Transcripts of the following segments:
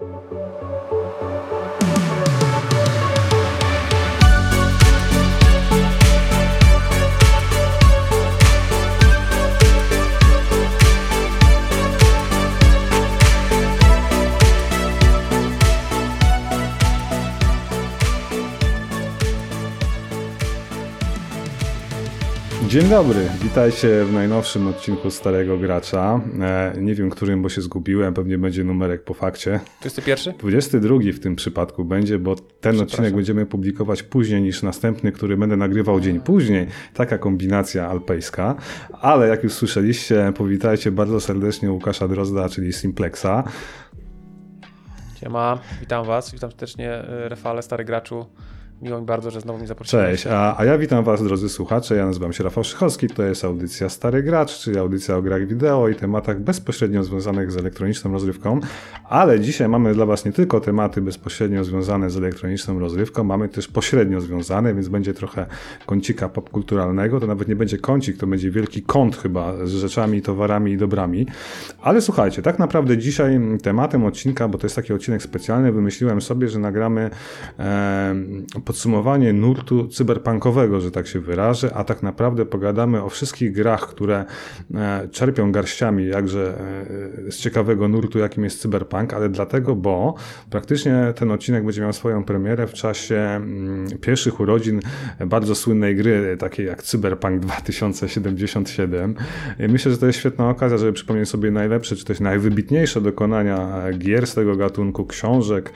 Thank you. Dzień dobry, witajcie w najnowszym odcinku Starego Gracza. E, nie wiem którym, bo się zgubiłem, pewnie będzie numerek po fakcie. 21? 22 w tym przypadku będzie, bo ten odcinek będziemy publikować później niż następny, który będę nagrywał dzień później. Taka kombinacja alpejska. Ale jak już słyszeliście, powitajcie bardzo serdecznie Łukasza Drozda, czyli Simplexa. Siema, witam was, witam serdecznie e, Rafale, Stary Graczu. Miło mi bardzo, że znowu mnie zaprosiłeś. Cześć, a, a ja witam Was, drodzy słuchacze. Ja nazywam się Rafał Szychowski. To jest audycja Stary Gracz, czyli audycja o grach wideo i tematach bezpośrednio związanych z elektroniczną rozrywką. Ale dzisiaj mamy dla Was nie tylko tematy bezpośrednio związane z elektroniczną rozrywką, mamy też pośrednio związane, więc będzie trochę kącika popkulturalnego. To nawet nie będzie kącik, to będzie wielki kąt chyba z rzeczami, towarami i dobrami. Ale słuchajcie, tak naprawdę dzisiaj tematem odcinka, bo to jest taki odcinek specjalny, wymyśliłem sobie, że nagramy e, podsumowanie nurtu cyberpunkowego, że tak się wyrażę, a tak naprawdę pogadamy o wszystkich grach, które e, czerpią garściami jakże e, z ciekawego nurtu, jakim jest cyberpunk, ale dlatego, bo praktycznie ten odcinek będzie miał swoją premierę w czasie mm, pierwszych urodzin bardzo słynnej gry, takiej jak Cyberpunk 2077. Myślę, że to jest świetna okazja, żeby przypomnieć sobie najlepsze, czy też najwybitniejsze dokonania gier z tego gatunku, książek,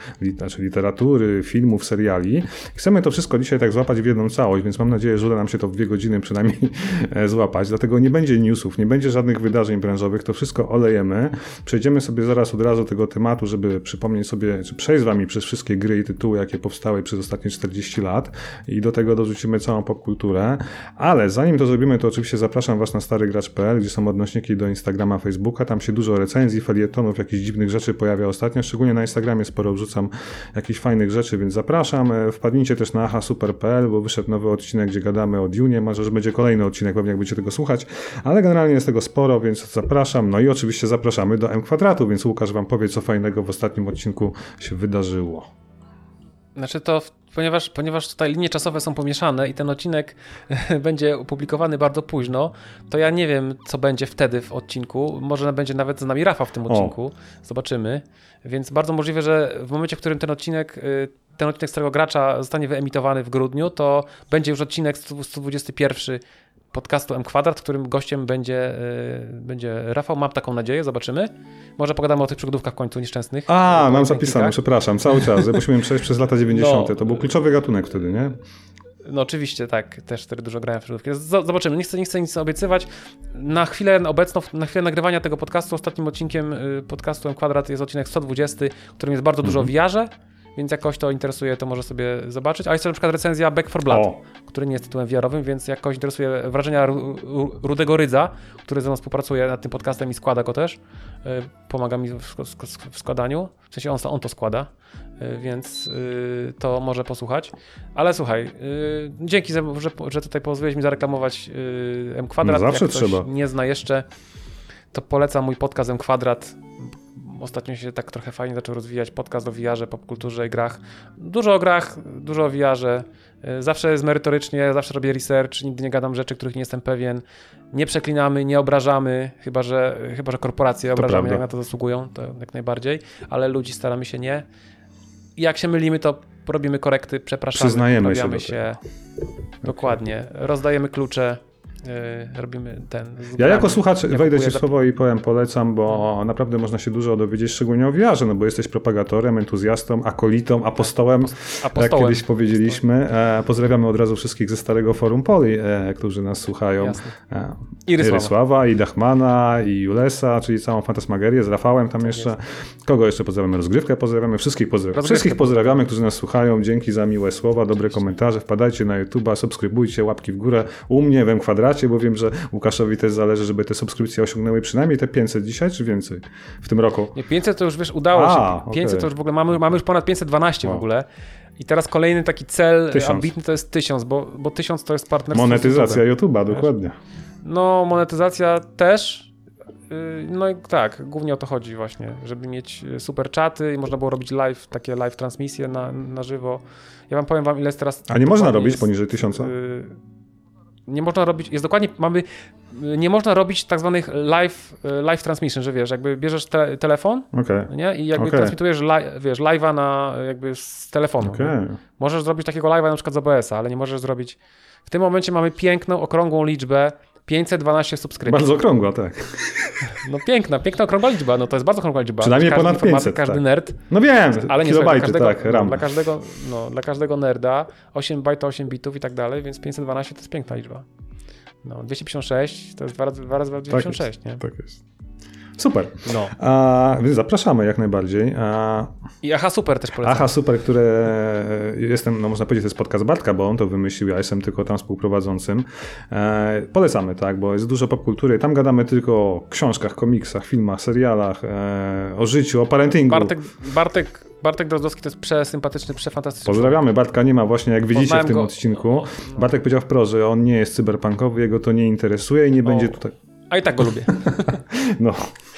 literatury, filmów, seriali. Chcemy to wszystko dzisiaj tak złapać w jedną całość, więc mam nadzieję, że uda nam się to w dwie godziny przynajmniej e, złapać. Dlatego nie będzie newsów, nie będzie żadnych wydarzeń branżowych, to wszystko olejemy. Przejdziemy sobie zaraz od razu tego tematu, żeby przypomnieć sobie, czy przejść z wami przez wszystkie gry i tytuły, jakie powstały przez ostatnie 40 lat i do tego dorzucimy całą popkulturę. Ale zanim to zrobimy, to oczywiście zapraszam was na starygracz.pl, gdzie są odnośniki do Instagrama, Facebooka. Tam się dużo recenzji, felietonów, jakichś dziwnych rzeczy pojawia ostatnio. Szczególnie na Instagramie sporo wrzucam jakichś fajnych rzeczy, więc zapraszam. E, wpadnijcie też na ahasuper.pl, bo wyszedł nowy odcinek, gdzie gadamy o Dune. Może, że będzie kolejny odcinek, pewnie jak będziecie tego słuchać, ale generalnie jest tego sporo, więc zapraszam. No i oczywiście zapraszamy do M kwadratu, więc Łukasz wam powie, co fajnego w ostatnim odcinku się wydarzyło. Znaczy to, ponieważ, ponieważ tutaj linie czasowe są pomieszane i ten odcinek będzie opublikowany bardzo późno, to ja nie wiem, co będzie wtedy w odcinku. Może będzie nawet z nami Rafa w tym odcinku. O. Zobaczymy. Więc bardzo możliwe, że w momencie, w którym ten odcinek y, ten odcinek Starego Gracza zostanie wyemitowany w grudniu, to będzie już odcinek 121 podcastu M Kwadrat, którym gościem będzie, yy, będzie Rafał. Mam taką nadzieję, zobaczymy. Może pogadamy o tych przygodówkach w końcu nieszczęsnych. A, mam zapisane, przepraszam, cały czas. Musimy przejść przez lata 90. No, to był kluczowy gatunek wtedy, nie? No oczywiście, tak, też wtedy dużo grałem w przygodówki. Zobaczymy, nie chcę, nie chcę nic obiecywać. Na chwilę obecną, na chwilę nagrywania tego podcastu, ostatnim odcinkiem y, podcastu M Kwadrat jest odcinek 120, w którym jest bardzo dużo mhm. wiarze więc jak kogoś to interesuje, to może sobie zobaczyć. A jest to na przykład recenzja Back for Blood, o. który nie jest tytułem wiarowym, więc jak kogoś interesuje wrażenia Rudego Rydza, który ze mną współpracuje nad tym podcastem i składa go też, y, pomaga mi w składaniu, w sensie on, on to składa, y, więc y, to może posłuchać. Ale słuchaj, dzięki, że, że tutaj pozwoliłeś mi zareklamować M Kwadrat. No zawsze jak trzeba. nie zna jeszcze, to polecam mój podcast M Kwadrat ostatnio się tak trochę fajnie zaczął rozwijać podcast o VR-ze, popkulturze i grach. Dużo o grach, dużo o VR-ze. Y, zawsze jest merytorycznie, zawsze robię research, nigdy nie gadam rzeczy, których nie jestem pewien. Nie przeklinamy, nie obrażamy, chyba że, chyba, że korporacje to obrażamy, prawda. jak na to zasługują, to jak najbardziej, ale ludzi staramy się nie. I jak się mylimy, to robimy korekty, przepraszamy, Przyznajemy się, się. Dokładnie. Rozdajemy klucze robimy ten. Ja jako słuchacz ja wejdę ci w słowo i powiem, polecam, bo naprawdę można się dużo dowiedzieć, szczególnie o wiarze, no bo jesteś propagatorem, entuzjastą, akolitą, apostołem, apostołem. jak kiedyś powiedzieliśmy. E, pozdrawiamy od razu wszystkich ze Starego Forum Poli, e, którzy nas słuchają. E, I Rysława. Rysława, i Dachmana, i Julesa, czyli całą fantasmagerię z Rafałem tam tak jeszcze. Kogo jeszcze pozdrawiamy? Rozgrywkę pozdrawiamy, wszystkich pozdrawiamy. Wszystkich pozdrawiamy, którzy nas słuchają. Dzięki za miłe słowa, dobre komentarze. Wpadajcie na YouTube'a, subskrybujcie, łapki w górę. U mnie w kwadracie bo wiem, że Łukaszowi też zależy, żeby te subskrypcje osiągnęły przynajmniej te 500 dzisiaj, czy więcej w tym roku? Nie, 500 to już wiesz, udało A, się. 500 okay. to już w ogóle mamy, mamy już ponad 512 wow. w ogóle. I teraz kolejny taki cel tysiąc. ambitny to jest 1000, bo, bo 1000 to jest partnerstwo. Monetyzacja YouTube'a, dokładnie. No, monetyzacja też, y, no i tak, głównie o to chodzi właśnie, żeby mieć y, super czaty i można było robić live, takie live transmisje na, na żywo. Ja wam powiem wam, ile jest teraz... A nie można robić jest, poniżej tysiąca? y, Nie można robić, jest dokładnie, mamy, nie można robić tak zwanych live, y, live transmission, że wiesz, jakby bierzesz te, telefon, Okej. nie, i jakby Okej. transmitujesz, li, wiesz, live'a na, jakby z telefonu. Nie? Możesz zrobić takiego live'a na przykład z OBS-a, ale nie możesz zrobić, w tym momencie mamy piękną, okrągłą liczbę, 512 subskrypcji. Bardzo okrągła, tak. No piękna, piękna okrągła liczba, no to jest bardzo okrągła liczba. Przynajmniej każdy ponad informatyk, 500, Każdy tak. nerd, No wiem, ale nie kilobajty, każdego, tak, no, RAM. dla, każdego, no, dla każdego nerda 8 bajt to 8 bitów i tak dalej, więc 512 to jest piękna liczba. No, 256 to jest 2 razy, 2 razy 256, nie? Tak jest. Super. No. A, więc zapraszamy jak najbardziej. A, I aha, super też polecam. Aha, super, które jestem, no można powiedzieć, to jest podcast Bartka, bo on to wymyślił, ja jestem tylko tam współprowadzącym. E, polecamy, tak, bo jest dużo popkultury. Tam gadamy tylko o książkach, komiksach, filmach, serialach, e, o życiu, o parentingu. Bartek, Bartek, Bartek Drozdowski to jest przesympatyczny, przefantastyczny Pozdrawiamy, Bartka nie ma właśnie, jak widzicie w tym go- odcinku. Bartek powiedział wprost, że on nie jest cyberpunkowy, jego to nie interesuje i nie będzie tutaj... A i tak go lubię. No,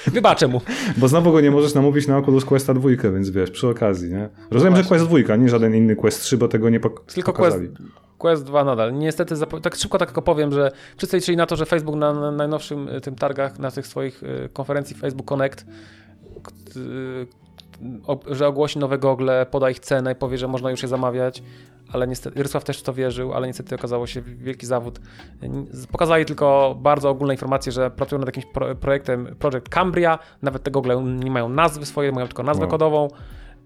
Wybaczę mu. bo znowu go nie możesz namówić na Oculus Questa 2, więc wiesz, przy okazji, nie? Rozumiem, że No właśnie. Quest 2, nie żaden inny Quest 3, bo tego nie pok- Tylko Quest, pokazali. Quest 2 nadal. Niestety, tak szybko tak tylko powiem, że wszyscy liczyli na to, że Facebook na, na najnowszym y, tym targach, na tych swoich y, konferencji Facebook Connect, y, że ogłosi nowe gogle, poda ich cenę i powie, że można już je zamawiać, ale niestety, Rysław też w to wierzył, ale niestety okazało się wielki zawód. Pokazali tylko bardzo ogólne informacje, że pracują nad jakimś pro, projektem Project Cambria, nawet te gogle nie mają nazwy swoje, mają tylko nazwę Wow. kodową.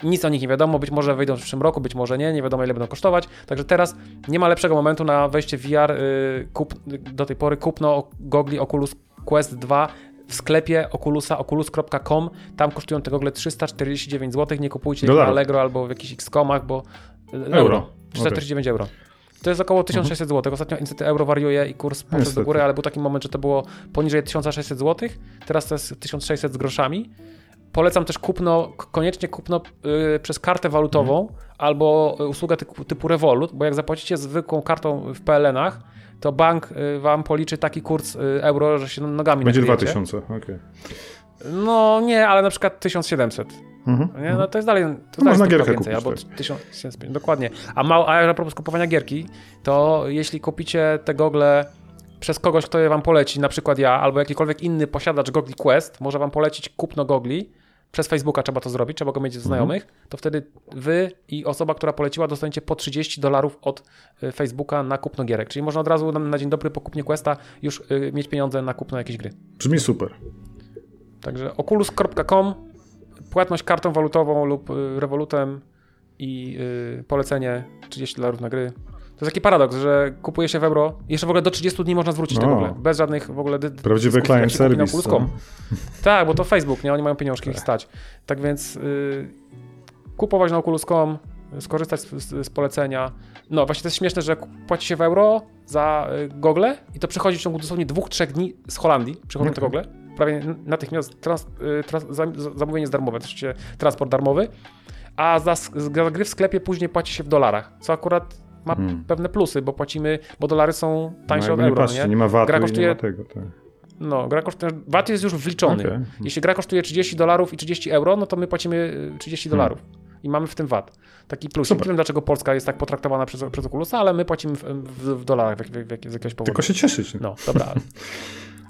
Nic o nich nie wiadomo, być może wyjdą w przyszłym roku, być może nie, nie wiadomo ile będą kosztować. Także teraz nie ma lepszego momentu na wejście w VR. Y, kup, do tej pory kupno gogli Oculus Quest 2 w sklepie Oculusa, oculus.com. Tam kosztują te gogle 349 zł. Nie kupujcie ich na. Allegro albo w jakichś X-komach, bo y, euro. Euro. 349 euro. To jest około 1600 zł. Ostatnio niestety euro wariuje i kurs poszedł do Niestety. góry, ale był taki moment, że to było poniżej 1600 zł. Teraz to jest 1600 z groszami. Polecam też kupno, koniecznie kupno y, przez kartę walutową Mhm. albo y, usługę typu, typu Revolut, bo jak zapłacicie zwykłą kartą w PLN-ach, to bank y, wam policzy taki kurs y, euro, że się nogami Będzie nakryjecie. 2000, okej. No nie, ale na przykład 1700. Mhm. Nie? No to jest dalej, to No dalej można gierkę więcej, kupić, albo 1000, dokładnie. A, mał, a a propos kupowania gierki, to jeśli kupicie te gogle przez kogoś, kto je wam poleci, na przykład ja, albo jakikolwiek inny posiadacz gogli Quest, może wam polecić kupno gogli, przez Facebooka trzeba to zrobić, trzeba go mieć Mhm. znajomych, to wtedy wy i osoba, która poleciła, dostaniecie po 30 dolarów od y, Facebooka na kupno gierek. Czyli można od razu na, na dzień dobry po kupnie Questa już y, mieć pieniądze na kupno jakiejś gry. Brzmi super. Także oculus.com, płatność kartą walutową lub y, rewolutem i polecenie 30 dolarów na gry. To jest taki paradoks, że kupuje się w euro, jeszcze w ogóle do 30 dni można zwrócić te O. gogle, bez żadnych w ogóle dy- dy- Prawdziwy dyskusji, jak client service. Oculus.com. Tak, bo to Facebook, nie? Oni mają pieniążki ich stać. Tak więc y, kupować na Oculus.com, skorzystać z, z, z polecenia. No właśnie to jest śmieszne, że płaci się w euro za y, gogle i to przychodzi w ciągu dosłownie dwóch, trzech dni z Holandii, przychodzą te Okej. gogle. Prawie natychmiast trans, y, trans, zamówienie jest darmowe, to oczywiście transport darmowy, a za, za gry w sklepie później płaci się w dolarach, co akurat ma Hmm. pewne plusy, bo płacimy, bo dolary są tańsze no, od nie euro, patrzcie, nie? nie ma VAT-u Gra i nie kosztuje- ma tego. Tak. No, gra kosztuje, VAT jest już wliczony. Okej. Jeśli gra kosztuje 30 dolarów i 30 euro, no to my płacimy y, 30 dolarów. I mamy w tym VAT. Taki plus. Hmm. Super. Nie wiem, dlaczego Polska jest tak potraktowana przez, przez Oculusa, ale my płacimy w, w, w dolarach w, w, jakiegoś powodu. Tylko się cieszyć. No, dobra.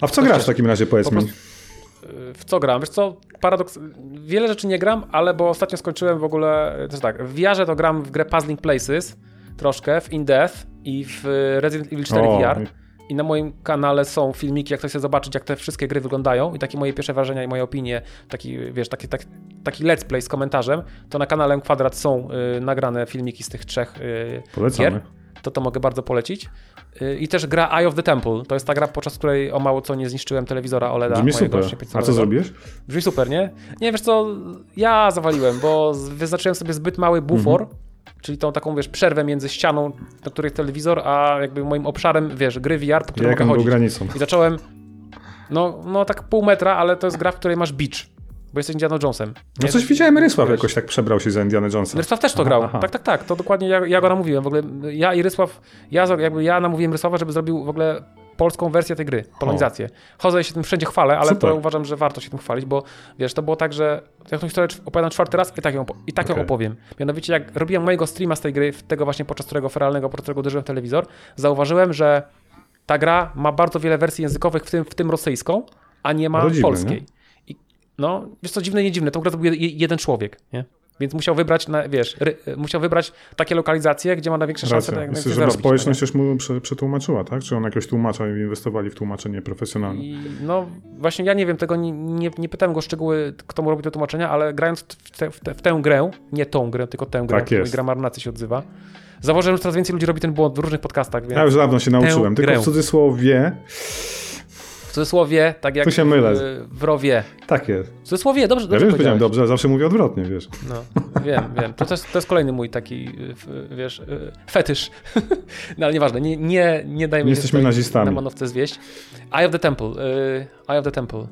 A w co grasz w takim razie, powiedz Po mi? Y, w co gram? Wiesz co, paradoks, wiele rzeczy nie gram, ale bo ostatnio skończyłem w ogóle, też tak, w VR to gram w grę Puzzling Places, troszkę, w In Death i w Resident Evil 4 O, VR. I na moim kanale są filmiki, jak ktoś chce zobaczyć, jak te wszystkie gry wyglądają i takie moje pierwsze wrażenia i moje opinie, taki, wiesz, taki, taki, taki let's play z komentarzem, to na kanale Kwadrat są y, nagrane filmiki z tych trzech y, Polecamy. gier. To to mogę bardzo polecić. Y, I też gra Eye of the Temple. To jest ta gra, podczas której o mało co nie zniszczyłem telewizora OLEDa. Brzmi super. 85 A co zrobiłeś? Brzmi super, nie? Nie, wiesz co, ja zawaliłem, bo wyznaczyłem sobie zbyt mały bufor, Mhm. Czyli tą taką, wiesz, przerwę między ścianą, na której jest telewizor, a jakby moim obszarem, wiesz, gry VR, po którym mogę chodzić. granicą? I zacząłem, no, no tak pół metra, ale to jest gra, w której masz beach, bo jesteś Indiana Jonesem. No coś widziałem, Rysław Wiesz. jakoś tak przebrał się za Indiana Jonesa. Rysław też to Aha, grał. aha. Tak, tak, tak. To dokładnie ja, ja go namówiłem. W ogóle ja i Rysław, ja, jakby ja namówiłem Rysława, żeby zrobił w ogóle polską wersję tej gry, polonizację. Chodzę i się tym wszędzie chwalę, ale Super. to uważam, że warto się tym chwalić, bo wiesz, to było tak, że ja tą historię opowiadam czwarty raz i tak ją, i tak ją Okej. opowiem. Mianowicie jak robiłem mojego streama z tej gry, tego właśnie podczas którego feralnego, podczas którego uderzyłem w telewizor, zauważyłem, że ta gra ma bardzo wiele wersji językowych, w tym, w tym rosyjską, a nie ma To dziwne, polskiej. I, no, wiesz co, dziwne, nie dziwne, tą grę zrobił je- jeden człowiek, nie? Więc musiał wybrać, na, wiesz, ry, musiał wybrać takie lokalizacje, gdzie ma największe szanse na, Myślę, żeby zarobić, społeczność też mu prze, przetłumaczyła, tak? Czy on jakiegoś tłumacza i inwestowali w tłumaczenie profesjonalne? I no właśnie ja nie wiem, tego nie, nie, nie pytałem go szczegóły, kto mu robi te tłumaczenia, ale grając w, te, w, te, w tę grę, nie tą grę, tylko tę grę, Tak jest. gra Marnacy się odzywa, zauważyłem, że coraz więcej ludzi robi ten błąd w różnych podcastach, więc Ja już dawno się nauczyłem, tylko grę. w cudzysłowie cudzysłowie, tak jak Tu się mylę. w, w rowie. tak jest. W cudzysłowie, dobrze, Ja dobrze wiem, że powiedziałem dobrze, zawsze mówię odwrotnie, wiesz. No, wiem, wiem. To, jest, to jest kolejny mój taki, y, f- wiesz, y, fetysz. No ale nieważne, nie, nie, nie dajmy Nie się jesteśmy nazistami. na manowce zwieść. Eye of the Temple. y, Eye of the Temple.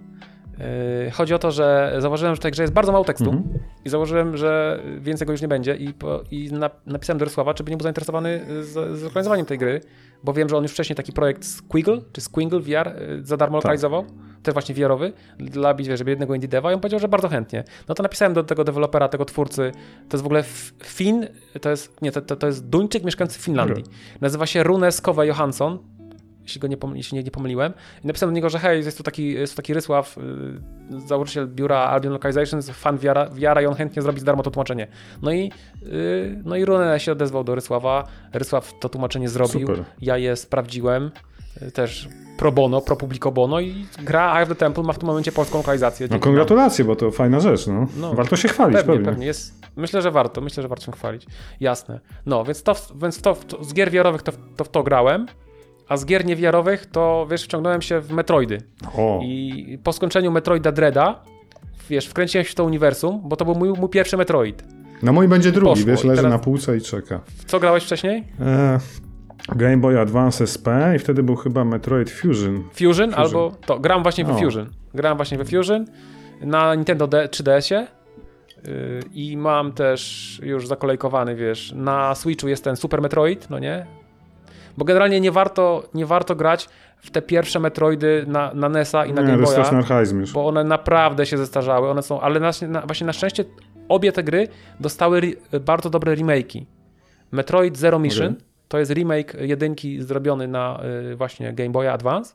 Y, Chodzi o to, że zauważyłem, że w tej grze jest bardzo mało tekstu Mhm. i założyłem, że więcej go już nie będzie i, po, i na, napisałem do Rysława, czy by nie był zainteresowany y, z, z lokalizowaniem tej gry, bo wiem, że on już wcześniej taki projekt Squiggle, czy Squingle VR y, za darmo Tak. lokalizował, też właśnie VR-owy, dla wiesz, żeby jednego indie deva i on powiedział, że bardzo chętnie. No to napisałem do tego dewelopera, tego twórcy, to jest w ogóle Fin, to jest, nie, to, to, to jest Duńczyk mieszkający w Finlandii. Nazywa się Rune Skowe Johansson, jeśli, go nie, pom- jeśli nie, nie pomyliłem. I napisałem do niego, że hej, jest tu taki, jest tu taki Rysław, y, założyciel biura Albion Localizations, fan wiara, wiara i on chętnie zrobi za darmo to tłumaczenie. No i, y, no i Rune się odezwał do Rysława, Rysław to tłumaczenie zrobił, Super. ja je sprawdziłem, y, też pro bono, pro publico bono i gra Eye of the Temple ma w tym momencie polską lokalizację. No Dzięki kongratulacje, bo to fajna rzecz, no. No. Warto się chwalić, Pewnie, pewnie. pewnie. Jest, myślę, że warto. Myślę, że warto się chwalić. Jasne. No, więc to, więc to, to z gier wiarowych to, to w to grałem, a z gier niewiarowych to, wiesz, wciągnąłem się w Metroidy. O, I po skończeniu Metroida Dreada, wiesz, wkręciłem się w to uniwersum, bo to był mój, mój pierwszy Metroid. no mój będzie drugi, poszło. wiesz, leży na półce i czeka. W co grałeś wcześniej? E, Game Boy Advance SP i wtedy był chyba Metroid Fusion. Fusion, albo to. Gram właśnie w O. Fusion. Grałem właśnie we Fusion na Nintendo D 3DS-ie. Yy, I mam też już zakolejkowany, wiesz, na Switchu jest ten Super Metroid, no nie? Bo generalnie nie warto, nie warto grać w te pierwsze Metroidy na, na NES-a i na Nie, Game jest straszny Boya, bo one naprawdę się zestarzały, one są, ale na, na, właśnie na szczęście obie te gry dostały re, bardzo dobre remake'i. Metroid Zero Mission Okej. to jest remake jedynki zrobiony na y, właśnie Game Boy Advance.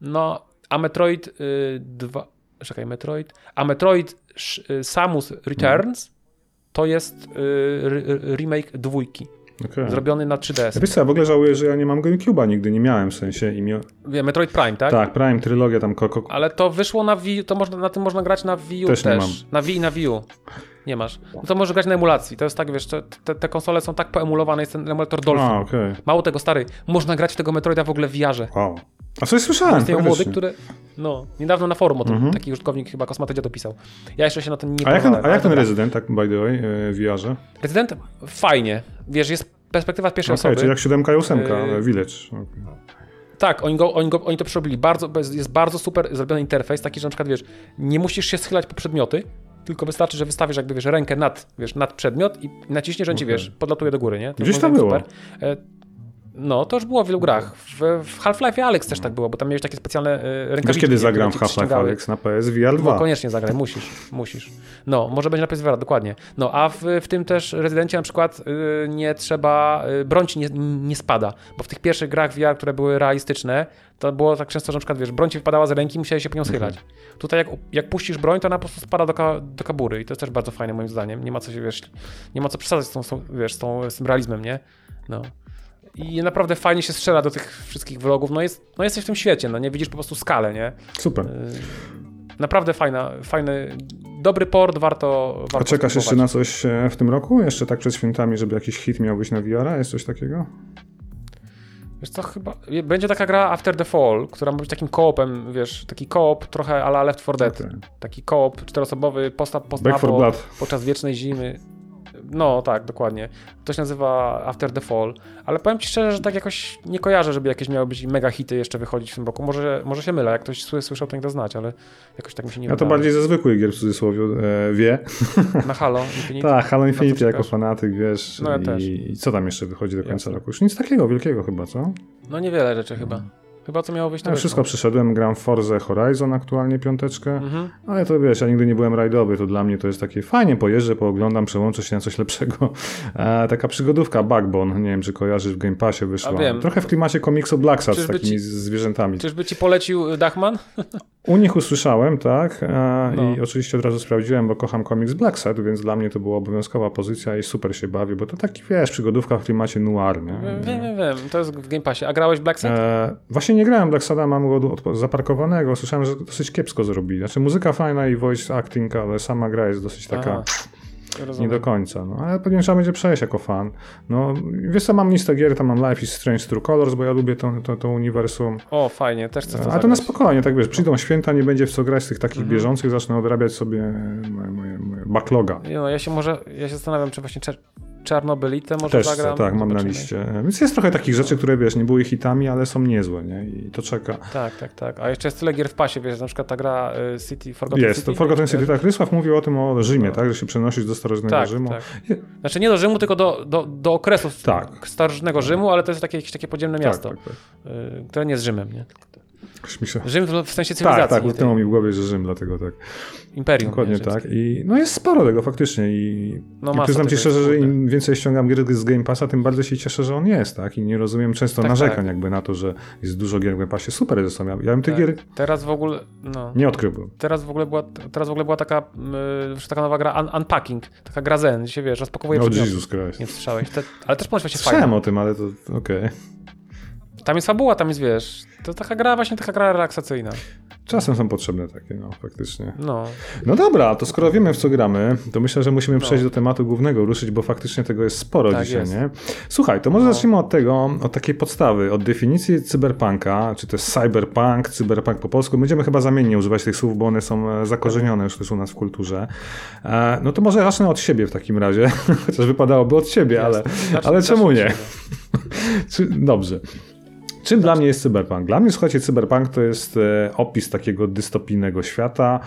No, a Metroid y, 2, czekaj, Metroid, a Metroid y, Samus Returns to jest y, re- remake dwójki, Okej. zrobiony na 3DS. Ja Wiesz co, ja w ogóle żałuję, że ja nie mam GameCube'a, nigdy nie miałem w sensie. I mia... Wie, Metroid Prime, tak? Tak, Prime, trylogia tam, koko... Ale to wyszło na Wii, to można, na tym można grać na Wii U Też też. nie mam. Na Wii i na Wii U. Nie masz. No to możesz grać na emulacji. To jest tak, wiesz, te, te, konsole są tak poemulowane, jest ten emulator Dolphin. A, okej. Mało tego, stary, można grać w tego Metroida w ogóle w VR-ze. Wow. A coś słyszałem, Istnieją młody, które. No, niedawno na forum o tym taki użytkownik chyba Kosmaty Dziad dopisał. Ja jeszcze się na tym nie. A jak ten, a jak ten rezydent, tak by the way, e, w VR-ze? Rezydent fajnie. Wiesz, jest perspektywa z pierwszej Okej, osoby. czyli jak 7 i 8, Yy, Village. Tak, oni, go, oni, go, oni to przerobili. Bardzo, jest bardzo super zrobiony interfejs, taki, że na przykład, wiesz, nie musisz się schylać po przedmioty, tylko wystarczy, że wystawisz jakby, wiesz, rękę nad, wiesz, nad przedmiot i naciśniesz, że on ci, wiesz, podlatuje do góry, nie? Gdzieś jest to było. E, No, to już było w wielu grach. W, w Half-Life Alex też tak było, bo tam miałeś takie specjalne e, rękawiczki. Wiesz, kiedy zagram w Half-Life. Alex na PS VR No, 2? koniecznie zagraj, musisz, musisz. No, może będzie na PS VR, dokładnie. No, a w, w tym też rezydencie na przykład y, nie trzeba, y, broń ci nie, nie spada, bo w tych pierwszych grach VR, które były realistyczne, to było tak często, że na przykład, wiesz, broń ci wypadała z ręki, musiałeś się po nią schylać. Tutaj jak, jak puścisz broń, to ona po prostu spada do, ka, do kabury i to jest też bardzo fajne moim zdaniem. Nie ma co się, wiesz, nie ma co przesadzać z, tą, z, tą, wiesz, z, tą, z tym realizmem, nie? No. I naprawdę fajnie się strzela do tych wszystkich wrogów. No, jest, no jesteś w tym świecie, no nie widzisz po prostu skalę, nie? Super. Naprawdę fajna, fajny, dobry port, warto. warto A czekasz jeszcze na coś e, w tym roku? Jeszcze tak przed świętami, żeby jakiś hit miał być na VR-a? Jest coś takiego? Wiesz co, chyba. Będzie taka gra After the Fall, która ma być takim koopem, wiesz, taki koop trochę ala Left 4 Dead. Okej. Taki koop czteroosobowy, posta post Back 4 Blood. podczas wiecznej zimy. No, tak, dokładnie. To się nazywa After the Fall, ale powiem ci szczerze, że tak jakoś nie kojarzę, żeby jakieś miały być mega hity jeszcze wychodzić w tym roku. Może, może się mylę, jak ktoś sły- słyszał, to niech to znać, ale jakoś tak mi się nie Ja to wydaje. bardziej ze zwykłych gier w cudzysłowie e, wie. Na Halo Infinite? Tak, Halo Infinity jako fanatyk, wiesz. No ja i, też. I co tam jeszcze wychodzi do końca Jasne. roku? Już nic takiego wielkiego chyba, co? No niewiele rzeczy chyba. Chyba co miało wyjść na Ja wszystko przeszedłem, gram Forza Horizon aktualnie piąteczkę, Mhm. ale to wiesz, ja nigdy nie byłem rajdowy, to dla mnie to jest takie fajnie, pojeżdżę, pooglądam, przełączę się na coś lepszego. E, taka przygodówka Backbone, nie wiem czy kojarzysz, w Game Passie wyszła. Trochę w klimacie komiksu Black Sad z takimi ci- zwierzętami. Czyżby ci polecił Dachman? U nich usłyszałem, tak, e, No. i oczywiście od razu sprawdziłem, bo kocham komiks Black Sad, więc dla mnie to była obowiązkowa pozycja i super się bawię, bo to taki, wiesz, przygodówka w klimacie noir, nie? Wiem, wiem, wiem. To jest w Game Passie. A grałeś w Black Set? E, właśnie nie grałem Black Sada, mam go zaparkowanego. Słyszałem, że dosyć kiepsko zrobili. Znaczy muzyka fajna i voice acting, ale sama gra jest dosyć taka Aha, nie rozumiem. do końca. No, ale pewnie trzeba będzie przejść jako fan. No, wiesz co, mam listę gier, tam mam Life is Strange True Colors, bo ja lubię to, to, to uniwersum. O, fajnie, też chcę to A to na spokojnie, tak wiesz, przyjdą święta, nie będzie w co grać z tych takich Mhm. bieżących, zacznę odrabiać sobie moje, moje, moje backloga. Nie No, ja się może, ja się zastanawiam, czy właśnie Czer- Czarnobylite może Też zagram. tak, mam na liście. Więc jest trochę takich rzeczy, które wiesz, nie były hitami, ale są niezłe, nie? I to czeka. Tak, tak, tak. A jeszcze jest tyle gier w pasie, wiesz, na przykład ta gra y, City, Forgotten Jest, City. to Forgotten City, tak. Rysław mówił o tym, o Rzymie, tak, że się przenosisz do starożytnego Tak, Rzymu. tak. Znaczy nie do Rzymu, tylko do, do, do okresu Tak. starożytnego Rzymu, ale to jest takie, jakieś takie podziemne Tak, miasto, tak, tak. y, które nie jest Rzymem, nie? Się... Rzym w, sensie cywilizacji, Tak, tak, utknęło mi w głowie, że Rzym, dlatego tak. imperium. Dokładnie nie, tak. I no jest sporo tego faktycznie i, No i przyznam ci szczerze, że im więcej ściągam gier z Game Passa, tym bardziej się cieszę, że on jest, tak? I nie rozumiem często Tak, narzekań tak. jakby na to, że jest dużo gier w Game Passie. Super jest to. Ja, ja bym tych Tak. gier Teraz w ogóle, no, nie odkryłbym. teraz w ogóle była, teraz w ogóle była taka, y, taka nowa gra Un Unpacking, taka gra Zen, gdzie się wiesz, rozpakowuje No. Jesus Christ. Nie słyszałeś, Te, ale też ponoć właśnie Słyszałem fajna. o tym, ale to okej. Tam jest fabuła, tam jest, wiesz, to taka gra, właśnie taka gra relaksacyjna. Czasem są potrzebne takie, no faktycznie. No, No dobra, to skoro wiemy w co gramy, to myślę, że musimy No. przejść do tematu głównego, ruszyć, bo faktycznie tego jest sporo Tak dzisiaj, jest. nie? Słuchaj, to może No. zacznijmy od tego, od takiej podstawy, od definicji cyberpunka, czy to jest cyberpunk, cyberpunk po polsku. Będziemy chyba zamiennie używać tych słów, bo one są e, zakorzenione już też u nas w kulturze. E, no to może zacznę od siebie w takim razie, chociaż wypadałoby od siebie, ale, Zacznij- ale czemu zacznij nie? dobrze. Czym dla mnie jest cyberpunk? Dla mnie, słuchajcie, cyberpunk to jest e, opis takiego dystopijnego świata,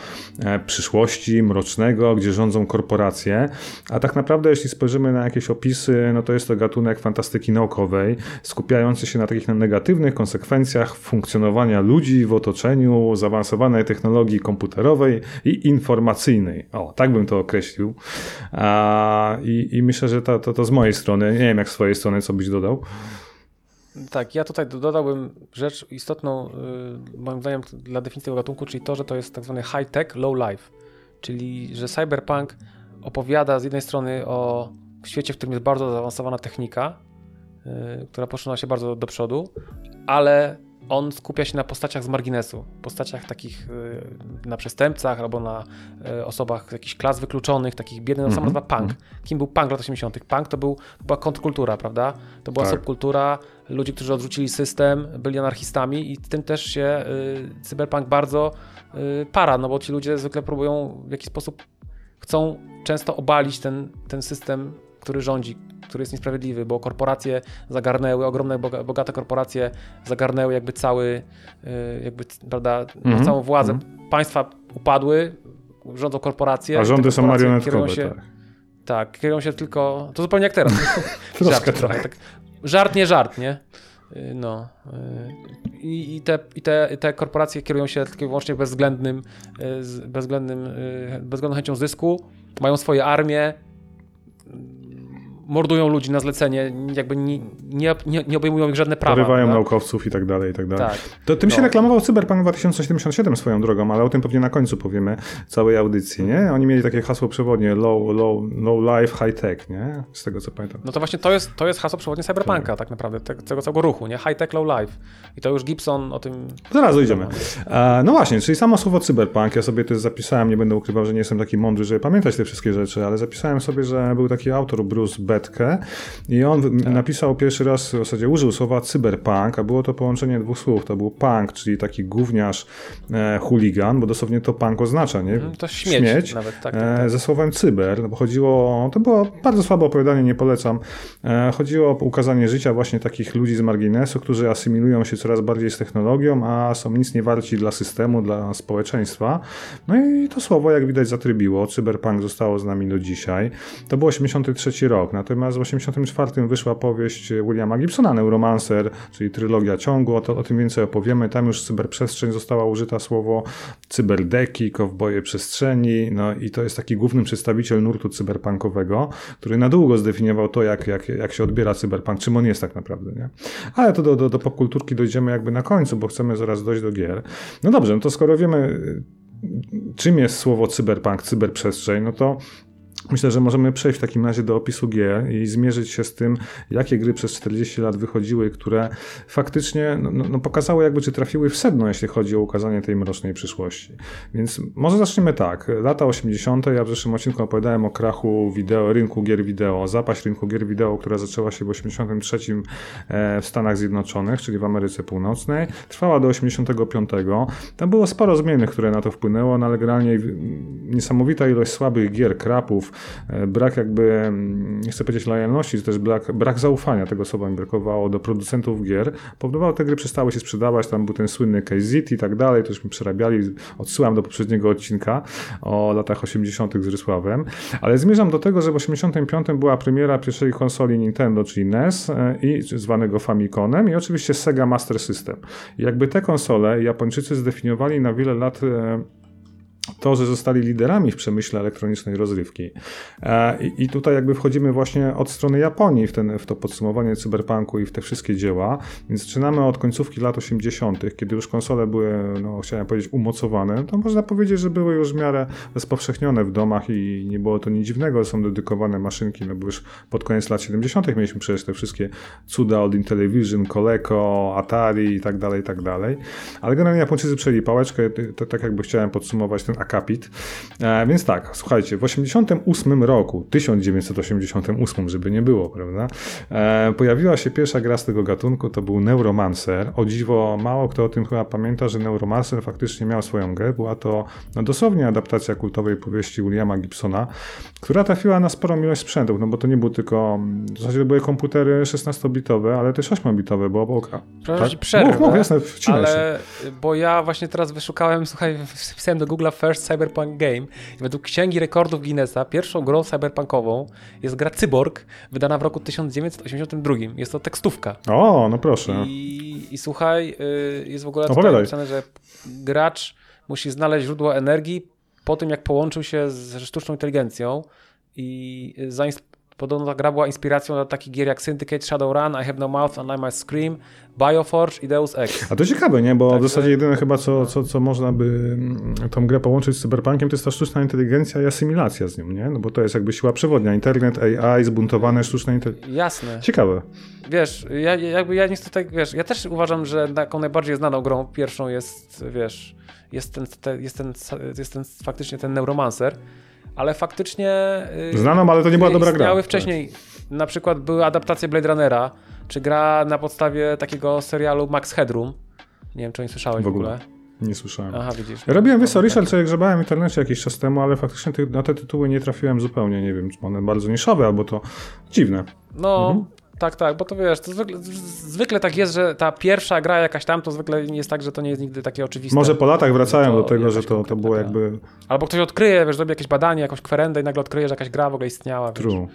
e, przyszłości, mrocznego, gdzie rządzą korporacje. A tak naprawdę, jeśli spojrzymy na jakieś opisy, no to jest to gatunek fantastyki naukowej, skupiający się na takich negatywnych konsekwencjach funkcjonowania ludzi w otoczeniu zaawansowanej technologii komputerowej i informacyjnej. O, tak bym to określił. I, I myślę, że to, to, to z mojej strony, nie wiem jak z swojej strony, co byś dodał. Tak, ja tutaj dodałbym rzecz istotną, y, moim zdaniem, dla definicji tego gatunku, czyli to, że to jest tak zwany high-tech, low-life. Czyli, że cyberpunk opowiada z jednej strony o świecie, w którym jest bardzo zaawansowana technika, y, która posunęła się bardzo do przodu, ale on skupia się na postaciach z marginesu, postaciach takich y, na przestępcach albo na osobach z jakichś klas wykluczonych, takich biednych, no sam Mhm, nazywa punk. Kim był punk lat 80. Punk to był, była kontrkultura, prawda? To była Tak. subkultura ludzi, którzy odrzucili system, byli anarchistami i tym też się y, cyberpunk bardzo y, para, no bo ci ludzie zwykle próbują w jakiś sposób, chcą często obalić ten, ten system, który rządzi, który jest niesprawiedliwy, bo korporacje zagarnęły, ogromne, boga- bogate korporacje zagarnęły jakby cały, y, jakby, prawda, Mhm, całą władzę. mhm. Państwa upadły, rządzą korporacje. A rządy są marionetkowe, kierują się, tak. tak, kierują się tylko, to zupełnie jak teraz. Troszkę tak. trochę, tak. Żart, nie żart, nie? Y, No. y, I, i, te, i, te, te korporacje kierują się tylko i wyłącznie bezwzględnym, y, bezwzględnym, bezwzględną chęcią zysku, mają swoje armie, mordują ludzi na zlecenie, jakby nie, nie, nie, obejmują ich żadne prawa. Porywają naukowców i tak dalej, i tak dalej. Tak. To tym się No. reklamował Cyberpunk 2077 swoją drogą, ale o tym pewnie na końcu powiemy całej audycji, nie? Oni mieli takie hasło przewodnie low, low, low life, high tech, nie? Z tego co pamiętam. No to właśnie to jest, to jest hasło przewodnie Cyberpunka tak, naprawdę, te, tego całego ruchu, nie? High tech, low life. I to już Gibson o tym... Zaraz dojdziemy. E, no właśnie, czyli samo słowo cyberpunk, ja sobie to zapisałem, nie będę ukrywał, że nie jestem taki mądry, żeby pamiętać te wszystkie rzeczy, ale zapisałem sobie, że był taki autor Bruce I on Tak. napisał pierwszy raz, w zasadzie użył słowa cyberpunk, a było to połączenie dwóch słów. To był punk, czyli taki gówniarz, e, chuligan, bo dosłownie to punk oznacza, nie? Mhm, to śmieć nawet, tak, tak, e, tak. Ze słowem cyber, no bo chodziło to było bardzo słabe opowiadanie, nie polecam. E, chodziło o ukazanie życia właśnie takich ludzi z marginesu, którzy asymilują się coraz bardziej z technologią, a są nic nie warci dla systemu, dla społeczeństwa. No i to słowo, jak widać, zatrybiło. Cyberpunk zostało z nami do dzisiaj. To był 83 rok. Na Natomiast w 84 wyszła powieść Williama Gibsona, Neuromancer, czyli trylogia ciągu, o, to, o tym więcej opowiemy. Tam już cyberprzestrzeń została użyta słowo cyberdeki, kowboje przestrzeni, no i to jest taki główny przedstawiciel nurtu cyberpunkowego, który na długo zdefiniował to, jak, jak, jak się odbiera cyberpunk, czym on jest tak naprawdę, nie? Ale to do, do, do popkulturki dojdziemy jakby na końcu, bo chcemy zaraz dojść do gier. No dobrze, no to skoro wiemy, czym jest słowo cyberpunk, cyberprzestrzeń, no to Myślę, że możemy przejść w takim razie do opisu gier i zmierzyć się z tym, jakie gry przez 40 lat wychodziły, które faktycznie no, no, pokazały, jakby czy trafiły w sedno, jeśli chodzi o ukazanie tej mrocznej przyszłości. Więc może zaczniemy tak. Lata 80. Ja w zeszłym odcinku opowiadałem o krachu wideo, rynku gier wideo, zapaść rynku gier wideo, która zaczęła się w 83 e, w Stanach Zjednoczonych, czyli w Ameryce Północnej. Trwała do 85. Tam było sporo zmiennych, które na to wpłynęło, no ale generalnie niesamowita ilość słabych gier, krapów, brak jakby, mm, nie chcę powiedzieć lojalności, to też brak, brak zaufania, tego słowa mi brakowało, do producentów gier, powodowało, te gry przestały się sprzedawać, tam był ten słynny KZit i tak dalej, to już mi przerabiali, odsyłam do poprzedniego odcinka o latach 80. z Rysławem, ale zmierzam do tego, że w 85. była premiera pierwszej konsoli Nintendo, czyli NES e, i zwanego Famiconem i oczywiście Sega Master System. I jakby te konsole Japończycy zdefiniowali na wiele lat e, to, że zostali liderami w przemyśle elektronicznej rozrywki. E, I tutaj jakby wchodzimy właśnie od strony Japonii w, ten, w to podsumowanie cyberpunku i w te wszystkie dzieła. Więc zaczynamy od końcówki lat 80., kiedy już konsole były, no chciałem powiedzieć, umocowane. To można powiedzieć, że były już w miarę rozpowszechnione w domach i nie było to nic dziwnego, są dedykowane maszynki, no bo już pod koniec lat 70. mieliśmy przecież te wszystkie cuda od Intellivision, Coleco, Atari i tak dalej, i tak dalej. Ale generalnie Japończycy przejęli pałeczkę, tak jakby chciałem podsumować ten ten akapit. E, więc tak, słuchajcie, w 88 roku, 1988, żeby nie było, prawda, e, pojawiła się pierwsza gra z tego gatunku, to był Neuromancer. O dziwo, mało kto o tym chyba pamięta, że Neuromancer faktycznie miał swoją grę. Była to no, dosłownie adaptacja kultowej powieści Williama Gibsona, która trafiła na sporą ilość sprzętów, no bo to nie był tylko, w zasadzie to były komputery 16-bitowe, ale też 8-bitowe, bo... bo Proszę tak? przerwę, mów, mów, jasne, ale, się. bo ja właśnie teraz wyszukałem, słuchaj, wpisałem do Google First Cyberpunk Game. I według Księgi Rekordów Guinnessa pierwszą grą cyberpunkową jest gra Cyborg, wydana w roku 1982. Jest to tekstówka. O, no proszę. I, i słuchaj, y, jest w ogóle tutaj napisane, że gracz musi znaleźć źródło energii po tym, jak połączył się z sztuczną inteligencją i Podobno ta gra była inspiracją dla takich gier jak Syndicate, Shadowrun, I Have No Mouth and I Must Scream, Bioforge i Deus Ex. A to ciekawe, nie? Bo w zasadzie jedyne chyba, co, co, co można by mm, tą grę połączyć z cyberpunkiem, to jest ta sztuczna inteligencja i asymilacja z nią, nie? No bo to jest jakby siła przewodnia. Internet, AI, zbuntowane sztuczna inteligencja. Jasne. Ciekawe. Wiesz, ja jakby ja niestety, wiesz, ja też uważam, że taką najbardziej znaną grą pierwszą jest, wiesz, jest ten, te, jest ten, jest ten faktycznie ten Neuromancer, ale faktycznie... Y, Znaną, ale to nie była dobra gra. Miały wcześniej, na przykład były adaptacje Blade Runnera, czy gra na podstawie takiego serialu Max Headroom. Nie wiem, czy nie słyszałeś w ogóle. W ogóle. Nie słyszałem. Aha, widzisz. Robiłem, wiesz co, research, tak. grzebałem w internecie jakiś czas temu, ale faktycznie na te tytuły nie trafiłem zupełnie. Nie wiem, czy one bardzo niszowe, albo to dziwne. No, mhm. Tak, tak, bo to wiesz, to zwykle, zwykle, tak jest, że ta pierwsza gra jakaś tam, to zwykle jest tak, że to nie jest nigdy takie oczywiste. Może po latach wracają do tego, że to, to było jakby... Albo ktoś odkryje, wiesz, zrobi jakieś badanie, jakąś kwerendę i nagle odkryje, że jakaś gra w ogóle istniała. True.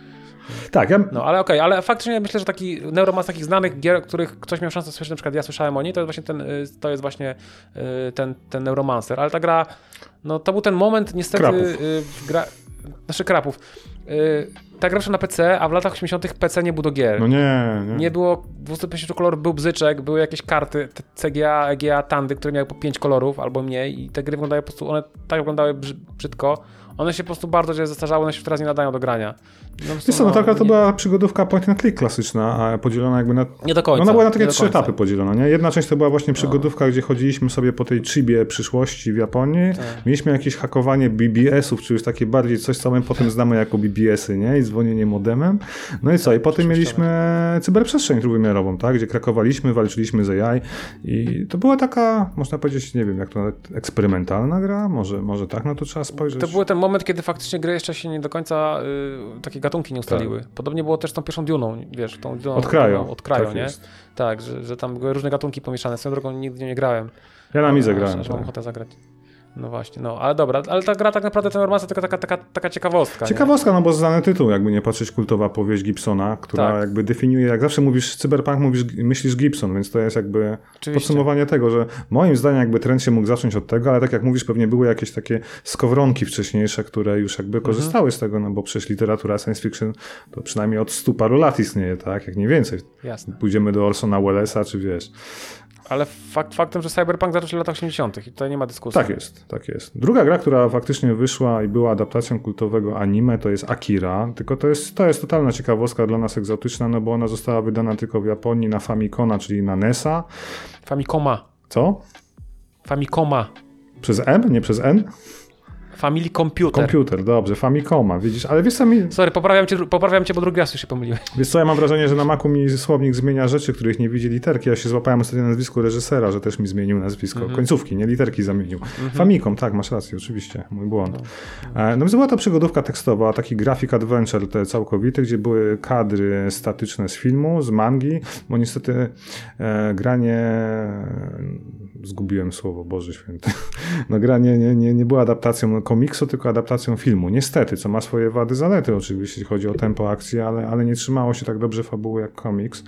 Tak, ja... No, ale okej, okay, ale faktycznie myślę, że taki Neuromans takich znanych gier, których ktoś miał szansę słyszeć, na przykład ja słyszałem o niej, to jest właśnie ten, y, to jest właśnie y, ten, ten Neuromancer, ale ta gra, no to był ten moment niestety... Krapów. Y, gra, znaczy krapów ta gra na PC, a w latach 80. PC nie był do gier. No nie, nie. Nie było 250 kolorów, był bzyczek, były jakieś karty CGA, EGA, Tandy, które miały po 5 kolorów albo mniej i te gry wyglądały po prostu, one tak wyglądały brzydko one się po prostu bardzo źle zestarzały, one się teraz nie nadają do grania. No, Wiesz co, no, taka to była przygodówka point and click klasyczna, a podzielona jakby na... Nie do końca. Ona była na takie trzy etapy podzielona, nie? Jedna część to była właśnie przygodówka, no. gdzie chodziliśmy sobie po tej chibie przyszłości w Japonii. Tak. Mieliśmy jakieś hakowanie BBS-ów, czy już takie bardziej coś, co my potem znamy jako BBS-y, nie? I dzwonienie modemem. No i co? I potem mieliśmy cyberprzestrzeń trójwymiarową, tak? Gdzie krakowaliśmy, walczyliśmy z AI i to była taka, można powiedzieć, nie wiem, jak to eksperymentalna gra? Może, może tak na to trzeba spojrzeć? To był ten moment, kiedy faktycznie gry jeszcze się nie do końca y, takie gatunki nie ustaliły. Tak. Podobnie było też z tą pierwszą Duną, wiesz, tą Duną, od kraju, od kraju tak nie? Jest. Tak, że, że tam były różne gatunki pomieszane. Swoją drogą nigdy nie grałem. Ja na Mizę grałem. Że, tak. mam ochotę zagrać. No właśnie, no, ale dobra, ale ta gra tak naprawdę to informacja tylko taka, taka, taka ciekawostka. nie? Ciekawostka, no bo znany tytuł, jakby nie patrzeć, kultowa powieść Gibsona, która Tak. jakby definiuje, jak zawsze mówisz cyberpunk, mówisz, myślisz Gibson, więc to jest jakby Oczywiście. podsumowanie tego, że moim zdaniem jakby trend się mógł zacząć od tego, ale tak jak mówisz, pewnie były jakieś takie skowronki wcześniejsze, które już jakby korzystały z tego, no bo przecież literatura science fiction to przynajmniej od stu paru lat istnieje, tak, jak nie więcej. Jasne. Pójdziemy do Orsona Wellesa, czy wiesz. Ale fakt faktem, że Cyberpunk zaczął się w latach 80. i tutaj nie ma dyskusji. Tak jest, tak jest. Druga gra, która faktycznie wyszła i była adaptacją kultowego anime, to jest Akira. Tylko to jest, to jest totalna ciekawostka dla nas egzotyczna, no bo ona została wydana tylko w Japonii na Famicona, czyli na NESa. Famicoma. Co? Famicoma. Przez M, nie przez N? Family Computer. Komputer, dobrze, Famicoma, widzisz, ale wiesz co, mi, Sorry, poprawiam cię, poprawiam cię, bo drugi raz już się pomyliłem. wiesz co, ja mam wrażenie, że na Macu mi słownik zmienia rzeczy, których nie widzi literki. Ja się złapałem ostatnio na nazwisku reżysera, że też mi zmienił nazwisko. Mhm. Końcówki, nie literki zamienił. Famicom, tak, masz rację, oczywiście, mój błąd. E, No więc była to przygodówka tekstowa, taki graphic adventure te całkowity, gdzie były kadry statyczne z filmu, z mangi, bo niestety e, granie... Zgubiłem słowo, Boże Święty. No gra nie, nie, nie, nie była adaptacją komiksu, tylko adaptacją filmu. Niestety, co ma swoje wady, zalety oczywiście, jeśli chodzi o tempo akcji, ale, ale nie trzymało się tak dobrze fabuły jak komiks.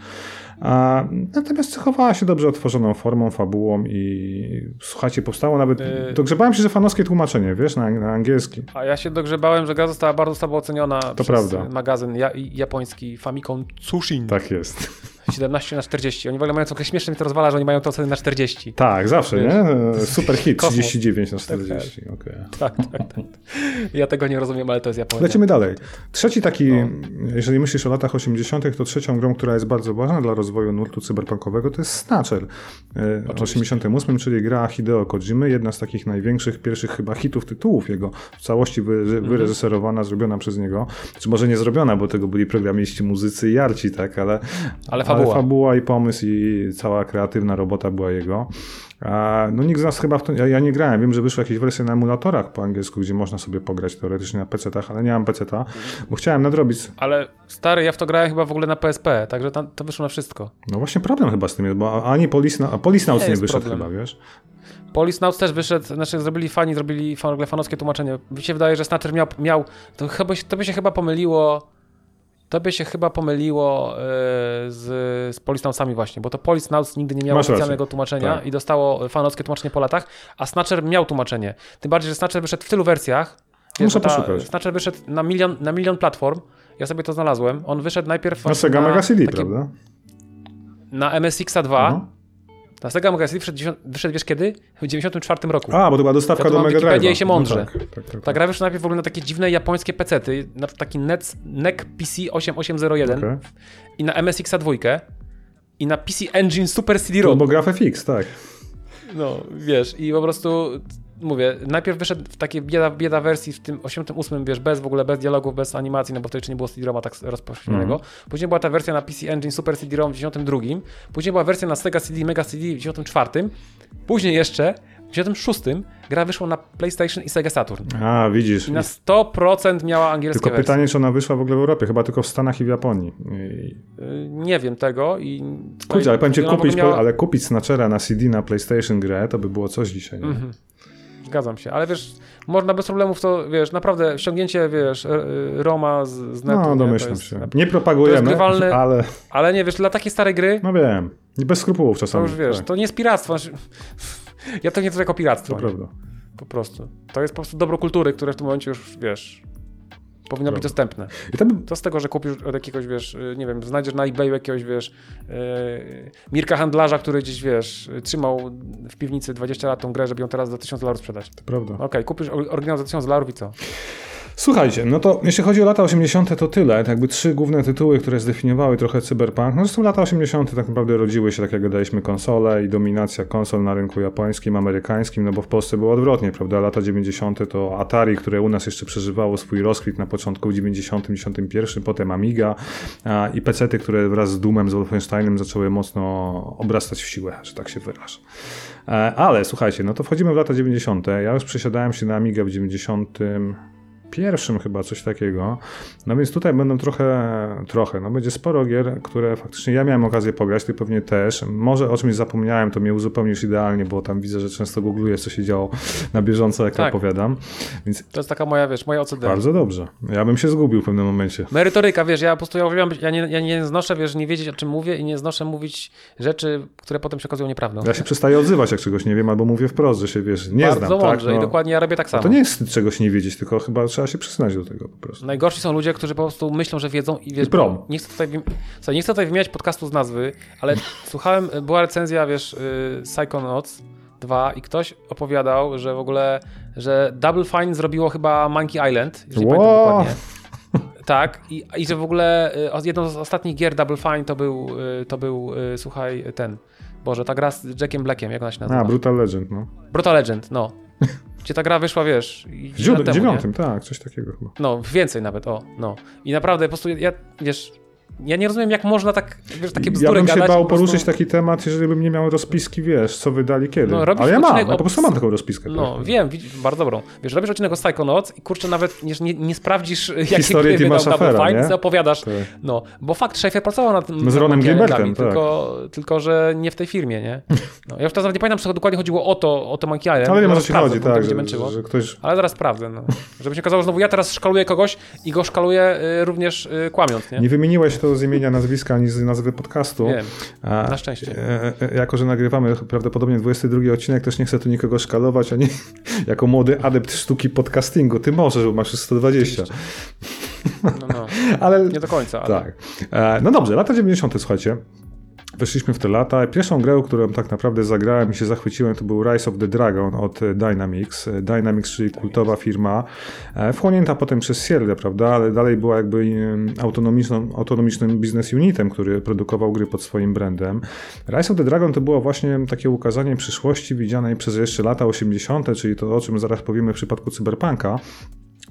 A, natomiast cechowała się dobrze otworzoną formą, fabułą i słuchajcie, powstało nawet... Yy. Dogrzebałem się, że fanowskie tłumaczenie, wiesz, na, na angielski. A ja się dogrzebałem, że gra została bardzo słabo oceniona przez prawda. magazyn ja, japoński Famicom Tsushin. Tak jest. 17 na 40. Oni w ogóle mają trochę śmiesznie mi to rozwala, że oni mają to oceny na 40. Tak, zawsze, Wiesz, nie? Super hit, kosmos. 39 na 40. okej. Tak, tak, tak. Ja tego nie rozumiem, ale to jest Japonia. Lecimy dalej. Trzeci taki, No. jeżeli myślisz o latach 80., to trzecią grą, która jest bardzo ważna dla rozwoju nurtu cyberpunkowego, to jest Snatcher. E, W 88, czyli gra Hideo Kojimy, jedna z takich największych, pierwszych chyba hitów tytułów jego, w całości Mhm. wyreżyserowana, zrobiona przez niego. Czy może nie zrobiona, bo tego byli programiści, muzycy i arci, tak, ale, Ale fabuła. fabuła i pomysł i cała kreatywna robota była jego. No nikt z nas chyba w to, ja, ja nie grałem, wiem, że wyszły jakieś wersje na emulatorach po angielsku, gdzie można sobie pograć teoretycznie na PC-tach, ale nie mam PC-ta, bo chciałem nadrobić. Ale stary, ja w to grałem chyba w ogóle na PSP, także tam, to wyszło na wszystko. No właśnie problem chyba z tym jest, bo ani Police, a Police Nauts Nie nie, wyszedł problem. chyba, wiesz? Police Nauts też wyszedł, znaczy zrobili fani, zrobili fan, fanowskie tłumaczenie. Mi się wydaje, że Snatcher miał, miał to, chyba, to by się chyba pomyliło, to by się chyba pomyliło e, z, z Police Nautsami właśnie, bo to Police Nauts nigdy nie miało Masz rację. oficjalnego tłumaczenia Tak. i dostało fanowskie tłumaczenie po latach, a Snatcher miał tłumaczenie. Tym bardziej, że Snatcher wyszedł w tylu wersjach. Muszę ta- poszukać. Snatcher wyszedł na milion, na milion platform. Ja sobie to znalazłem. On wyszedł najpierw Na Sega Mega CD, prawda? na MSX 2. Na Sega Mega CD wyszedł, wiesz kiedy? W 94 roku. A, bo to była dostawka Ja do Mega Drive'a. i się mądrze. No tak, tak, tak, Ta gra wyszła najpierw w ogóle na takie dziwne japońskie pecety, na taki NEC, NEC PC 8801 Okej. i na MSX 2 i na PC Engine Super CD-ROM. Turbograf FX, tak. No, wiesz, i po prostu mówię, najpierw wyszedł w takiej bieda, bieda wersji w tym 88, wiesz, bez w ogóle, bez dialogów, bez animacji, no bo wtedy jeszcze nie było CD-ROMa tak rozpowszechnionego. Mhm. Później była ta wersja na PC Engine Super CD-ROM w 92, później była wersja na Sega CD, Mega CD w 94, później jeszcze w 96 gra wyszła na PlayStation i Sega Saturn. A, widzisz. I na 100% miała angielskie Tylko wersje. pytanie, czy ona wyszła w ogóle w Europie, chyba tylko w Stanach i w Japonii. I... Y, Nie wiem tego i... Kurczę, ale powiem ci, kupić, miała- ale kupić Snatchera na CD na PlayStation grę, to by było coś dzisiaj. Nie? Mhm. Zgadzam się, ale wiesz, można bez problemów to, wiesz, naprawdę ściągnięcie, wiesz, r- y, Roma z, z netu. No, nie? To domyślam jest- się. Nie propagujemy, to jest grywalne- ale Ale nie, wiesz, dla takiej starej gry, no wiem. Bez skrupułów to czasami. już wiesz, tak, to nie jest piractwo. Znaczy, Ja to nie to jako piractwo. to nie? prawda. Po prostu. To jest po prostu dobro kultury, które w tym momencie już, wiesz, powinno być dostępne. I to z tego, że kupisz od jakiegoś, wiesz, y, nie wiem, znajdziesz na eBayu jakiegoś, wiesz, yy, Mirka handlarza, który gdzieś, wiesz, trzymał w piwnicy 20 lat tą grę, żeby ją teraz za 1000 dolarów sprzedać. To prawda. Okej, kupisz or- oryginał za 1000 dolarów i co? Słuchajcie, no to jeśli chodzi o lata 80., to tyle. To jakby trzy główne tytuły, które zdefiniowały trochę cyberpunk. No zresztą lata 80. tak naprawdę rodziły się, tak jak gadaliśmy, konsole i dominacja konsol na rynku japońskim, amerykańskim, no bo w Polsce było odwrotnie, prawda? Lata 90. to Atari, które u nas jeszcze przeżywało swój rozkwit na początku w 90, 91, potem Amiga a, i pecety, które wraz z Doomem, z Wolfensteinem zaczęły mocno obrastać w siłę, że tak się wyrażę. E, Ale słuchajcie, no to wchodzimy w lata 90. Ja już przesiadałem się na Amigę w 90 pierwszym chyba coś takiego. No więc tutaj będą trochę, trochę, no będzie sporo gier, które faktycznie ja miałem okazję pograć, ty pewnie też. Może o czymś zapomniałem, to mnie uzupełnisz idealnie, bo tam widzę, że często googluję, co się działo na bieżąco, jak Tak. opowiadam. Więc To jest taka moja, wiesz, moja OCD. bardzo dobrze. Ja bym się zgubił w pewnym momencie. Merytoryka, wiesz, ja po prostu ja, uwielbiam ja, nie, ja nie znoszę, wiesz, nie wiedzieć o czym mówię i nie znoszę mówić rzeczy, które potem się okazują nieprawdą. Ja się przestaję odzywać, jak czegoś nie wiem, albo mówię wprost, że się wiesz, nie Bardzo znam. Tak? mądrze i dokładnie ja robię tak samo. To nie jest czegoś nie wiedzieć, tylko chyba trzeba się przyznać do tego po prostu. Najgorsi są ludzie, którzy po prostu myślą, że wiedzą i wiesz, I prom. nie chcę tutaj, słuchaj, nie chcę tutaj wymieniać podcastu z nazwy, ale słuchałem, była recenzja, wiesz, y, Psychonauts 2 i ktoś opowiadał, że w ogóle, że Double Fine zrobiło chyba Monkey Island, jeżeli Wow. pamiętam dokładnie. Tak, i, i że w ogóle y, jedną z ostatnich gier Double Fine to był, y, to był, słuchaj, ten, Boże, ta gra z Jackiem Blackiem, jak ona się nazywa? A, Brutal Legend, no. Brutal Legend, no. Gdzie ta gra wyszła, wiesz, W dziewiątym, tak, coś takiego chyba. No, więcej nawet, o, no. I naprawdę po prostu ja, wiesz, ja nie rozumiem, jak można tak, wiesz, takie Ja bzdury bym się gadać. bał po prostu- poruszyć taki temat, jeżeli bym nie miał rozpiski, wiesz, co wydali kiedy. No, Ale ja mam, ja o- po prostu mam taką rozpiskę. No, tak. wiem, bardzo dobrą. Wiesz, robisz odcinek o Psychonauts i kurczę, nawet nie, nie, sprawdzisz, jakie Historię gry wydał Double Fine, co opowiadasz. Tak. No, bo fakt, Schaeffer pracował nad tym. No z Ronem Gilbertem, tak. tylko, tylko, że nie w tej firmie, nie? No, ja już teraz nawet nie pamiętam, czy dokładnie chodziło o to, o to Monkey Island. Ale nie ma Zaraz co chodzi, tak, że, męczyło. że ktoś... Ale zaraz sprawdzę, no. Żeby się okazało, że znowu ja teraz szkaluję kogoś i go szkaluję y, również y, kłamiąc, nie? Nie wymieniłeś to z imienia, nazwiska, ani z nazwy podcastu. Wiem. Na szczęście. E, e, jako, że nagrywamy prawdopodobnie 22 odcinek, też nie chcę tu nikogo szkalować, ani jako młody adept sztuki podcastingu. Ty możesz, bo masz już 120. No, no. Ale Nie do końca, ale... tak. E, no dobrze, lata 90. słuchajcie. Weszliśmy w te lata. Pierwszą grę, którą tak naprawdę zagrałem i się zachwyciłem, to był Rise of the Dragon od e, Dynamics. E, Dynamics, czyli kultowa firma, e, wchłonięta potem przez Sierra, prawda, ale dalej była jakby autonomiczną, autonomicznym business unitem, który produkował gry pod swoim brandem. Rise of the Dragon to było właśnie takie ukazanie przyszłości widzianej przez jeszcze lata 80., czyli to, o czym zaraz powiemy w przypadku Cyberpunka.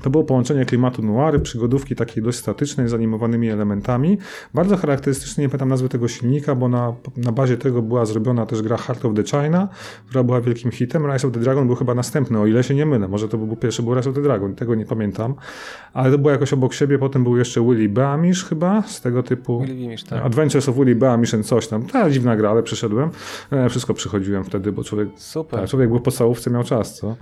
To było połączenie klimatu noiry, przygodówki takiej dość statycznej z animowanymi elementami. Bardzo charakterystyczny, nie pamiętam nazwy tego silnika, bo na, na bazie tego była zrobiona też gra Heart of the China, która była wielkim hitem. Rise of the Dragon był chyba następny, o ile się nie mylę. Może to był pierwszy, był Rise of the Dragon, tego nie pamiętam. Ale to było jakoś obok siebie. Potem był jeszcze Willy Beamish chyba, z tego typu... Willy Beamish, tak. Adventures of Willy Beamish and coś tam. Ta dziwna gra, ale przeszedłem. E, Wszystko przychodziłem wtedy, bo człowiek Super. tak, człowiek był po całówce, miał czas, co?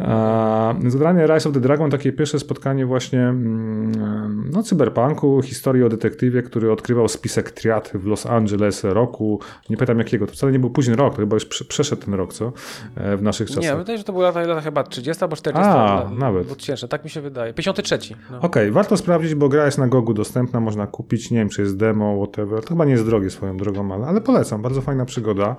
A, Zagranie Rise of the Dragon, takie pierwsze spotkanie właśnie mm, no, cyberpunku, historii o detektywie, który odkrywał spisek triad w Los Angeles roku, nie pamiętam jakiego, to wcale nie był późny rok, to chyba już prze- przeszedł ten rok, co? E, W naszych czasach. Nie, wydaje że to były lata, lata chyba 30 albo 40. A, la- nawet. 2000, tak mi się wydaje. 53. No. Okej, warto sprawdzić, bo gra jest na Gogu dostępna, można kupić, nie wiem czy jest demo, whatever. To chyba nie jest drogie swoją drogą, ale, ale polecam, bardzo fajna przygoda.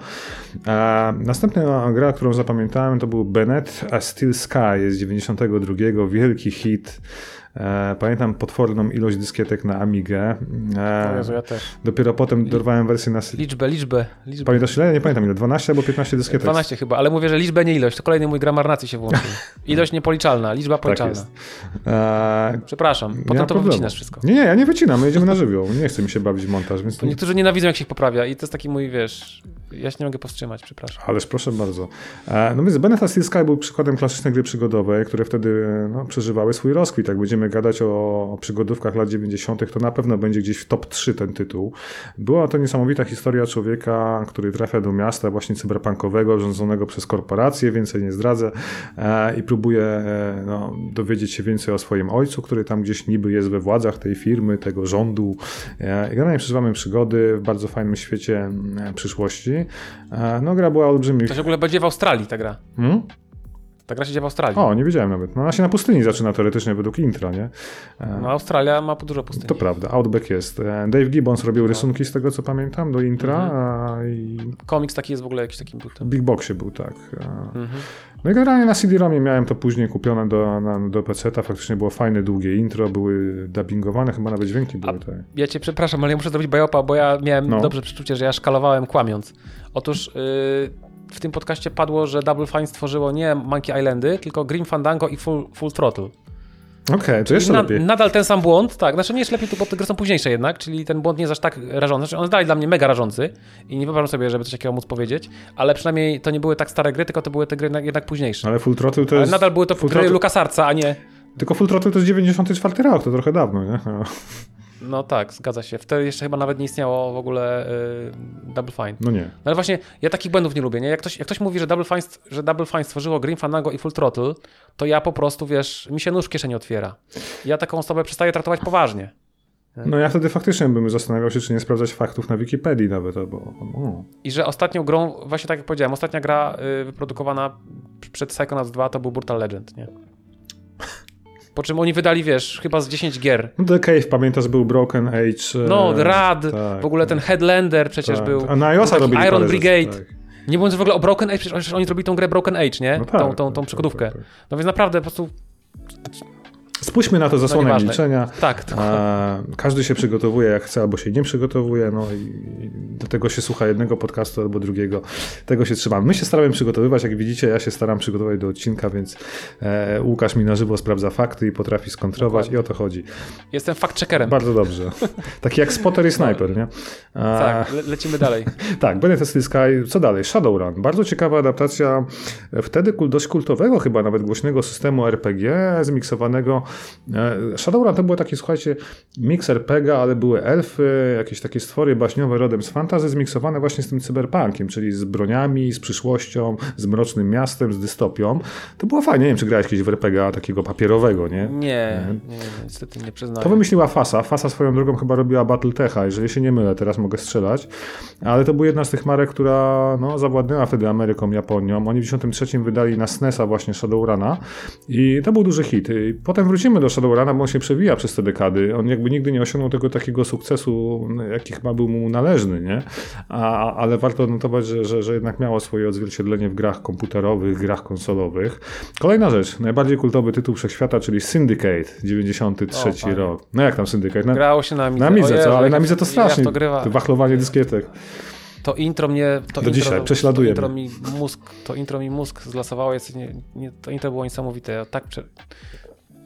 E, następna gra, którą zapamiętałem, to był Bennett A Steel Sky z 92, wielki hit. E, pamiętam potworną ilość dyskietek na Amigę. E, Jezu, ja też. dopiero potem dorwałem wersję na... Liczbę, liczbę, liczbę. Pamiętasz ile? Nie pamiętam ile, 12 albo 15 dyskietek. 12 chyba, ale mówię, że liczbę, nie ilość. To kolejny mój gramar nacji się włączył. Ilość niepoliczalna, liczba Tak policzalna. jest. E, Przepraszam, potem to problemu. wycinasz wszystko. Nie, nie, ja nie wycinam, my jedziemy na żywioł. Nie chce mi się bawić w montaż, więc... Niektórzy nienawidzą, jak się ich poprawia i to jest taki mój, wiesz, ja się nie mogę powstrzymać, przepraszam. Ależ proszę bardzo. E, No więc Benefit Steel Sky był przykładem klasycznej gry przygodowej, które wtedy e, no, przeżywały swój rozkwit. Jak będziemy gadać o, przygodówkach lat 90., to na pewno będzie gdzieś w top 3 ten tytuł. Była to niesamowita historia człowieka, który trafia do miasta właśnie cyberpunkowego, rządzonego przez korporacje, więcej nie zdradzę, e, i próbuje no, dowiedzieć się więcej o swoim ojcu, który tam gdzieś niby jest we władzach tej firmy, tego rządu. I generalnie przeżywamy przygody w bardzo fajnym świecie przyszłości. E, No gra była olbrzymich. To się w ogóle będzie w Australii ta gra. Hmm? Ta gra się dzieje w Australii. O, nie wiedziałem nawet. No ona się na pustyni zaczyna teoretycznie według intra, nie? E, No, Australia ma dużo pustyni. To prawda, Outback jest. E, Dave Gibbons robił rysunki z tego, co pamiętam, do intra a, i Komiks taki jest w ogóle jakiś takim butem. Big Boxie był, tak. Mhm. No i generalnie na CD-ROMie miałem to później kupione do, na, do PC-ta. Faktycznie było fajne, długie intro, były dubbingowane, chyba nawet dźwięki były. Tak. Ja cię przepraszam, ale ja muszę zrobić bajopa, bo ja miałem No. dobrze przeczucie, że ja szkalowałem kłamiąc. Otóż yy, w tym podcaście padło, że Double Fine stworzyło nie Monkey Islandy, tylko Grim Fandango i Full, full Throttle. Okej, to jeszcze Na, lepiej. nadal ten sam błąd, tak, znaczy nie jest lepiej, bo te gry są późniejsze jednak, czyli ten błąd nie jest aż tak rażący, znaczy on jest dalej dla mnie mega rażący i nie wyobrażam sobie, żeby coś takiego móc powiedzieć, ale przynajmniej to nie były tak stare gry, tylko to były te gry na- jednak późniejsze. Ale Full Throttle to Ale jest... nadal były to Full gry LucasArtsa, a nie Tylko Full Throttle to jest 94 rok, to trochę dawno, nie? No tak, zgadza się. Wtedy jeszcze chyba nawet nie istniało w ogóle y, Double Fine. No nie. No ale właśnie ja takich błędów nie lubię, nie? Jak ktoś, jak ktoś mówi, że Double, Fine, że Double Fine stworzyło Grim Fandango i Full Throttle, to ja po prostu, wiesz, mi się nóż w kieszeni otwiera. Ja taką osobę przestaję traktować poważnie. No ja wtedy faktycznie bym zastanawiał się, czy nie sprawdzać faktów na Wikipedii nawet, albo... O. I że ostatnią grą, właśnie tak jak powiedziałem, ostatnia gra y, wyprodukowana przed Psychonauts 2 to był Brutal Legend, nie? Po czym oni wydali, wiesz, chyba z 10 gier. No The Cave, pamiętasz, był Broken Age. e, No, Rad, tak, w ogóle ten Headlander przecież tak. był. A na iOSa robili Iron parę rzeczy, Brigade. tak. Nie mówiąc w ogóle o Broken Age, przecież oni zrobili tą grę Broken Age, nie? No tak, tą, tą, tą tak, przygodówkę. tak, tak. No więc naprawdę po prostu, Spójrzmy na to zasłonę No milczenia. tak, A, każdy się przygotowuje jak chce, albo się nie przygotowuje, no i, do tego się słucha jednego podcastu albo drugiego. Tego się trzymamy. My się staramy przygotowywać, jak widzicie, ja się staram przygotować do odcinka, więc e, Łukasz mi na żywo sprawdza fakty i potrafi skontrować Dokładnie. i o to chodzi. jestem fact-checkerem. Bardzo dobrze. Taki jak spotter i sniper, nie? Tak, le lecimy dalej. Tak, Benefit Sky, co dalej? Shadowrun. Bardzo ciekawa adaptacja e, wtedy dość kultowego, chyba nawet głośnego systemu RPG, zmiksowanego. E, Shadowrun to było taki, słuchajcie, miks RPG, ale były elfy, jakieś takie stwory baśniowe rodem z fantazy, zmiksowane właśnie z tym cyberpunkiem, czyli z broniami, z przyszłością, z mrocznym miastem, z dystopią. To było fajnie, nie wiem, czy grałeś kiedyś w RPG takiego papierowego, nie? Nie, nie, nie niestety nie przyznaję. To wymyśliła Fasa. Fasa swoją drogą chyba robiła Battletecha, jeżeli się nie mylę, teraz mogę strzelać. Ale to była jedna z tych marek, która no, zawładnęła wtedy Ameryką, Japonią. Oni w 93 wydali na SNESa właśnie Shadowruna i to był duży hit. Potem wrócimy do Shadowruna, bo on się przewija przez te dekady. On jakby nigdy nie osiągnął tego takiego sukcesu, no, jaki chyba był mu należny, nie? A, ale warto odnotować, że, że, że jednak miało swoje odzwierciedlenie w grach komputerowych, grach konsolowych. Kolejna rzecz, najbardziej kultowy tytuł wszechświata, czyli Syndicate, 93 O, rok. No jak tam Syndicate? Na, Grało się na Midze. na Midze, co? Ale na Midze to strasznie. Ja to grywa. To wachlowanie dyskietek. To intro mnie. To Do intro, dzisiaj, prześladuje To intro, mi mózg, to intro mi mózg zlasowało. Jest, nie, nie, to intro było niesamowite. Ja tak prze...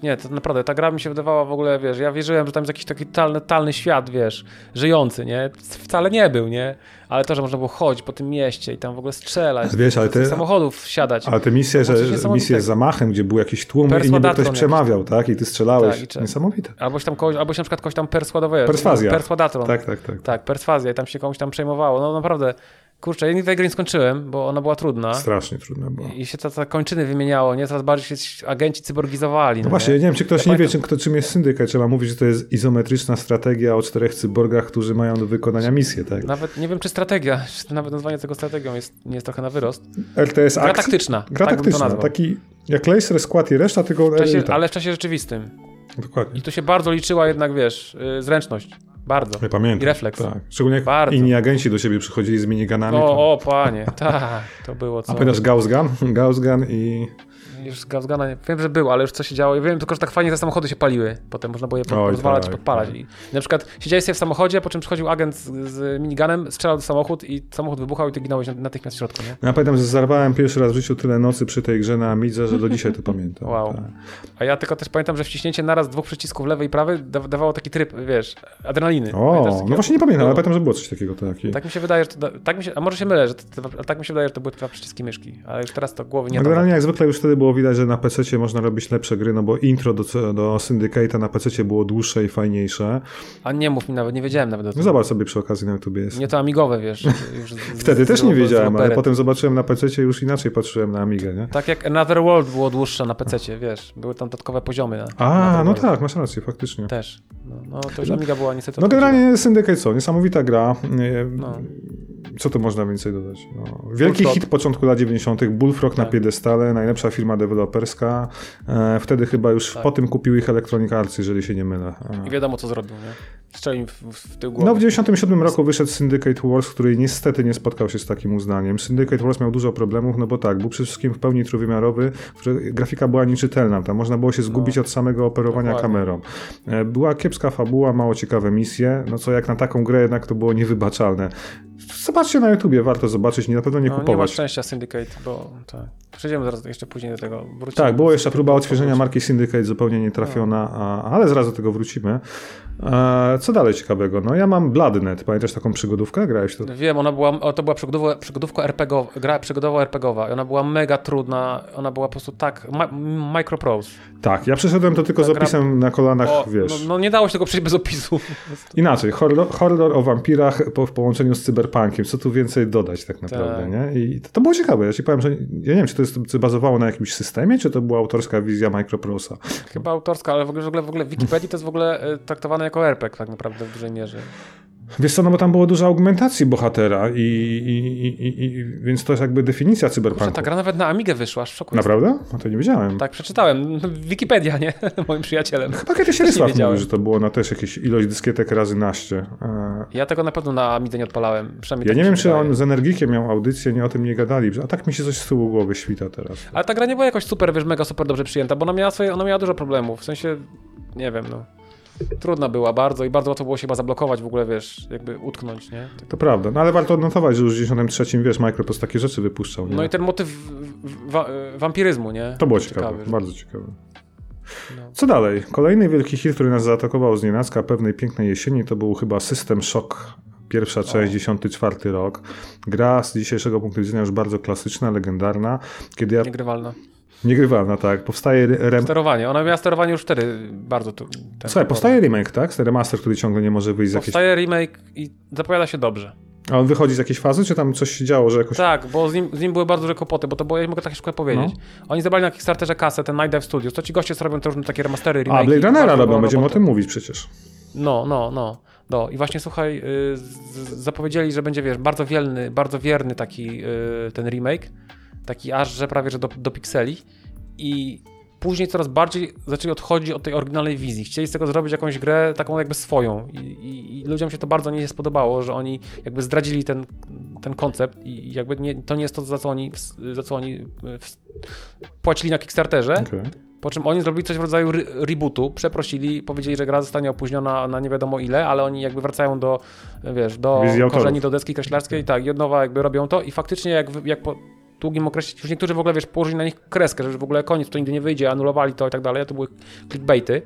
Nie, to naprawdę, ta gra mi się wydawała w ogóle, wiesz, ja wierzyłem, że tam jest jakiś taki talny, talny świat, wiesz, żyjący, nie? Wcale nie był, nie? Ale to, że można było chodzić po tym mieście i tam w ogóle strzelać, Wiesz, ale te- samochodów wsiadać. Ale te misje, że niesamowitego. misje z zamachem, gdzie był jakiś tłum i niby ktoś przemawiał, tak? I ty strzelałeś. Tak, i Niesamowite. Alboś tam kogoś, alboś na przykład kogoś tam persładować. Perswazja. Perswadatron. Tak, tak, tak. Tak, perswazja i tam się komuś tam przejmowało. No naprawdę, kurczę, ja nigdy tej gry nie skończyłem, bo ona była trudna. Strasznie trudne było. I się te, te kończyny wymieniało, nie? Coraz bardziej się agenci cyborgizowali. No właśnie, nie? nie wiem, czy ktoś Ja nie wie, pamiętam- czym, kto, czym jest syndykat. Trzeba mówić, że to jest izometryczna strategia o czterech cyborgach, którzy mają do wykonania misję, tak? Nawet nie wiem, czy strategia, czy nawet nazwanie tego strategią jest, nie jest trochę na wyrost. RTS Gra akcji. taktyczna. Gra tak taktyczna, taki jak laser, skład i reszta, tylko W czasie, ale w czasie rzeczywistym. Dokładnie. I tu się bardzo liczyła jednak, wiesz, yy, zręczność. Bardzo. Ja pamiętam. I refleks. Tak. Szczególnie jak Bardzo. inni agenci do siebie przychodzili z miniganami. to... O, o, panie, tak, to było co. A pamiętasz Gauss Gun? Gauss Gun i... Już z Gaussgana wiem, że był, ale już co się działo. I wiem tylko, że tak fajnie te samochody się paliły. Potem można było je po- rozwalać, tak, podpalać. tak. I na przykład siedziałeś sobie w samochodzie, po czym przychodził agent z, z miniganem, strzelał do samochód i samochód wybuchał i ty ginąłeś natychmiast w środku, nie? Ja pamiętam, że zarwałem pierwszy raz w życiu tyle nocy przy tej grze na Amidze, że do dzisiaj to pamiętam. Wow. Tak. A ja tylko też pamiętam, że wciśnięcie naraz dwóch przycisków lewej i prawej da dawało taki tryb, wiesz, adrenaliny. Pamiętasz O, takiego? no właśnie nie pamiętam, ale Było. pamiętam, że było coś takiego. Tak. I... Tak mi się wydaje, że to, tak mi się, a może się mylę, że to, tak mi się wydaje, że to były dwa przyciski myszki, ale już teraz to głowy nie No generalnie jak zwykle już wtedy było widać, że na PC można robić lepsze gry, no bo intro do, do Syndicate'a na PC było dłuższe i fajniejsze. A nie mów mi nawet, nie wiedziałem nawet o No tym. zobacz sobie przy okazji na YouTubie jest. Nie to amigowe, wiesz. Już Wtedy z, też z- nie wiedziałem, ale potem zobaczyłem na PC już inaczej patrzyłem na Amigę, nie? Tak jak Another World było dłuższe na PC, wiesz. Były tam dodatkowe poziomy. Na, A, Another no World. tak, masz rację, faktycznie. Też. No, no to już Amiga była niestety No generalnie Syndicate co? Niesamowita gra. No. Co tu można więcej dodać? No, wielki Bullfrog. hit początku lat 90. Bullfrog na Tak. piedestale, najlepsza firma deweloperska. E, wtedy chyba już Tak. po tym kupił ich Electronic Arts, jeżeli się nie mylę. E, I wiadomo, co zrobił, nie? Strzelił w, w, tył głowy. No w 97 roku wyszedł Syndicate Wars, który niestety nie spotkał się z takim uznaniem. Syndicate Wars miał dużo problemów, no bo tak, był przede wszystkim w pełni trójwymiarowy, grafika była nieczytelna, tam można było się zgubić od samego operowania No. Dokładnie. kamerą. E, Była kiepska fabuła, mało ciekawe misje, no co jak na taką grę jednak to było niewybaczalne. Zobaczcie na YouTubie, warto zobaczyć, nie na pewno nie no, nie ma kupować. szczęścia Syndicate, bo tak. Przejdziemy zaraz jeszcze później do tego. Wrócimy. Tak, była jeszcze próba odświeżenia marki Syndicate, zupełnie nietrafiona, a, ale zaraz do tego wrócimy. E, co dalej ciekawego? No ja mam Bloodnet, pamiętasz taką przygodówkę? Grałeś to? Wiem, ona była, to była przygodowa, przygodówka RPGowa, gra przygodowa RPGowa i ona była mega trudna, ona była po prostu tak, ma, microprose. Tak, ja przeszedłem to tylko z Ta gra- opisem na kolanach, O, wiesz. no, no nie dało się tego przejść bez opisu. Inaczej, horror, horror o wampirach po, w połączeniu z cyberpunkiem. Co tu więcej dodać tak naprawdę, Tak. nie? I to, to było ciekawe. Ja ci powiem, że ja nie wiem, czy to jest czy bazowało na jakimś systemie, czy to była autorska wizja Microprosa. Chyba autorska, ale w ogóle, w ogóle, w ogóle w Wikipedii to jest w ogóle e, traktowane jako RPG tak naprawdę w dużej mierze. Wiesz co, no bo tam było dużo augmentacji bohatera i, i, i, i, więc to jest jakby definicja Kurczę, cyberpunku. ta gra nawet na Amigę wyszła, aż. Naprawdę? No to nie wiedziałem. Tak, przeczytałem. Wikipedia, nie? Moim przyjacielem. Chyba kiedyś wiedziałem. mówił, że to było na też jakieś ilość dyskietek razy naście. E, Ja tego na pewno na Amidze nie odpalałem. Przynajmniej Ja tak nie wiem, czy on z Energikiem miał audycję, nie o tym nie gadali. A tak mi się coś z tyłu głowy świta teraz. Ale ta gra nie była jakoś super, wiesz, mega super dobrze przyjęta, bo ona miała, swoje, ona miała dużo problemów. W sensie, nie wiem, no. Trudna była bardzo i bardzo łatwo było się chyba zablokować w ogóle, wiesz, jakby utknąć, nie? To prawda, no ale warto odnotować, że już w 93 wiesz, Microprose takie rzeczy wypuszczał. Nie? No i ten motyw wa- wampiryzmu, nie? To było ciekawe, że- bardzo ciekawe. No. Co dalej? Kolejny wielki hit, który nas zaatakował z nienacka pewnej pięknej jesieni, to był chyba System Shock. Pierwsza część, 94 rok. Gra z dzisiejszego punktu widzenia już bardzo klasyczna, legendarna. Kiedy ja... Niegrywalna. Niegrywalna, tak. Powstaje rem... Sterowanie. Ona miała sterowanie już wtedy bardzo tu. Słuchaj, powstaje remake, tak? Remaster, który ciągle nie może wyjść z jakiejś... Powstaje remake i zapowiada się dobrze. A on wychodzi z jakiejś fazy, czy tam coś się działo, że jakoś... Tak, bo z nim, z nim były bardzo duże kłopoty, bo to było, ja mogę tak szybko powiedzieć. No. Oni zebrali na Kickstarterze kasę, ten Night Dive Studios, to ci goście co robią te różne takie remastery, A, remake. Blade Runnera robią, będziemy o tym mówić przecież. No, no, no. No i właśnie słuchaj, y, z- zapowiedzieli, że będzie, wiesz, bardzo wierny, bardzo wierny taki y, ten remake, taki aż, że prawie, że do, do pikseli. I później coraz bardziej zaczęli odchodzić od tej oryginalnej wizji. Chcieli z tego zrobić jakąś grę taką jakby swoją. I, i, i ludziom się to bardzo nie spodobało, że oni jakby zdradzili ten, ten koncept i jakby nie, to nie jest to, za co oni, za co oni y, w- płacili na Kickstarterze, Okej. po czym oni zrobili coś w rodzaju re- rebootu, przeprosili, powiedzieli, że gra zostanie opóźniona na nie wiadomo ile, ale oni jakby wracają do, wiesz, do korzeni, do deski kreślarskiej, tak, i od nowa jakby robią to. I faktycznie jak, jak po długim okresie, już niektórzy w ogóle, wiesz, położyli na nich kreskę, że w ogóle koniec, to nigdy nie wyjdzie, anulowali to i tak dalej, to były clickbaity.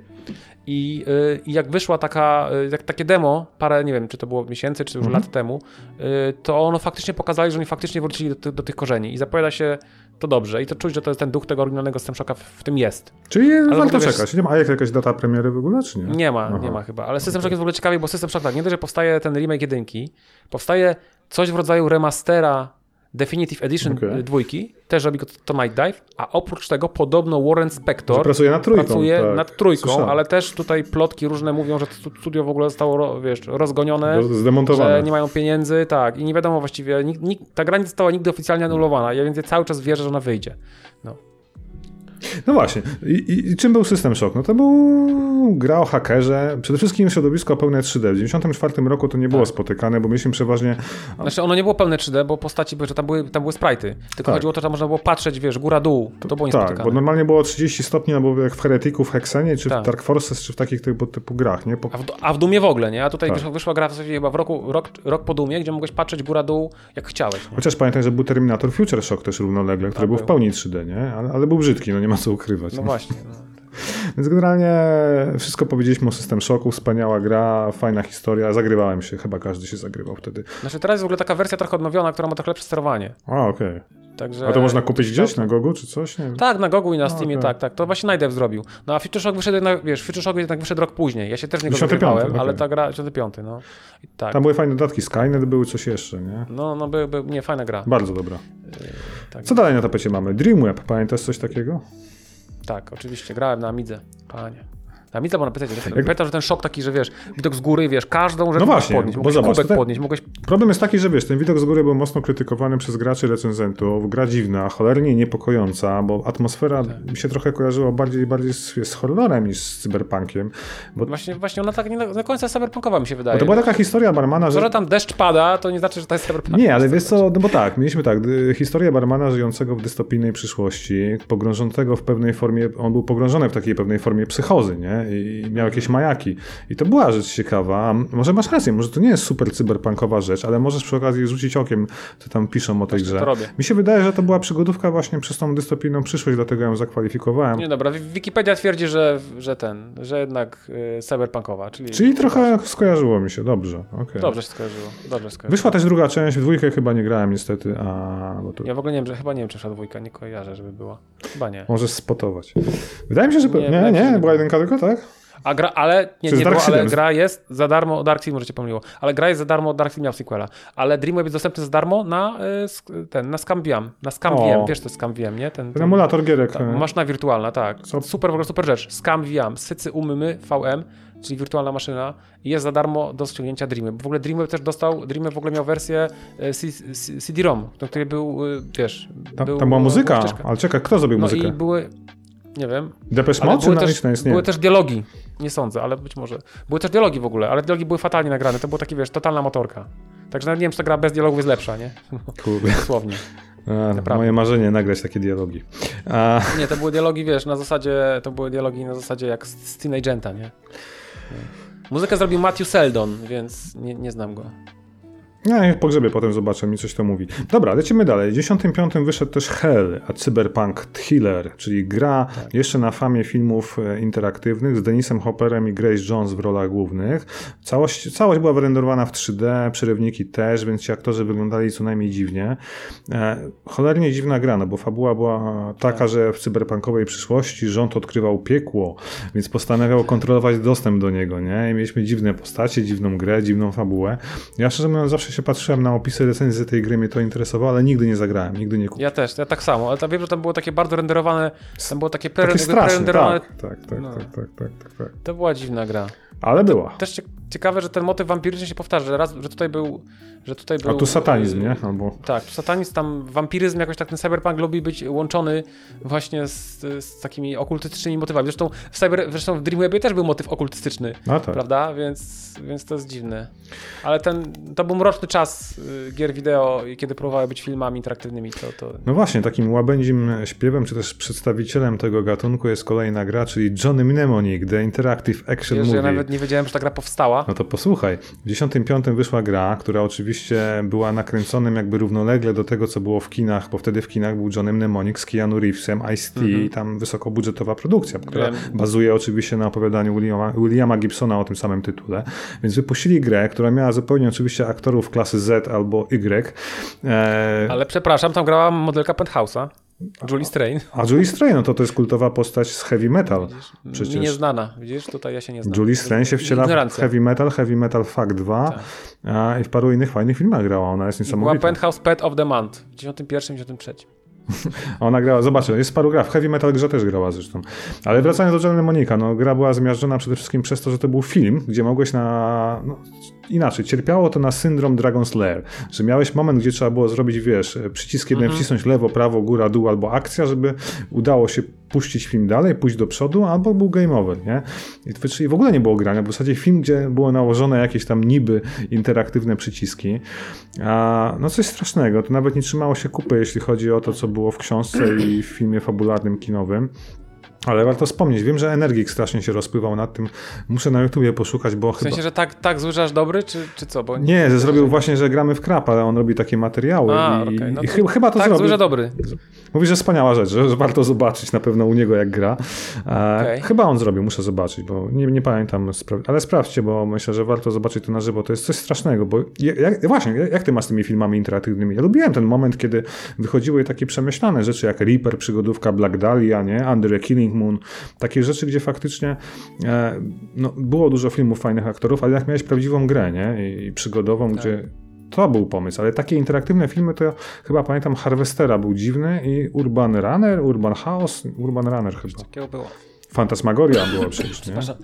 I, yy, I jak wyszła taka, yy, jak, takie demo, parę, nie wiem, czy to było miesięcy, czy już Mhm. lat temu, yy, to ono faktycznie pokazali, że oni faktycznie wrócili do, do tych korzeni i zapowiada się to dobrze i to czuć, że to jest ten duch tego oryginalnego System w, w tym jest. Czyli warto wiesz- czekać. Nie ma, a jak jakaś data premiery w ogóle, czy nie? Nie ma, Aha. nie ma chyba, ale System Shock jest w ogóle ciekawy, bo System Shock tak, nie dość, że powstaje ten remake jedynki, powstaje coś w rodzaju remastera Definitive Edition Okej. y, dwójki, też robi go to Night Dive, a oprócz tego podobno Warren Spector pracuje nad trójką. pracuje tak. nad trójką, Słyszałem. ale też tutaj plotki różne mówią, że stu- studio w ogóle zostało wiesz, rozgonione, że nie mają pieniędzy, tak, i nie wiadomo właściwie, nikt, nikt, ta gra nie została nigdy oficjalnie anulowana, ja więc ja cały czas wierzę, że ona wyjdzie. No. No właśnie. I, i, I czym był System Shock? No to był gra o hakerze. Przede wszystkim środowisko pełne 3D. W 1994 roku to nie było Tak. spotykane, bo mieliśmy przeważnie... Znaczy ono nie było pełne 3D, bo postaci, były, że tam były, tam były sprite'y. Tylko Tak. chodziło o to, że tam można było patrzeć, wiesz, góra-dół. To, to było Tak, niespotykane. bo normalnie było 30 stopni, albo jak w Heretiku, w Hexenie, czy Tak. w Dark Forces, czy w takich typu, typu grach, nie? Po... A w, a w Dumie w ogóle, nie? A tutaj Tak. wyszła, gra w zasadzie chyba w roku, rok, rok po Dumie, gdzie mogłeś patrzeć góra-dół jak chciałeś. Nie? Chociaż pamiętaj, że był Terminator Future Shock też równolegle, który był w był. pełni 3D, nie? Ale, ale był brzydki, no nie ma co ukrywać. No nie? właśnie. No. Więc generalnie wszystko powiedzieliśmy o System Shocku, wspaniała gra, fajna historia, zagrywałem się, chyba każdy się zagrywał wtedy. Znaczy teraz jest w ogóle taka wersja trochę odnowiona, która ma trochę lepsze sterowanie. A, okej. Także... A to można kupić gdzieś na Gogu, czy coś? Nie. Tak, na Gogu i na Steamie, okej. tak, tak. To właśnie Najdev zrobił. No a Future Shock wyszedł jednak, wiesz, Future Shock jednak wyszedł rok później. Ja się też 95, zagrywałem, okej. ale ta gra, 95, no. I tak. Tam były fajne dodatki, Skynet były coś jeszcze, nie? No, no, by, by, nie, fajna gra. Bardzo dobra. Tak, Co dalej na tapecie mamy? Dreamweb, pamiętasz coś takiego? tak, oczywiście, grałem na Amidze, panie. Na Amidze, bo na PC. Pamiętam, że ten szok taki, że wiesz, widok z góry, wiesz, każdą rzecz No właśnie, podnieść. Mogłeś zobacz, kubek podnieść, mogłeś... Problem jest taki, że wiesz, ten widok z góry był mocno krytykowany przez graczy recenzentów, gra dziwna, cholernie niepokojąca, bo atmosfera Tak. mi się trochę kojarzyła bardziej bardziej z, z horrorem niż z cyberpunkiem. Bo, Właśnie, właśnie ona tak nie na, na końcu cyberpunkowa mi się wydaje. bo to była taka historia barmana, To, że... że tam deszcz pada, to nie znaczy, że to jest cyberpunk. Nie, ale wiesz co, no bo tak, mieliśmy tak, historię barmana żyjącego w dystopijnej przyszłości, pogrążonego w pewnej formie, on był pogrążony w takiej pewnej formie psychozy, nie? Nie? I miał jakieś majaki. I to była rzecz ciekawa. Może masz rację, może to nie jest super cyberpunkowa rzecz, ale możesz przy okazji rzucić okiem, co tam piszą o tej grze. to robię. Mi się wydaje, że to była przygodówka właśnie przez tą dystopijną przyszłość, dlatego ją zakwalifikowałem. Nie dobra, Wi- Wikipedia twierdzi, że, że ten, że jednak y, cyberpunkowa, czyli... Czyli trochę skojarzyło mi się, dobrze. okej. Dobrze się skojarzyło, dobrze skojarzyło. Wyszła też druga część, w dwójkę chyba nie grałem niestety, a bo to Ja w ogóle nie wiem, że chyba nie wiem, czy wyszła dwójka, nie kojarzę, żeby była. Chyba nie. możesz spotować. Wydaje mi się, że Nie, nie, nie, że była nie. jedynka tylko, tak? A gra, ale nie, nie było, ale gra jest za darmo, Dark Seed może cię pomyliło, ale gra jest za darmo, Dark Seed miał sequela, ale Dreamweb jest dostępny za darmo na y, ten, na ScamVM, na ScamVM, O. wiesz to ScamVM, nie? Ten, Ten ten, emulator gierek. ta, maszyna wirtualna, tak. Co? Super, w ogóle super rzecz. ScamVM, sycy umymy VM, czyli wirtualna maszyna jest za darmo do ściągnięcia Dreamweb. W ogóle Dreamweb też dostał, Dreamweb w ogóle miał wersję y, CD-ROM, na której był, y, wiesz, Tam, był, tam była muzyka, ale czekaj, kto zrobił No muzykę? i były, nie wiem, Depeche Mode czy też, jest? Nie. były też dialogi. Nie sądzę, ale być może. Były też dialogi w ogóle, ale dialogi były fatalnie nagrane. To było takie, wiesz, totalna motorka. Także nawet nie wiem, czy ta gra bez dialogów jest lepsza, nie? Kurde. Dosłownie. A, moje marzenie nagrać takie dialogi. A, Nie, to były dialogi, wiesz, na zasadzie, to były dialogi na zasadzie jak z, z Teen Agenta, nie? Nie. Muzykę zrobił Matthew Seldon, więc nie, nie znam go. Nie, po grzebie potem zobaczę, mi coś to mówi. Dobra, lecimy dalej. W 95 wyszedł też Hell, a Cyberpunk Thriller, czyli gra Tak. jeszcze na famie filmów e, interaktywnych z Denisem Hopperem i Grace Jones w rolach głównych. Całość, całość była wyrenderowana w 3D, przerywniki też, więc ci aktorzy wyglądali co najmniej dziwnie. E, cholernie dziwna gra, no bo fabuła była taka, Tak. że w cyberpunkowej przyszłości rząd odkrywał piekło, więc postanawiał kontrolować dostęp do niego, nie? I mieliśmy dziwne postacie, dziwną grę, dziwną fabułę. Ja szczerze mówiąc zawsze patrzyłem na opisy recenzji tej gry, mnie to interesowało, ale nigdy nie zagrałem, nigdy nie kupiłem. Ja też, ja tak samo, ale tam wiem, że tam było takie bardzo renderowane, tam było takie, pre, Takie straszne, prerenderowane. tak, tak, tak, No. tak, tak, tak, tak, tak. To była dziwna gra. Ale była. Też ciekawe, że ten motyw wampiryczny się powtarza, że, raz, że tutaj był, że tutaj był... A tu satanizm, y, nie? Albo... Tak, satanizm, tam wampiryzm, jakoś tak ten cyberpunk lubi być łączony właśnie z, z takimi okultystycznymi motywami. Zresztą w, cyber, zresztą w Dreamwebie też był motyw okultystyczny, No tak. prawda? Więc, więc to jest dziwne. Ale ten, to był mroczny czas y, gier wideo, kiedy próbowały być filmami interaktywnymi, to... to... No właśnie, takim łabędzim śpiewem, czy też przedstawicielem tego gatunku jest kolejna gra, czyli Johnny Mnemonic, The Interactive Action Wiesz, Movie. ja nawet nie wiedziałem, że ta gra powstała. No to posłuchaj. W 95 wyszła gra, która oczywiście była nakręconym jakby równolegle do tego, co było w kinach, bo wtedy w kinach był Johnny Mnemonic z Keanu Reevesem, Ice-T, Mhm. tam wysokobudżetowa produkcja, która Wiem. bazuje oczywiście na opowiadaniu Williama, Williama Gibsona o tym samym tytule. Więc wypuścili grę, która miała zupełnie oczywiście aktorów klasy Z albo Y. E, Ale przepraszam, tam grała modelka Penthouse'a, Julie Strain. A Julie Strain, no to to jest kultowa postać z heavy metal. Mi Przecież. nieznana, widzisz? Tutaj ja się nie znam. Julie Strain się wciela w heavy metal, heavy metal Fuck 2 Tak. i w paru innych fajnych filmach grała. Ona jest Była niesamowita. Penthouse Pet of the Month w 91 93 A Ona grała, zobaczę, jest paru gra, w Heavy Metal grze też grała zresztą. Ale wracając do Johnny Monika, no gra była zmiażdżona przede wszystkim przez to, że to był film, gdzie mogłeś na... No, inaczej, cierpiało to na syndrom Dragon's Lair, że miałeś moment, gdzie trzeba było zrobić, wiesz, przycisk jeden wcisnąć lewo, prawo, góra, dół albo akcja, żeby udało się puścić film dalej, pójść do przodu, albo był game over, nie? I w ogóle nie było grania, w zasadzie film, gdzie było nałożone jakieś tam niby interaktywne przyciski. A, no coś strasznego, to nawet nie trzymało się kupy, jeśli chodzi o to, co było w książce i w filmie fabularnym kinowym. Ale warto wspomnieć, wiem, że Energik strasznie się rozpływał nad tym. Muszę na YouTubie poszukać, bo W chyba... sensie, że tak, tak zły, dobry, czy, czy co? Bo Nie, że zrobił właśnie, że gramy w krap, ale on robi takie materiały A, i, okej, no i to chy- chyba to tak zrobił. zły, że dobry. Mówi, że wspaniała rzecz, że, że warto zobaczyć na pewno u niego jak gra. E, Okej. Chyba on zrobił, muszę zobaczyć, bo nie, nie pamiętam, ale sprawdźcie, bo myślę, że warto zobaczyć to na żywo. To jest coś strasznego, bo ja- jak, właśnie, jak ty masz z tymi filmami interaktywnymi? Ja lubiłem ten moment, kiedy wychodziły takie przemyślane rzeczy jak Reaper, przygodówka Black Dahlia, nie? Under a Killing Moon, takie rzeczy, gdzie faktycznie e, no, było dużo filmów fajnych aktorów, ale jak miałeś prawdziwą grę, nie? I, i przygodową, Tak. gdzie to był pomysł, ale takie interaktywne filmy to ja chyba pamiętam Harvestera był dziwny i Urban Runner, Urban House, Urban Runner chyba. Takiego było. Fantasmagoria była przecież, nie? Przepraszam.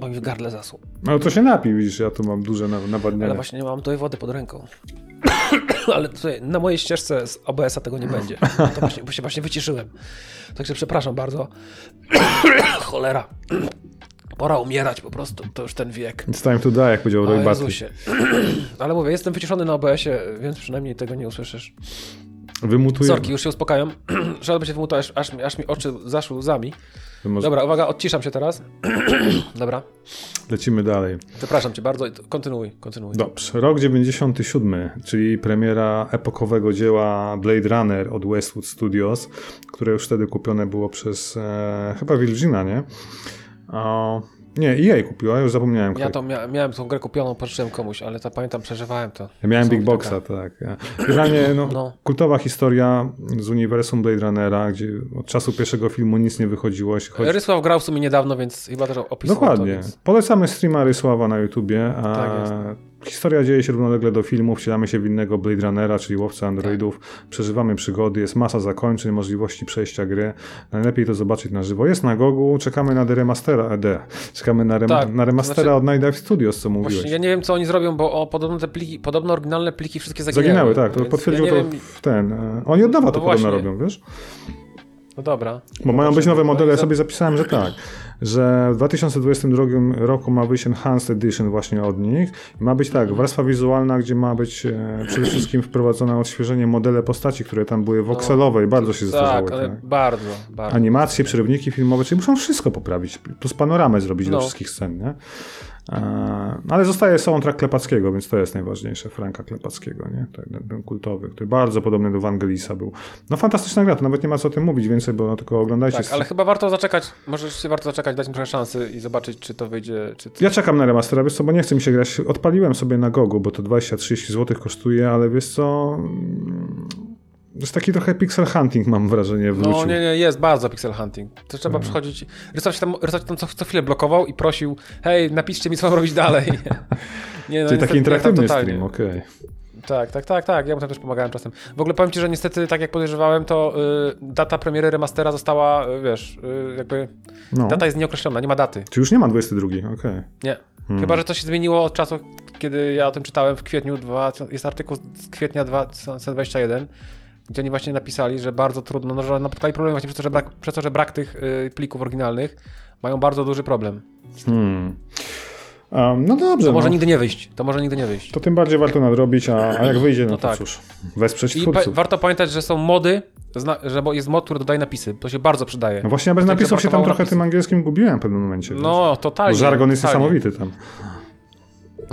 Bo mi w gardle zasło. No to się napij, widzisz, ja tu mam duże na- Ale nawadnienie. właśnie nie mam tutaj wody pod ręką. Ale tutaj na mojej ścieżce z OBS-a tego nie będzie. To właśnie, bo się właśnie wyciszyłem. Także przepraszam bardzo. Cholera. Pora umierać po prostu. To już ten wiek. It's time to die, jak powiedział Roy Batty. Ale mówię, jestem wyciszony na OBS-ie, więc przynajmniej tego nie usłyszysz. Wymutuję. Sorki, już się uspokajam. By się wymutował, aż, aż mi oczy zaszły łzami. Może Dobra, uwaga, odciszam się teraz. Dobra, Lecimy dalej. przepraszam cię bardzo. Kontynuuj, kontynuuj. Dobrze. Rok 97, czyli premiera epokowego dzieła Blade Runner od Westwood Studios, które już wtedy kupione było przez e, chyba Virgina, nie? O, nie, EA kupiła, już zapomniałem. Ja to mia miałem tą grę kupioną, pożyczyłem komuś, ale to pamiętam, przeżywałem to. Ja miałem Są Big Boxa, taka- tak. Generalnie no, No. kultowa historia z uniwersum Blade Runnera, gdzie od czasu pierwszego filmu nic nie wychodziło. Jeśli chodzi... Rysław grał w sumie niedawno, więc chyba też opisował Dokładnie. to. Więc... Polecamy streama Rysława na YouTubie. A Tak jest. Historia dzieje się równolegle do filmu. Wcielamy się w innego Blade Runnera, czyli łowca androidów. Przeżywamy przygody. Jest masa zakończeń, możliwości przejścia gry. Najlepiej to zobaczyć na żywo. Jest na Gogu. Czekamy na remastera. E, D. Czekamy na, rem Tak, na remastera znaczy- od Night Dive Studios, co mówiłeś. Właśnie ja nie wiem, co oni zrobią, bo o, podobno te pliki, podobno oryginalne pliki wszystkie zaginęły. Zaginęły, tak. To potwierdził ja to wiem- w ten. e, Oni od to No podobno właśnie. robią, wiesz? No dobra. Bo mają być nowe No modele, ja sobie zapisałem, że tak. Że w 2022 roku ma wyjść Enhanced Edition właśnie od nich. Ma być tak, warstwa wizualna, gdzie ma być e, przede wszystkim wprowadzone odświeżenie modele postaci, które tam były wokselowe i bardzo się zestarzały. Tak, ale tak. bardzo, bardzo. Animacje, przerywniki filmowe, czyli muszą wszystko poprawić, plus panoramę zrobić do No. wszystkich scen, nie? E, ale zostaje soundtrack Klepackiego, więc to jest najważniejsze, Franka Klepackiego, nie? Ten, ten, ten kultowy, który bardzo podobny do Wangelisa był. No fantastyczna gra, to nawet nie ma co o tym mówić więcej, bo no, tylko oglądajcie. Tak, ale chyba warto zaczekać, może rzeczywiście warto zaczekać, dać mu trochę szansy i zobaczyć, czy to wyjdzie, czy to... Ja czekam na remastera, wiesz co, bo nie chce mi się grać. Odpaliłem sobie na Gogu, bo to 20-30 zł kosztuje, ale wiesz co... mm, To jest taki trochę pixel hunting, mam wrażenie, wrócił. No nie, nie, jest bardzo pixel hunting. To trzeba Tak. przychodzić. Rysować tam, rysować tam co, co chwilę blokował i prosił, hej, napiszcie mi, co mam robić dalej. Nie, no, Czyli taki interaktywny tam stream, okej. Tak, tak, tak, tak. Ja mu tam też pomagałem czasem. W ogóle powiem ci, że niestety, tak jak podejrzewałem, to y, data premiery remastera została, y, wiesz, y, jakby. No. Data jest nieokreślona, nie ma daty. Czy już nie ma 22, okej. Nie. Hmm. Chyba, że to się zmieniło od czasu, kiedy ja o tym czytałem w kwietniu, jest artykuł z kwietnia 2021, gdzie oni właśnie napisali, że bardzo trudno, no, że napotkali problem właśnie przez to, że brak, przez to, że brak tych y, plików oryginalnych, mają bardzo duży problem. Hmm. Um, no dobrze, To może no. nigdy nie wyjść, to może nigdy nie wyjść. to tym bardziej warto nadrobić, a, a jak wyjdzie, no, No to tak. cóż, wesprzeć I twórców. warto pamiętać, że są mody, że jest mod, który dodaje napisy. To się bardzo przydaje. No właśnie, ja bez napisów się tam trochę napisów. tym angielskim gubiłem w pewnym momencie. No, totalnie. Bo żargon jest totalnie. niesamowity tam.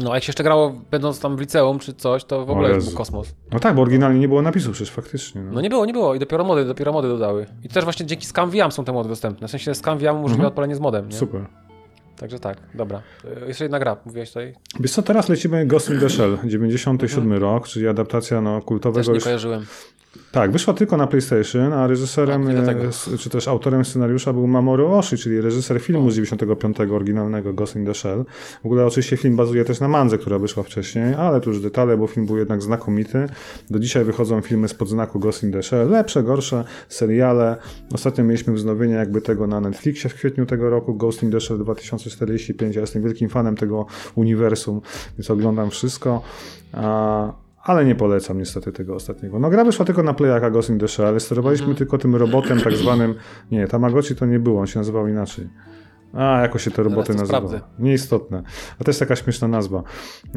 No, a jak się jeszcze grało, będąc tam w liceum czy coś, to w ogóle był kosmos. No tak, bo oryginalnie nie było napisów przecież faktycznie. No. No nie było, nie było i dopiero mody, dopiero mody dodały. I też właśnie dzięki Scamviam są te mody dostępne. W sensie Scamviam umożliwia Mhm. odpalenie z modem, nie? Super. Także tak, dobra. Y, Jeszcze jedna gra, mówiłeś tutaj. Wiesz co, teraz lecimy Ghost in the Shell, 97 rok, czyli adaptacja no, Mhm. Też kultowego nie już... kojarzyłem. Tak, wyszła tylko na PlayStation, a reżyserem, Tak, e, czy też autorem scenariusza był Mamoru Oshii, czyli reżyser filmu z 95 oryginalnego Ghost in the Shell. W ogóle oczywiście film bazuje też na Mandze, która wyszła wcześniej, ale tu już detale, bo film był jednak znakomity. Do dzisiaj wychodzą filmy spod znaku Ghost in the Shell, lepsze, gorsze, seriale. Ostatnio mieliśmy wznowienie jakby tego na Netflixie w kwietniu tego roku, Ghost in the Shell 2045. Ja jestem wielkim fanem tego uniwersum, więc oglądam wszystko. A, ale nie polecam niestety tego ostatniego. No gra wyszła tylko na playaka Ghost in the Shell, sterowaliśmy Mhm. tylko tym robotem tak zwanym, nie, Tamagotchi to nie było, on się nazywał inaczej. A, jakoś się te roboty to nazywały. sprawdzę. Nieistotne. A to jest taka śmieszna nazwa.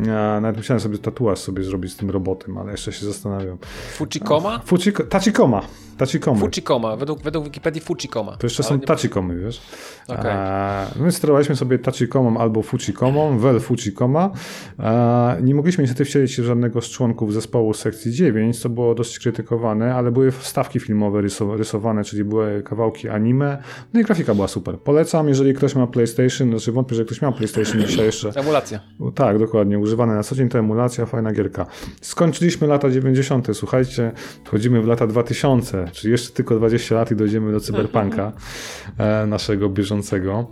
Ja nawet musiałem sobie tatuaż sobie zrobić z tym robotem, ale jeszcze się zastanawiam. Fuchikoma? Fuchiko, Tachikoma. Tachikomy. Fuchikoma, według, według Wikipedii Fuchikoma. To jeszcze Ale są nie- tachikomy, wiesz? A, My sterowaliśmy sobie tachikomą albo fuchikomą, wel fuchikoma. A, Nie mogliśmy niestety wcielić się żadnego z członków zespołu sekcji 9, co było dość krytykowane, ale były wstawki filmowe ryso- rysowane, czyli były kawałki anime, no i grafika była super. Polecam, jeżeli ktoś ma PlayStation, znaczy wątpię, że ktoś miał PlayStation dzisiaj jeszcze. Emulacja. Tak, dokładnie, używane na co dzień to emulacja, fajna gierka. Skończyliśmy lata 90., słuchajcie, wchodzimy w lata 2000, czyli jeszcze tylko 20 lat i dojdziemy do cyberpunka e, naszego bieżącego.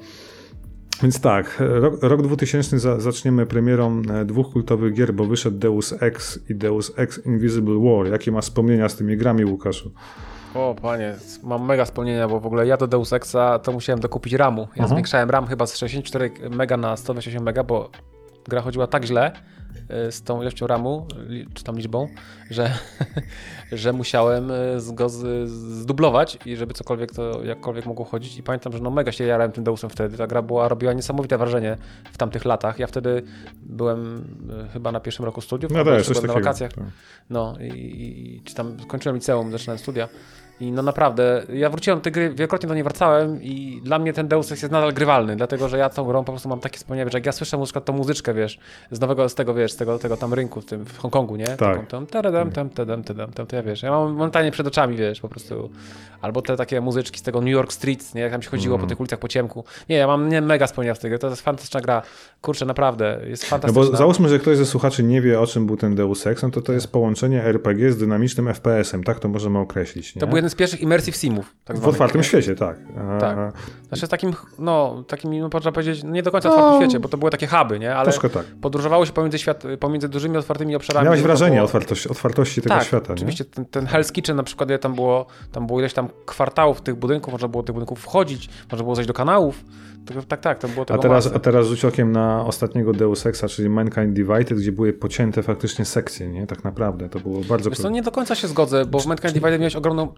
Więc tak, rok, rok 2000 za, zaczniemy premierą e, dwóch kultowych gier, bo wyszedł Deus Ex i Deus Ex Invisible War. Jakie masz wspomnienia z tymi grami, Łukaszu? O panie, mam mega wspomnienia, bo w ogóle ja do Deus Exa to musiałem dokupić RAMu. Ja Aha. zwiększałem RAM chyba z 64 mega na 128 mega, bo gra chodziła tak źle y, z tą ilością ramu, czy tam liczbą, że, że musiałem z- go z, zdublować i żeby cokolwiek to jakkolwiek mogło chodzić. I pamiętam, że no mega się jarałem tym Deusem wtedy. Ta gra była, robiła niesamowite wrażenie w tamtych latach. Ja wtedy byłem y, chyba na pierwszym roku studiów, No też, coś byłem na wakacjach. tak. No i, czy tam skończyłem liceum, zaczynałem studia. I no naprawdę, ja wróciłem do tej gry, wielokrotnie do niej wracałem i dla mnie ten Deus Ex jest nadal grywalny, dlatego że ja tą grą po prostu mam takie wspomnienie, że jak ja słyszę na przykład tą muzyczkę, wiesz, z nowego, z tego, wiesz, z tego, tego tam rynku w tym, w Hongkongu, nie? Taką tam, taradam, tam, tadam, tadam, tam, to ja wiesz, ja mam momentalnie przed oczami, wiesz, po prostu, albo te takie muzyczki z tego New York Street, nie? Jak tam się chodziło Mm. po tych ulicach po ciemku. Nie, ja mam nie, mega wspomnienia z tej gry, to jest fantastyczna gra, kurczę, naprawdę, jest No fantastyczna. bo załóżmy, że ktoś ze słuchaczy nie wie, o czym był ten Deus Ex, no to to jest połączenie RPG z dynamicznym FPS-em, tak to możemy określić. Nie? To był jeden z pierwszych immersive simów, tak w zwanych, otwartym nie? świecie, tak. A, Tak. Znaczy takim, no, takim, no, można powiedzieć, nie do końca otwartym No. świecie, bo to były takie huby, nie? Ale Troszkę tak. podróżowało się pomiędzy, świat, pomiędzy dużymi, otwartymi obszarami. Miałeś wrażenie było- otwartości, otwartości tego tak, świata, oczywiście. Ten, ten Hell's Kitchen na przykład, tam było, tam było ileś tam kwartałów tych budynków, można było do tych budynków wchodzić, można było zejść do kanałów. To, tak, tak, to było nie? tego A teraz, a teraz rzuć okiem na ostatniego Deus Exa, czyli Mankind Divided, gdzie były pocięte faktycznie sekcje, nie? Tak naprawdę, to było bardzo... Wiesz co, nie do końca się zgodzę, bo w Mankind Divided miałeś ogromną,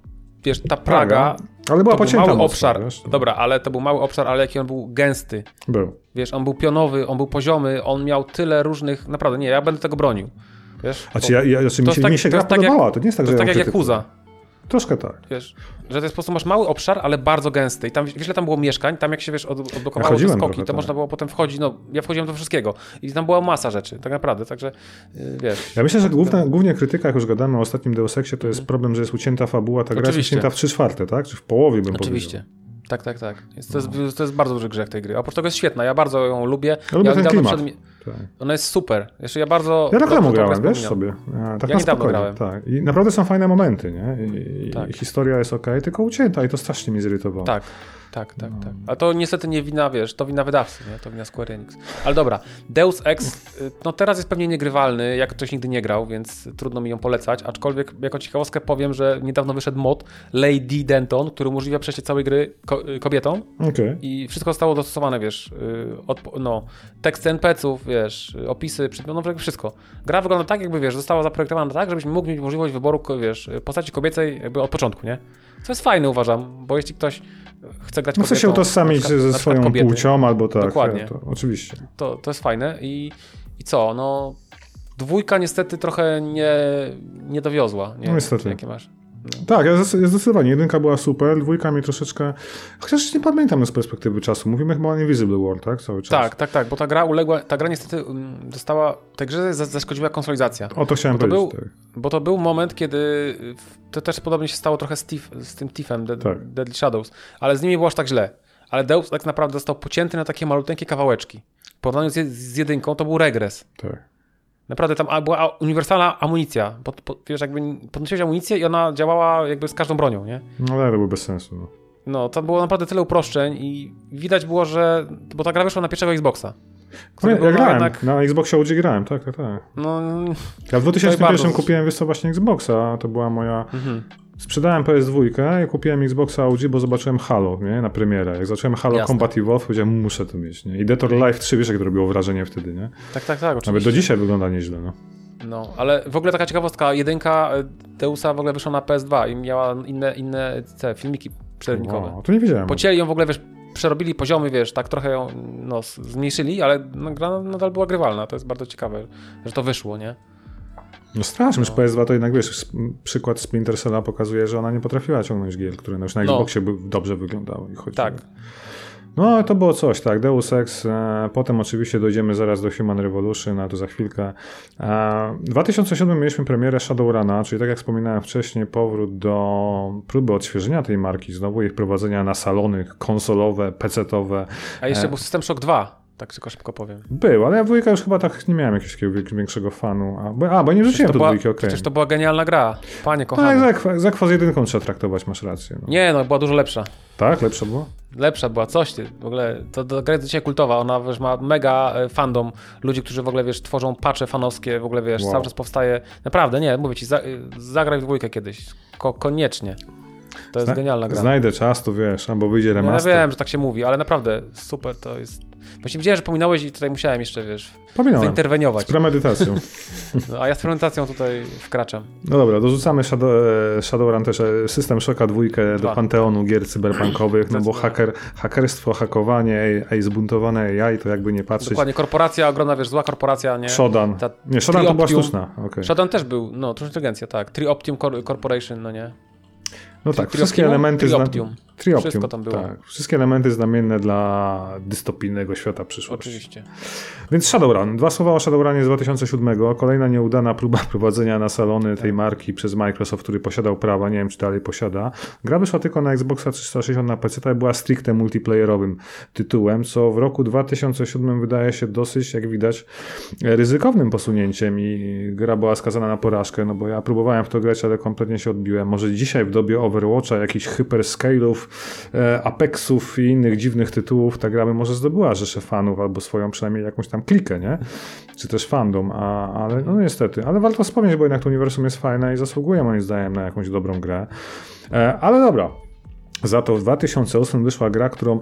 wiesz, ta Praga, Ale była to był pocięta mały mocno, obszar. wiesz? Dobra, ale to był mały obszar, ale jaki on był gęsty. Był. Wiesz, on był pionowy, on był poziomy, on miał tyle różnych, naprawdę, nie, ja będę tego bronił. Wiesz? A czy ja, ja, znaczy mi się, tak- mi się to gra tak jak- podobała, to nie jest tak, To że jest tak jak. Yakuza, Troszkę tak. wiesz, że to jest po prostu masz mały obszar, ale bardzo gęsty i tam, wiesz, ile tam było mieszkań, tam jak się, wiesz, od, odblokowało te chodziłem skoki, to tak. można było potem wchodzić, no, ja wchodziłem do wszystkiego i tam była masa rzeczy, tak naprawdę, także, yy, wiesz. Ja myślę, że główna, głównie krytyka, jak już gadamy o ostatnim Deus Exie, to jest problem, że jest ucięta fabuła, ta gra jest Mhm. Ucięta w 3 czwarte, tak? Czy w połowie bym Oczywiście. Tak, tak, tak. Jest, to, jest, to jest bardzo duży grzech tej gry. Oprócz tego jest świetna, ja bardzo ją lubię. Ja lubię ja ten klimat. przed- powiedział. Tak. Ona jest super. Jeszcze ja bardzo. Ja tą grę grałem, wiesz sobie. A, tak Ja na spokojnie, grałem. Tak. I naprawdę są fajne momenty, nie? I, i- Tak. i historia jest ok, tylko ucięta i to strasznie mnie zirytowało. Tak, tak, tak, No. tak. Ale to niestety nie wina, wiesz, to wina wydawcy, nie? To wina Square Enix. Ale dobra, Deus Ex, y, no teraz jest pewnie niegrywalny, jak ktoś nigdy nie grał, więc trudno mi ją polecać, aczkolwiek jako ciekawostkę powiem, że niedawno wyszedł mod Lady Denton, który umożliwia przejście całej gry ko y, kobietom Okej. i wszystko zostało dostosowane, wiesz, y, no, teksty NPC-ów, wiesz, opisy, przedmiotów, no wszystko. Gra wygląda tak, jakby, wiesz, została zaprojektowana tak, żebyś mógł mieć możliwość wyboru, wiesz, postaci kobiecej jakby od początku, nie? Co jest fajne, uważam, bo jeśli ktoś chce grać No chce się kobietą, utożsamić przykład- ze swoją kobiety, płcią albo tak. Dokładnie. To, oczywiście. To, to jest fajne i, i co, no dwójka niestety trochę nie, nie dowiozła. Nie? No niestety. Jakie masz? Tak, ja zdecydowanie. Jedynka była super, dwójka mi troszeczkę... Chociaż nie pamiętam z perspektywy czasu. Mówimy chyba o Invisible War, tak? Cały czas. Tak, tak, tak, bo ta gra uległa, ta gra niestety mm, dostała, tej grze za- zaszkodziła konsolidacja. O to chciałem Bo to powiedzieć. był- tak. Bo to był moment, kiedy to też podobnie się stało trochę z, Thief, z tym Dead, Tak. Deadly Shadows, ale z nimi było aż tak źle. Ale Deus tak naprawdę został pocięty na takie maluteńkie kawałeczki. W porównaniu z, z jedynką to był regres. tak. Naprawdę tam była uniwersalna amunicja. Pod, pod, wiesz, jakby podnosiłeś amunicję i ona działała jakby z każdą bronią, nie? No ale to było bez sensu. No. No, tam było naprawdę tyle uproszczeń i widać było, że... Bo ta gra wyszła na pierwszego Xboxa. No, ja, no grałem, jednak- na Xboxie OG grałem, tak, tak, tak. No, Ja w 2001 bardzo- kupiłem, wiesz co, właśnie Xboxa, to była moja... mhm. Sprzedałem PS2 i kupiłem Xboxa OG, bo zobaczyłem Halo, nie? Na premierę. Jak zacząłem Halo Jasne. Combat Evolved, powiedziałem, muszę to mieć, nie? I Dead or Alive 3, wiesz, jak to robiło wrażenie wtedy, nie? Tak, tak, tak, oczywiście. Nawet do dzisiaj wygląda nieźle, no. No, ale w ogóle taka ciekawostka, jedynka e, Deusa w ogóle wyszła na PS2 i miała inne, inne te filmiki przerwnikowe. Wow, to nie wiedziałem. Pocięli ją w ogóle, wiesz, przerobili poziomy, wiesz, tak trochę ją no, zmniejszyli, ale no, gra nadal była grywalna. To jest bardzo ciekawe, że to wyszło, nie? No strasznie, że PS2 to jednak, wiesz, przykład Splinter Cella pokazuje, że ona nie potrafiła ciągnąć gier, które już na No. Xboxie by dobrze wyglądały. Tak. No, ale to było coś, tak. Deus Ex, e, potem oczywiście dojdziemy zaraz do Human Revolution, a to za chwilkę. E, w 2007 mieliśmy premierę Shadowruna, czyli tak jak wspominałem wcześniej, powrót do próby odświeżenia tej marki, znowu ich prowadzenia na salony konsolowe, PC-towe. A jeszcze E. był System Shock 2, tak tylko szybko powiem. Był, ale ja w dwójkę już chyba tak nie miałem jakiegoś większego fanu. A, bo, a, bo nie rzuciłem to do była, dwójki, okej. Przecież to była genialna gra. Panie Tak, kochany. za, kwa- za kwas jedynką trzeba traktować, masz rację. No. Nie, no, była dużo lepsza. Tak? Lepsze było? Lepsza była, coś ty. W ogóle to, to gra jest dzisiaj kultowa. Ona wiesz, ma mega e, fandom. Ludzi, którzy w ogóle wiesz, tworzą pacze fanowskie, w ogóle wiesz, Wow. cały czas powstaje. Naprawdę, nie, mówię ci, za, y, zagraj w dwójkę kiedyś. Ko, koniecznie. To jest Zna- genialna gra. Znajdę czas, to wiesz, albo wyjdzie Ja remaster. wiem, że tak się mówi, ale naprawdę super to jest Właśnie widziałem, że pominąłeś i tutaj musiałem jeszcze, wiesz, Pominąłem. zainterweniować. Z premedytacją. No, a ja z fermentacją tutaj wkraczam. No dobra, dorzucamy Shadow, e, Shadowrun też e, System Shocka dwójkę do Dwa. panteonu gier cyberpunkowych, no bo haker, hakerstwo, hakowanie, AI, zbuntowane AI, to jakby nie patrzeć. Dokładnie, korporacja ogromna, wiesz, zła korporacja, nie? Shodan. Ta Nie, Shodan to była Trioptium. sztuczna. okej. Shodan też był, no, to inteligencja, tak. Trioptium Cor- Corporation, no nie? No tak, Trioptium? wszystkie elementy... zna- Trioptium. Wszystko tam było. Tak, wszystkie elementy znamienne dla dystopijnego świata przyszłości. Oczywiście. Więc Shadowrun. Dwa słowa o Shadowrunie z 2007. Kolejna nieudana próba prowadzenia na salony Tak. tej marki przez Microsoft, który posiadał prawa. Nie wiem, czy dalej posiada. Gra wyszła tylko na Xboxa 360 na PC i była stricte multiplayerowym tytułem, co w roku 2007 wydaje się dosyć, jak widać, ryzykownym posunięciem i gra była skazana na porażkę, no bo ja próbowałem w to grać, ale kompletnie się odbiłem. Może dzisiaj w dobie Overwatcha, jakichś hyperscale'ów, Apexów i innych dziwnych tytułów, ta gra by może zdobyła rzeszę fanów albo swoją przynajmniej jakąś tam klikę, nie? Czy też fandom, a, ale no niestety. Ale warto wspomnieć, bo jednak to uniwersum jest fajne i zasługuje moim zdaniem na jakąś dobrą grę. E, ale dobra. Za to w 2008 wyszła gra, którą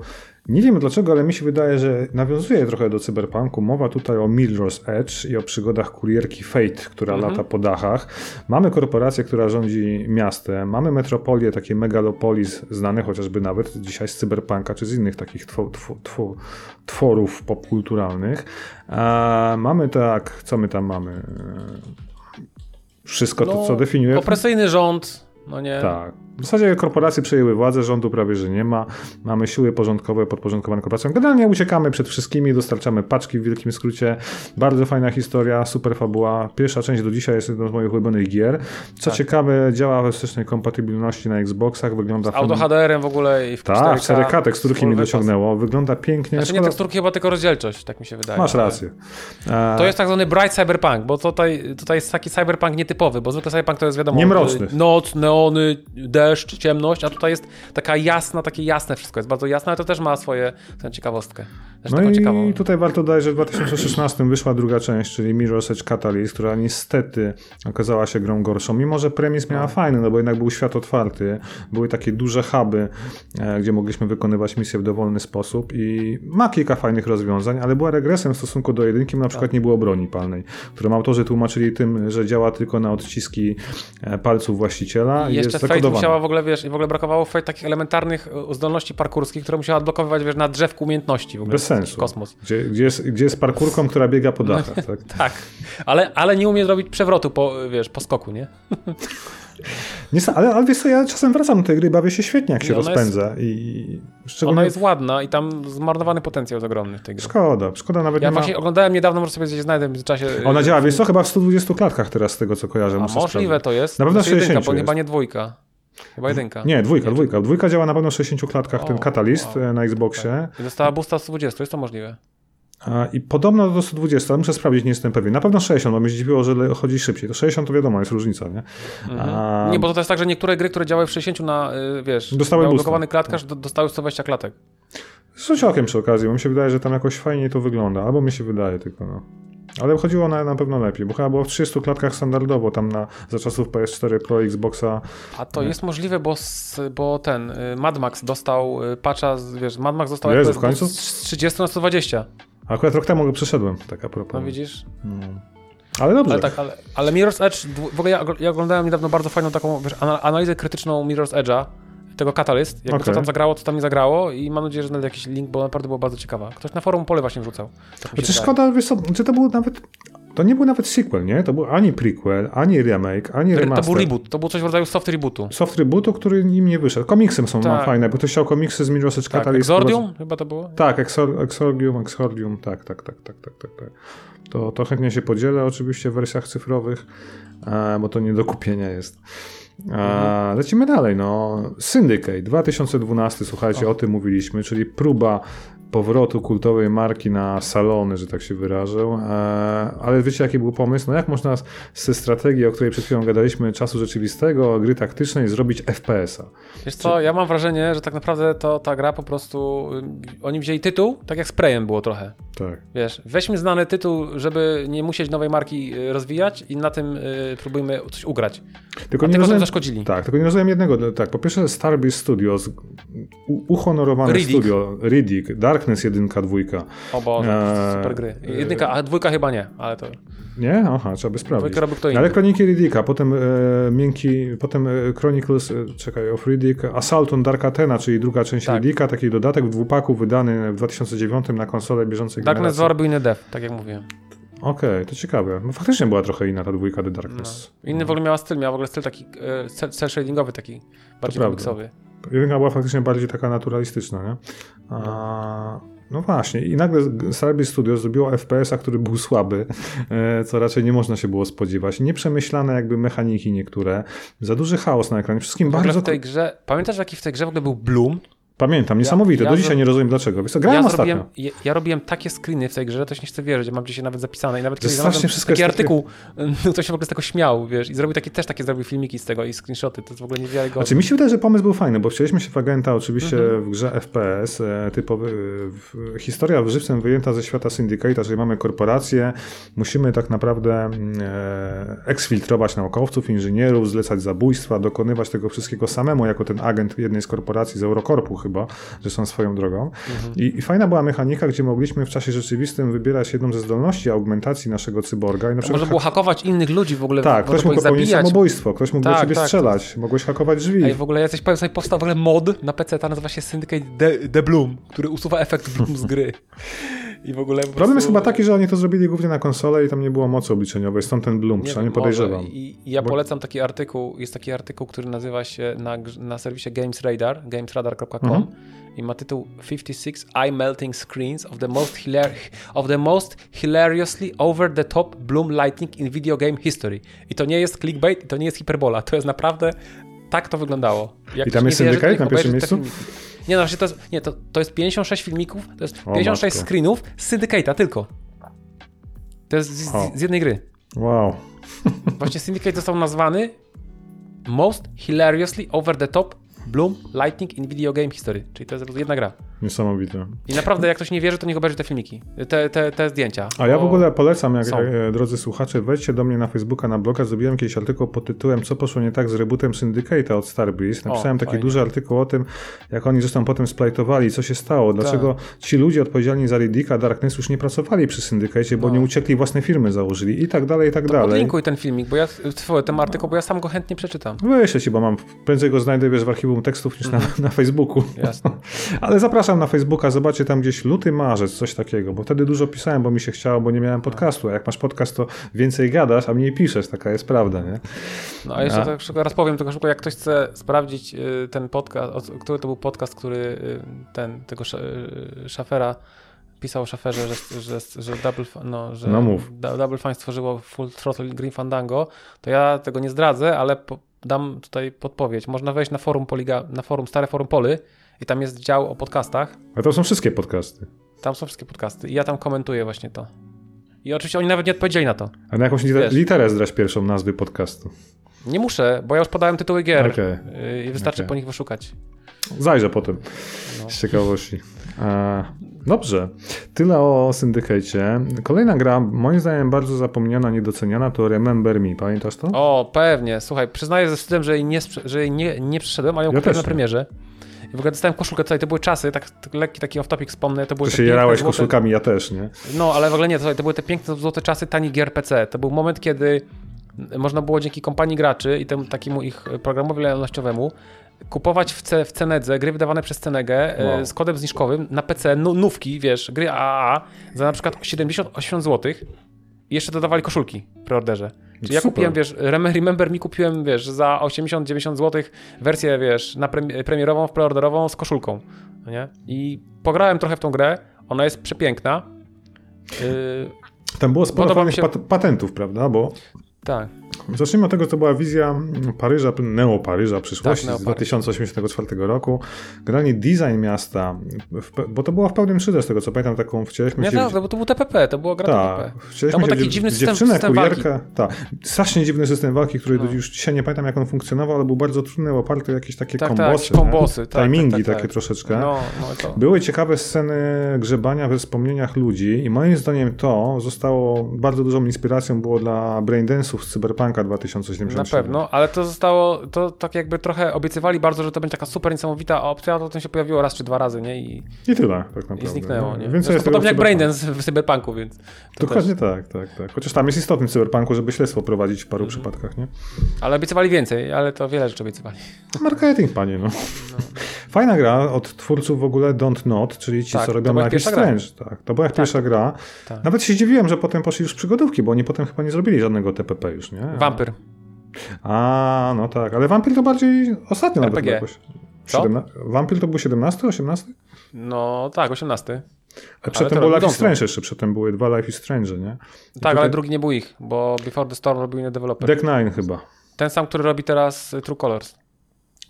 nie wiem dlaczego, ale mi się wydaje, że nawiązuje trochę do cyberpunku. Mowa tutaj o Mirror's Edge i o przygodach kurierki Fate, która lata po dachach. Mamy korporację, która rządzi miastem, mamy metropolię, takie megalopolis znane chociażby nawet dzisiaj z cyberpunka, czy z innych takich two, two, two, tworów popkulturalnych. A mamy tak, co my tam mamy? Wszystko to, co definiuje No, Opresyjny rząd, no nie? tak. W zasadzie korporacje przejęły władzę, rządu prawie że nie ma. Mamy siły porządkowe podporządkowane korporacjom. Generalnie uciekamy przed wszystkimi, dostarczamy paczki w wielkim skrócie. Bardzo fajna historia, super fabuła. Pierwsza część do dzisiaj jest jedną z moich ulubionych gier. Co Tak. ciekawe, działa we wstecznej kompatybilności na Xboxach, wygląda Auto HDR-em w ogóle i w Tak, 4K. 4K teksturki mi dociągnęło. Wygląda pięknie. Znaczy nie teksturki, chyba tylko rozdzielczość, tak mi się wydaje. Masz rację. E, To jest tak zwany bright cyberpunk, bo tutaj, tutaj jest taki cyberpunk nietypowy, bo zwykle cyberpunk to jest wiadomo... Niemroczny. y, Noc, neony, deszcz, ciemność, a tutaj jest taka jasna, takie jasne wszystko, jest bardzo jasne, ale to też ma swoje, ciekawostkę. Też No i ciekawą. tutaj warto dodać, że w 2016 wyszła druga część, czyli Mirror's Edge Catalyst, która niestety okazała się grą gorszą, mimo że premis miała fajny, no bo jednak był świat otwarty, były takie duże huby, e, gdzie mogliśmy wykonywać misje w dowolny sposób i ma kilka fajnych rozwiązań, ale była regresem w stosunku do jedynki, na przykład nie było broni palnej, którą autorzy tłumaczyli tym, że działa tylko na odciski e, palców właściciela I i jeszcze jest Fate musiała w ogóle, wiesz, w ogóle brakowało Fate takich elementarnych e, zdolności parkurskich, które musiała odblokowywać, wiesz, na drzewku umiejętności w ogóle. Bez sensu. Kosmos. Gdzie, gdzie, jest, gdzie jest parkurką, która biega po dachach. Tak? Tak, ale, ale nie umie zrobić przewrotu po, wiesz, po skoku, nie? Nie, ale, ale wiesz co, ja czasem wracam do tej gry, bawię się świetnie, jak się rozpędza i szczególnie... Ona jest ładna i tam zmarnowany potencjał jest ogromny w tej. Szkoda, szkoda nawet Ja nie ma... właśnie oglądałem niedawno, może sobie gdzieś znajdę w międzyczasie. Ona działa, wiesz co, chyba w 120 klatkach teraz z tego, co kojarzę. A możliwe sprawdzić. to jest. Na pewno Znaczy jedynka, 60 bo jest. chyba nie dwójka. Chyba jedynka. Nie, dwójka, dwójka. Dwójka działa na pewno w 60 klatkach, ten O, Catalyst wow. e, na Xboxie. I dostała boosta 120, jest to możliwe. I podobno do 120, ale muszę sprawdzić, nie jestem pewien. Na pewno 60, bo mnie zdziwiło, że chodzi szybciej. To 60 to wiadomo, jest różnica, nie? A, Nie, bo to jest tak, że niektóre gry, które działały w 60 na, y, wiesz, Dostały blokowany klatkarz, do- dostały 120 klatek. Z okiem przy okazji, bo mi się wydaje, że tam jakoś fajniej to wygląda. Albo mi się wydaje tylko, no. Ale chodziło na, na pewno lepiej, bo chyba było w 30 klatkach standardowo, tam na, za czasów PS4 Pro, Xboxa. A to jest możliwe, bo, bo ten y, Mad Max dostał y, patcha, wiesz, Mad Max dostał Jezu, w końcu? z 30 na 120. Akurat rok temu go przeszedłem, tak a propos. No widzisz? Ale dobrze. Ale tak, ale, ale Mirror's Edge, w ogóle ja, ja oglądałem niedawno bardzo fajną taką, wiesz, ana- analizę krytyczną Mirror's Edge'a, tego Catalyst, jakby co Okej. tam zagrało, co tam nie zagrało i mam nadzieję, że znajdę jakiś link, bo naprawdę była bardzo ciekawa. Ktoś na forum pole właśnie wrzucał. Tak się Znaczy szkoda, wiesz co, czy to był nawet... To nie był nawet sequel, nie? To był ani prequel, ani remake, ani To, remaster. to był reboot, to był coś w rodzaju soft rebootu. Soft rebootu, który nim nie wyszedł. Komiksem są Tak. fajne, bo ktoś chciał komiksy z Mirror's Tak, Catalyst. Exordium chyba to było? Tak, Exor Exordium, Exordium, tak, tak, tak, tak, tak, tak. tak. To, to chętnie się podzielę oczywiście w wersjach cyfrowych, e, bo to nie do kupienia jest. E, lecimy dalej, no. Syndicate 2012, słuchajcie, o tym mówiliśmy, czyli próba powrotu kultowej marki na salony, że tak się wyrażę. E, ale wiecie, jaki był pomysł? No jak można ze strategii, o której przed chwilą gadaliśmy, czasu rzeczywistego, gry taktycznej, zrobić FPS-a? Wiesz co, ja mam wrażenie, że tak naprawdę to ta gra po prostu, y, oni wzięli tytuł, tak jak z Preyem było trochę. Tak. Wiesz, weźmy znany tytuł, żeby nie musieć nowej marki y, rozwijać i na tym y, próbujmy coś ugrać. Tylko A nie rozumiem, zaszkodzili. Tak, tylko nie rozumiem jednego. Tak, po pierwsze Starbase Studios, u- uhonorowane Riddick. studio, Riddick, Darkness 1, 2. O Boże, Eee, super gry. Jedynka, a dwójka chyba nie, ale to... Nie? Aha, trzeba by sprawdzić. Robił kto inny. Ale Kroniki Riddicka, potem e, miękki, potem e, Chronicles, e, czekaj, of Riddick, Assault on Dark Athena, czyli druga część Tak. Riddicka, taki dodatek w dwupaku wydany w 2009 na konsolę bieżącej Darkness generacji. 2 robił inny dev, tak jak mówiłem. Okej, to ciekawe. No, faktycznie była trochę inna ta dwójka The Darkness. No. Inny w ogóle miała styl, miała w ogóle styl taki e, cel, shadingowy, taki bardziej komiksowy. Jedynka była faktycznie bardziej taka naturalistyczna, nie? A, no właśnie, i nagle Starbase Studios zrobiło FPS-a, który był słaby, e, co raczej nie można się było spodziewać. Nieprzemyślane jakby mechaniki niektóre, za duży chaos na ekranie, wszystkim bardzo... w tej grze, pamiętasz jaki w tej grze w ogóle był Bloom? Pamiętam, niesamowite, ja do dzisiaj nie rozumiem dlaczego. Wiesz co, grałem Ja ostatnio. zrobiłem, ja, ja robiłem takie screeny w tej grze, że to się nie chce wierzyć, ja mam dzisiaj nawet zapisane i nawet To strasznie wszystko taki jest takie- artykuł, no, ktoś się w ogóle z tego śmiał, wiesz, i zrobił taki, też takie zrobił filmiki z tego i screenshoty, to jest w ogóle niewiarygodne. Znaczy mi się wydaje, że pomysł był fajny, bo wcieliśmy się w agenta oczywiście Mhm. w grze FPS, e, typowy, w, historia żywcem wyjęta ze świata Syndicate'a, czyli mamy korporację, musimy tak naprawdę mm, e, eksfiltrować naukowców, inżynierów, zlecać zabójstwa, dokonywać tego wszystkiego samemu, jako ten agent jednej z korporacji z Eurokorpu chyba, zresztą swoją drogą. Mhm. I, I fajna była mechanika, gdzie mogliśmy w czasie rzeczywistym wybierać jedną ze zdolności augmentacji naszego cyborga i na przykład Można było hakować innych ludzi w ogóle, tak, ktoś mógł popełnić samobójstwo, ktoś mógł Tak, ciebie tak, to strzelać, mogłeś hakować drzwi. Ej, w ogóle jacyś powiem sobie, powstał w ogóle mod na PC, ta nazywa się Syndicate The, The Bloom, który usuwa efekt Bloom z gry. I w ogóle Problem jest prostu- chyba taki, że oni to zrobili głównie na konsolę i tam nie było mocy obliczeniowej, stąd ten Bloom, Nie przynajmniej wiem, podejrzewam. I, I ja Bo- polecam taki artykuł, jest taki artykuł, który nazywa się na, na serwisie Games Radar, gamesradar.com Mhm. i ma tytuł 56 Eye Melting Screens of the most, hilar- of the most hilariously over the top bloom lightning in video game history. I to nie jest clickbait, i to nie jest hiperbola, to jest naprawdę tak to wyglądało. Jak I tam jest to na pierwszym miejscu? filmiki. Nie no, właśnie to jest, nie, to, to jest 56 filmików, to jest O, 56 matko. screenów z Syndicate'a tylko. To jest z, O. z, z jednej gry. Wow. Właśnie Syndicate został nazwany Most Hilariously Over the Top Bloom Lightning in Video Game History. Czyli to jest jedna gra. Niesamowite. I naprawdę, jak ktoś nie wierzy, to niech obejrzy te filmiki, te, te, te zdjęcia. A ja w ogóle polecam, jak, są. e, drodzy słuchacze, wejdźcie do mnie na Facebooka, na bloga. Zrobiłem kiedyś artykuł pod tytułem Co poszło nie tak z rebootem Syndicate'a od Starbreeze. Napisałem O, taki fajnie. duży artykuł o tym, jak oni zresztą potem splajtowali, co się stało, dlaczego ci ludzie odpowiedzialni za Riddicka, Darkness już nie pracowali przy Syndicate'cie, bo No. nie uciekli, własne firmy założyli i tak dalej, i tak To dalej. podlinkuj ten filmik, bo ja, ten artykuł, bo ja sam go chętnie przeczytam. Wyślę ci, bo mam, prędzej go znajdę, wiesz, w archiwum tekstów niż na, na Facebooku. Jasne. Ale zapraszam na Facebooka, zobaczcie tam gdzieś luty, marzec, coś takiego, bo wtedy dużo pisałem, bo mi się chciało, bo nie miałem podcastu. A jak masz podcast, to więcej gadasz, a mniej piszesz, taka jest prawda, nie? No a jeszcze A. tak szybko raz powiem, tylko szybko, jak ktoś chce sprawdzić y, ten podcast, który to był podcast, który y, ten, tego y, Szafera pisał o Szaferze, że, że, że, Double, no, że No Double Fine stworzyło Full Throttle Green Fandango, to ja tego nie zdradzę, ale po, dam tutaj podpowiedź. Można wejść na forum Poliga, na forum, stare forum Poly i tam jest dział o podcastach. A to są wszystkie podcasty. Tam są wszystkie podcasty i ja tam komentuję właśnie to. I oczywiście oni nawet nie odpowiedzieli na to. A na jakąś liter- literę zdrać pierwszą nazwy podcastu. Nie muszę, bo ja już podałem tytuły gier Okej. y, i wystarczy Okej. po nich wyszukać. Zajrzę potem, No. z ciekawości. E, dobrze, tyle o Syndykecie. Kolejna gra, moim zdaniem bardzo zapomniana, niedoceniana, to Remember Me. Pamiętasz to? O, pewnie. Słuchaj, przyznaję ze wstydem, że jej nie, że jej nie, nie przyszedłem, ale ją Ja kupiłem na premierze. I w ogóle dostałem koszulkę tutaj, to były czasy, tak, lekki taki off-topic wspomnę, to były Ty się jarałeś złote- koszulkami, ja też, nie? No, ale w ogóle nie, to, to były te piękne złote czasy tani gier PC. To był moment, kiedy można było dzięki kompanii graczy i temu takiemu ich programowi lojalnościowemu kupować w, C, w Cenedze gry wydawane przez Cenegę e, Wow. z kodem zniżkowym na PC, nu, nówki, wiesz, gry AAA za na przykład 78 zł i jeszcze dodawali koszulki w preorderze. Czyli ja Super. kupiłem, wiesz, Rem- Remember Me kupiłem, wiesz, za 80-90 zł wersję, wiesz, na prem- premierową, w preorderową z koszulką, no nie? I pograłem trochę w tą grę, ona jest przepiękna. Yy, Tam było sporo fajnych mi się- pat- patentów, prawda? Bo tak. Zacznijmy od tego, co była wizja Paryża, Neo-Paryża przyszłości Tak, z Neo-Paryż. 2084 roku. Generalnie design miasta, w, bo to było w pełnym 3D, z tego co pamiętam, taką wcieliśmy Nie, się... tak, bo to był TPP, to była gra Tak, TPP. wcieliśmy To był taki w dziwny w system- system walki. kurierkę. Tak, strasznie dziwny system walki, który No. już dzisiaj nie pamiętam, jak on funkcjonował, ale był bardzo trudny, oparty o jakieś takie Tak, tak, kombosy. jakieś kombosy, tak, Timingi tak, tak, takie tak. troszeczkę. No, no to... Były ciekawe sceny grzebania we wspomnieniach ludzi i moim zdaniem to zostało bardzo dużą inspiracją było dla braindance'ów z Cyberpunka Cyberpunka 2077. Na pewno, ale to zostało, to tak jakby trochę obiecywali bardzo, że to będzie taka super niesamowita opcja, a to potem się pojawiło raz czy dwa razy, nie? I, I tyle, tak naprawdę. i zniknęło, nie? Zresztą jest podobnie jak. Braindance w Cyberpunku, więc... Dokładnie też. tak, tak, tak. Chociaż tam jest istotny w Cyberpunku, żeby śledztwo prowadzić w paru Mhm. przypadkach, nie? Ale obiecywali więcej, ale to wiele rzeczy obiecywali. Marketing, panie, no. Fajna gra od twórców w ogóle Don't Not, czyli ci, Tak, co robią gra. Strange. Tak, to była ich pierwsza gra. tak. Nawet się zdziwiłem, że potem poszli już przygodówki, bo oni potem chyba nie zrobili żadnego TPP już, nie? Vampyr. A, no tak, ale Vampir to bardziej ostatnio nawet RPG. jakoś. Co? Siedemna- Vampir to był 17, 18? No tak, 18. A przedtem był Life is Strange jeszcze, przedtem były dwa Life is Strange, nie? I Tak, tutaj- ale drugi nie był ich, bo Before the Storm robił inny deweloper. Deck Nine chyba. Ten sam, który robi teraz y, True Colors.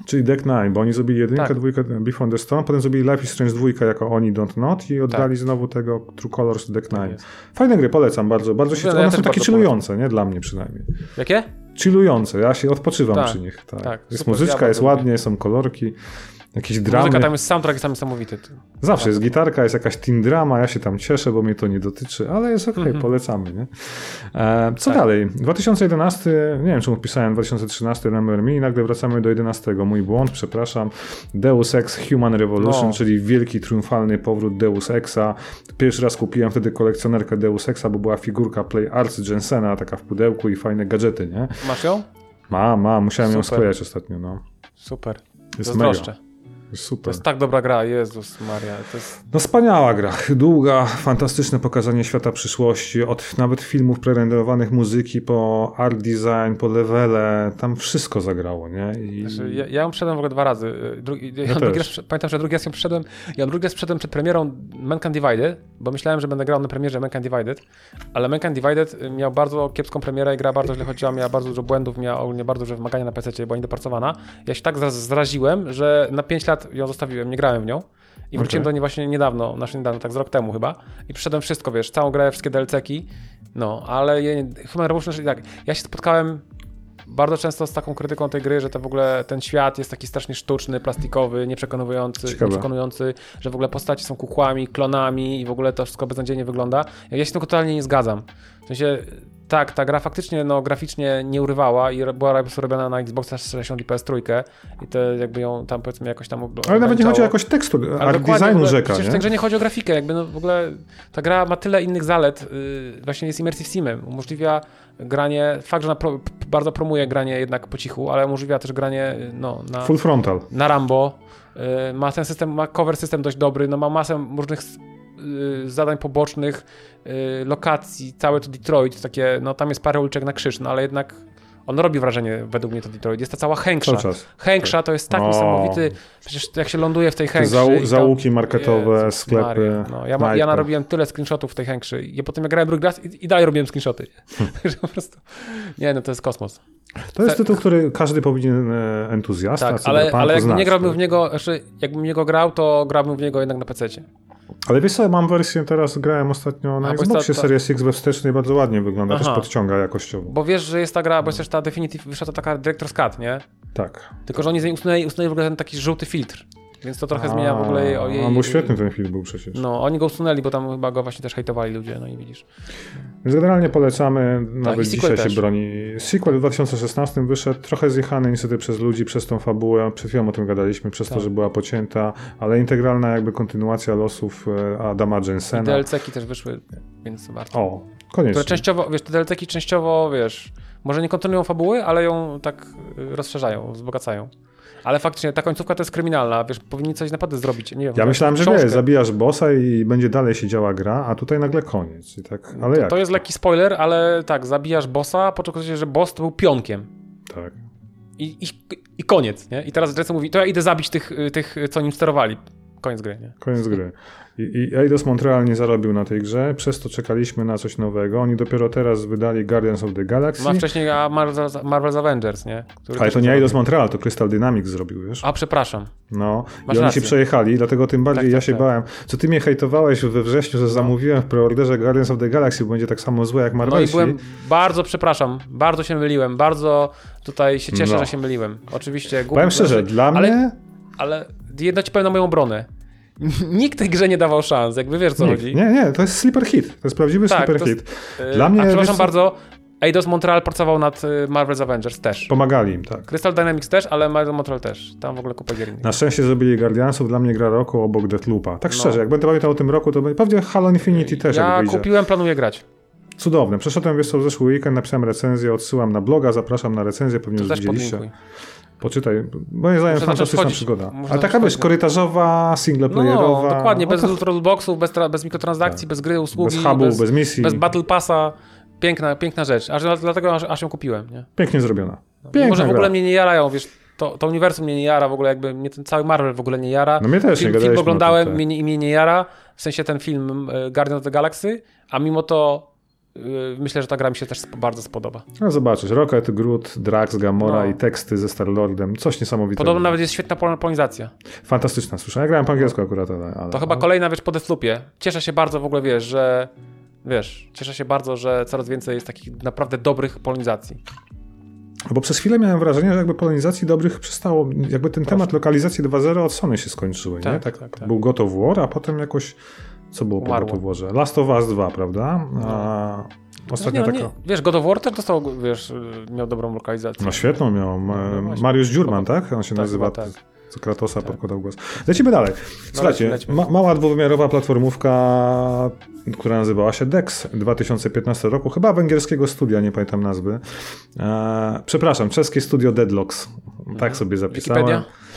Czyli Deck Nine, bo oni zrobili jedynkę, Tak. dwójkę Before the Storm, potem zrobili Life is Strange dwójkę jako oni Don't Not i oddali Tak. znowu tego True Colors Deck Nine. jest. Fajne gry, polecam bardzo. Bardzo się, Ja one też są takie chillujące, nie? Dla mnie przynajmniej. Jakie? Chillujące, ja się odpoczywam Tak, przy nich. Tak. tak, jest super, ja muzyczka, bardzo jest ładnie, są kolorki, jakieś dramy. Muzyka tam jest, soundtrack jest tam niesamowity. Zawsze jest gitarka, jest jakaś teen drama, ja się tam cieszę, bo mnie to nie dotyczy, ale jest okej, Mhm. polecamy, nie? E, co Tak. dalej? 2011, nie wiem czemu wpisałem 2013 Remember Me i nagle wracamy do 11. Mój błąd, przepraszam. Deus Ex Human Revolution, No. czyli wielki, triumfalny powrót Deus Exa. Pierwszy raz kupiłem wtedy kolekcjonerkę Deus Exa, bo była figurka Play Arts Jensena, taka w pudełku i fajne gadżety, nie? Masz ją? Ma, ma, musiałem ją Super. sklejać ostatnio, no. Super. Jest mega. Jest To super. jest tak dobra gra, Jezus Maria. To jest... No wspaniała gra, długa, fantastyczne pokazanie świata przyszłości, od nawet filmów prerenderowanych muzyki po art design, po levele, tam wszystko zagrało, nie? I... Znaczy, ja, ja ją przeszedłem w ogóle dwa razy. Y, Drugi, ja drugi raz, pamiętam, że drugi raz ją przeszedłem. Ja drugi raz przeszedłem przed premierą Mankind Divided, bo myślałem, że będę grał na premierze Mankind Divided, ale Mankind Divided y, miał bardzo kiepską premierę i gra bardzo źle chodziła, miała bardzo dużo błędów, miała ogólnie bardzo duże wymagania na PC, była niedopracowana. Ja się tak zra- zraziłem, że na 5 lat ją zostawiłem, nie grałem w nią. I wróciłem Okej. do niej właśnie niedawno, znaczy niedawno, tak z rok temu chyba. I przeszedłem wszystko, wiesz, całą grę, wszystkie DLC-ki. No, ale je, Human Revolution, czyli tak, ja się spotkałem bardzo często z taką krytyką tej gry, że to w ogóle ten świat jest taki strasznie sztuczny, plastikowy, nieprzekonujący, nieprzekonujący, że w ogóle postaci są kukłami, klonami i w ogóle to wszystko beznadziejnie wygląda. Ja się tym totalnie nie zgadzam. W sensie, tak, ta gra faktycznie no, graficznie nie urywała i była robiona na Xboxa 60 i PS3 i to jakby ją tam powiedzmy jakoś tam Ale nawet nie chodzi o jakoś tekstu, Ale art designu rzeka, Przecież w nie? tej nie chodzi o grafikę, jakby no w ogóle ta gra ma tyle innych zalet, yy, właśnie jest immersive simem, umożliwia granie, fakt, że pro, bardzo promuje granie jednak po cichu, ale umożliwia też granie yy, no, na, Full frontal. na Rambo, yy, ma ten system, ma cover system dość dobry, no ma masę różnych zadań pobocznych, yy, lokacji, całe to Detroit, takie, no tam jest parę uliczek na krzyż, no ale jednak on robi wrażenie według mnie to Detroit, jest ta cała czas. Hększa to jest tak O. niesamowity, przecież jak się ląduje w tej i tam- załuki marketowe, Jezus sklepy. No, ja, ma, ja narobiłem tyle screenshotów w tej Hększy i potem jak grałem drugi raz i, i dalej robiłem screenshoty. Także po prostu, nie no, to jest kosmos. To jest tytuł, który każdy powinien e, entuzjasta, Tak, ale, ale znać, nie grałbym tak? w niego, znaczy jakbym w niego grał, to grałbym w niego jednak na PC-cie. Ale wiesz co, mam wersję teraz, grałem ostatnio na A, Xboxie ta- ta- Series X we wstecznej, bardzo ładnie wygląda, Aha. też podciąga jakościowo. Bo wiesz, że jest ta gra, bo jest też ta Definitive, wyszła to taka Director's Cut, nie? Tak. Tylko, że oni usunęli, usunęli w ogóle ten taki żółty filtr, więc to trochę zmienia w ogóle jej... o jej A, bo świetny ten film był przecież. No, oni go usunęli, bo tam chyba go właśnie też hejtowali ludzie, no i widzisz. Więc generalnie polecamy, nawet i sequel dzisiaj też. się broni. Sequel w 2016 wyszedł, trochę zjechany niestety przez ludzi, przez tą fabułę, przed chwilą o tym gadaliśmy, przez to, Tak. że była pocięta, ale integralna jakby kontynuacja losów e, Adama I Jensena. DLC-ki też wyszły, więc warto. O, koniecznie. Które częściowo, wiesz, te DLC-ki częściowo, wiesz, może nie kontynuują fabuły, ale ją tak y, rozszerzają, wzbogacają. Ale faktycznie ta końcówka to jest kryminalna, wiesz, powinni coś naprawdę zrobić. Nie wiem, Ja myślałem, że książkę. wiesz, zabijasz bossa i będzie dalej się działa gra, a tutaj nagle koniec. I tak, ale to, jak? to jest lekki spoiler, ale tak, zabijasz bossa, po czym okazuje się, że boss to był pionkiem. Tak. I, i, i koniec, nie? I teraz Jesse mówi, to ja idę zabić tych, y, tych, co nim sterowali. Koniec gry, nie? Koniec gry. I, I Eidos Montreal nie zarobił na tej grze, przez to czekaliśmy na coś nowego. Oni dopiero teraz wydali Guardians of the Galaxy. Wcześniej a Marvel's, Marvel's Avengers, nie? Który Ale to nie. Eidos Montreal, to Crystal Dynamics zrobił, wiesz? A, przepraszam. No, Masz i oni rację. się przejechali, dlatego tym bardziej Tak, ja tak, się tak. No. bałem. Co ty mnie hejtowałeś we wrześniu, że zamówiłem w preorderze Guardians of the Galaxy, bo będzie tak samo złe jak No i byłem, bardzo przepraszam, bardzo się myliłem, bardzo tutaj się cieszę, No. że się myliłem. Oczywiście. Powiem szczerze, dla ale- mnie Ale jedno ci powiem na moją obronę. Nikt tej grze nie dawał szans, jakby wiesz co Nikt. chodzi. Nie, nie, to jest sleeper hit. To jest prawdziwy Tak, sleeper hit. Yy, Dla mnie, A przepraszam co- bardzo, Eidos Montreal pracował nad y, Marvel's Avengers też. Pomagali im, tak. Crystal Dynamics też, ale Eidos Montreal też. Tam w ogóle kupę gier. Na szczęście zrobili Guardiansów, dla mnie gra roku obok Deathloopa. Tak No. szczerze, jak będę pamiętał o tym roku, to pewnie Halo Infinity też Ja kupiłem, planuję grać. Cudowne. Przeszedłem, wiesz co, w zeszły weekend, napisałem recenzję, odsyłam na bloga, zapraszam na recenzję, pewnie To już widzieliście. podlinkuj. Poczytaj, moim zdaniem fantastyczna wchodzić. przygoda. Ale taka, wiesz, korytarzowa, singleplayerowa. No, dokładnie, bez o, to- rollboxów, bez, bez mikrotransakcji, bez gry, usługi, bez hubu, bez, bez, misji. bez battle passa. Piękna, piękna rzecz. Aż, dlatego aż, aż ją kupiłem. Nie? Pięknie zrobiona. Piękna Może w ogóle gra. mnie nie jarają, wiesz, to, to uniwersum mnie nie jara, w ogóle jakby mnie ten cały Marvel w ogóle nie jara. No mnie też nie film, gadaliśmy film oglądałem, tak. mnie, nie- mnie nie jara, w sensie ten film e, Guardian of the Galaxy, a mimo to myślę, że ta gra mi się też bardzo spodoba. No zobaczysz, Rocket, Groot, Drax, Gamora No. i teksty ze Star-Lordem. Coś niesamowitego. Podobno nawet jest świetna pol- polonizacja. Fantastyczna, słyszałem. Ja grałem po angielsku akurat, ale... ale To chyba kolejna wiesz po Deathloopie. Cieszę się bardzo w ogóle, wiesz, że wiesz, cieszę się bardzo, że coraz więcej jest takich naprawdę dobrych polonizacji. Bo przez chwilę miałem wrażenie, że jakby polonizacji dobrych przestało, jakby ten temat lokalizacji 2.0 od Sony się skończyły, nie? Tak, Tak, tak, tak. Był God of War, a potem jakoś, co było po. God of Warze? Last of Us 2, prawda? A ostatnio No nie, taka... no nie, wiesz, God of War też dostał, wiesz, miał dobrą lokalizację. No świetną miał. No. Mariusz Dziurman, tak? On się Tak, nazywa. tak. Co Kratosa podkładał głos. Lecimy dalej. Słuchajcie, lećmy. ma, mała dwuwymiarowa platformówka, która nazywała się DEX 2015 roku, chyba węgierskiego studia, nie pamiętam nazwy. E, przepraszam, czeskie studio Deadlocks. Tak sobie zapisałem. Mhm. Wikipedia?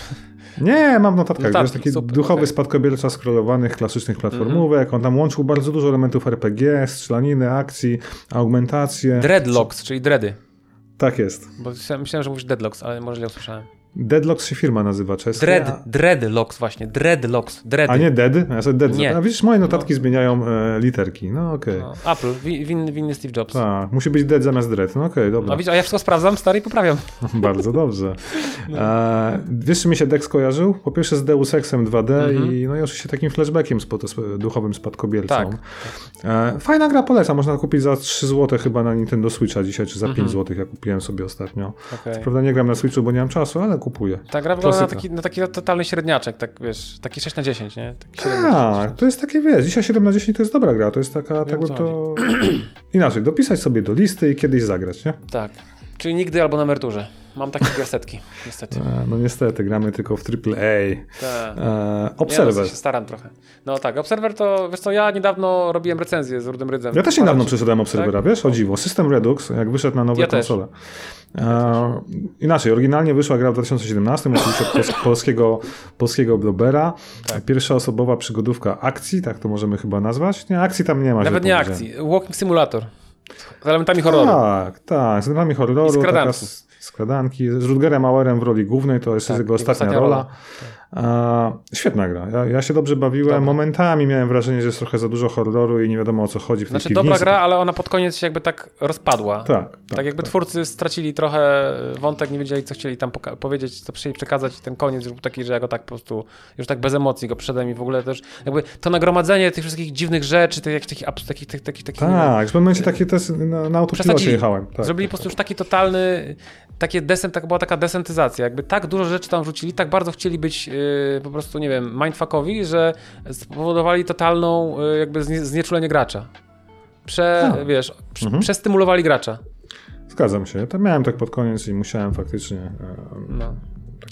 Nie, mam notatkę. Notatki, Wiesz, taki super, duchowy okej. spadkobierca scrollowanych, klasycznych platformówek. On tam łączył bardzo dużo elementów RPG, strzelaniny, akcji, augmentację. Dreadlocks, czyli dready. tak jest. Bo myślałem, myślałem, że mówisz Deadlocks, ale może źle usłyszałem. Deadlocks się firma nazywa czeska. Dread, Dreadlocks właśnie, Dreadlocks, dready. A nie Dead? Ja sobie Dead Nie. A widzisz, moje notatki zmieniają e, literki. No okej. No, Apple, wi- win, winny Steve Jobs. Tak, musi być Dead zamiast Dread. No okej, dobra. A, widzisz, a ja wszystko sprawdzam, stary, i poprawiam. Bardzo dobrze. No. E, wiesz, czy mi się Dex kojarzył? Po pierwsze z Deus Exem 2D Mhm. i no i oczywiście takim flashbackiem z, z duchowym spadkobiercą. Tak. E, fajna gra, polecam. Można kupić za 3 zł chyba na Nintendo Switcha dzisiaj, czy za Mhm. 5 zł, jak kupiłem sobie ostatnio. Okej. Prawda nie gram na Switchu, bo nie mam czasu, ale kupuję. Ta gra wygląda na taki, na taki totalny średniaczek, tak wiesz, taki 6 na 10, nie? Taki 7 na 10. Tak, to jest takie, wiesz, dzisiaj 7 na 10 to jest dobra gra, to jest taka, tak to... Inaczej, dopisać sobie do listy i kiedyś zagrać, nie? Tak. Czyli nigdy albo na emeryturze. Mam takie gasetki, niestety. E, No niestety, gramy tylko w AAA. Tak. E, Ja Observer. no, się staram trochę. No tak, Observer to, wiesz co, ja niedawno robiłem recenzję z Rudym Rydzem. Ja też niedawno przeszedłem Observera, wiesz, o dziwo. System Redux, jak wyszedł na nowe Ja konsole. E, inaczej, oryginalnie wyszła gra w 2017, oczywiście od pols- polskiego, polskiego blobera. Tak. Pierwsza osobowa przygodówka akcji, tak to możemy chyba nazwać. Nie, akcji tam nie ma. Nawet nie akcji, Walking Simulator. Z elementami horroru. Tak, tak, z elementami horroru. I skradanki. taka s- skradanki. Z Rutgerem Auerem w roli głównej, to jest Tak, jego ostatnia, ostatnia rola. rola. E, świetna gra. Ja, ja się dobrze bawiłem. Dobra. Momentami miałem wrażenie, że jest trochę za dużo horroru i nie wiadomo o co chodzi w tej Znaczy piwnicy. dobra gra, ale ona pod koniec się jakby tak rozpadła. Tak, tak, Tak jakby twórcy stracili trochę wątek, nie wiedzieli co chcieli tam powiedzieć, co chcieli przekazać i ten koniec był taki, że ja go tak po prostu, już tak bez emocji go przyszedłem i w ogóle też jakby to nagromadzenie tych wszystkich dziwnych rzeczy, tych takich, abs- takich, takich, takich, takich Tak, w pewnym momencie takie też na, na autopilocie jechałem. Tak, Zrobili po tak, prostu już taki totalny, takie desent, tak była taka desentyzacja. Jakby tak dużo rzeczy tam wrzucili, tak bardzo chcieli być yy, po prostu, nie wiem, mindfuckowi, że spowodowali totalną yy, jakby znie, znieczulenie gracza. Prze, A. wiesz, Mhm. przestymulowali gracza. Zgadzam się. To miałem tak pod koniec i musiałem faktycznie. e, No.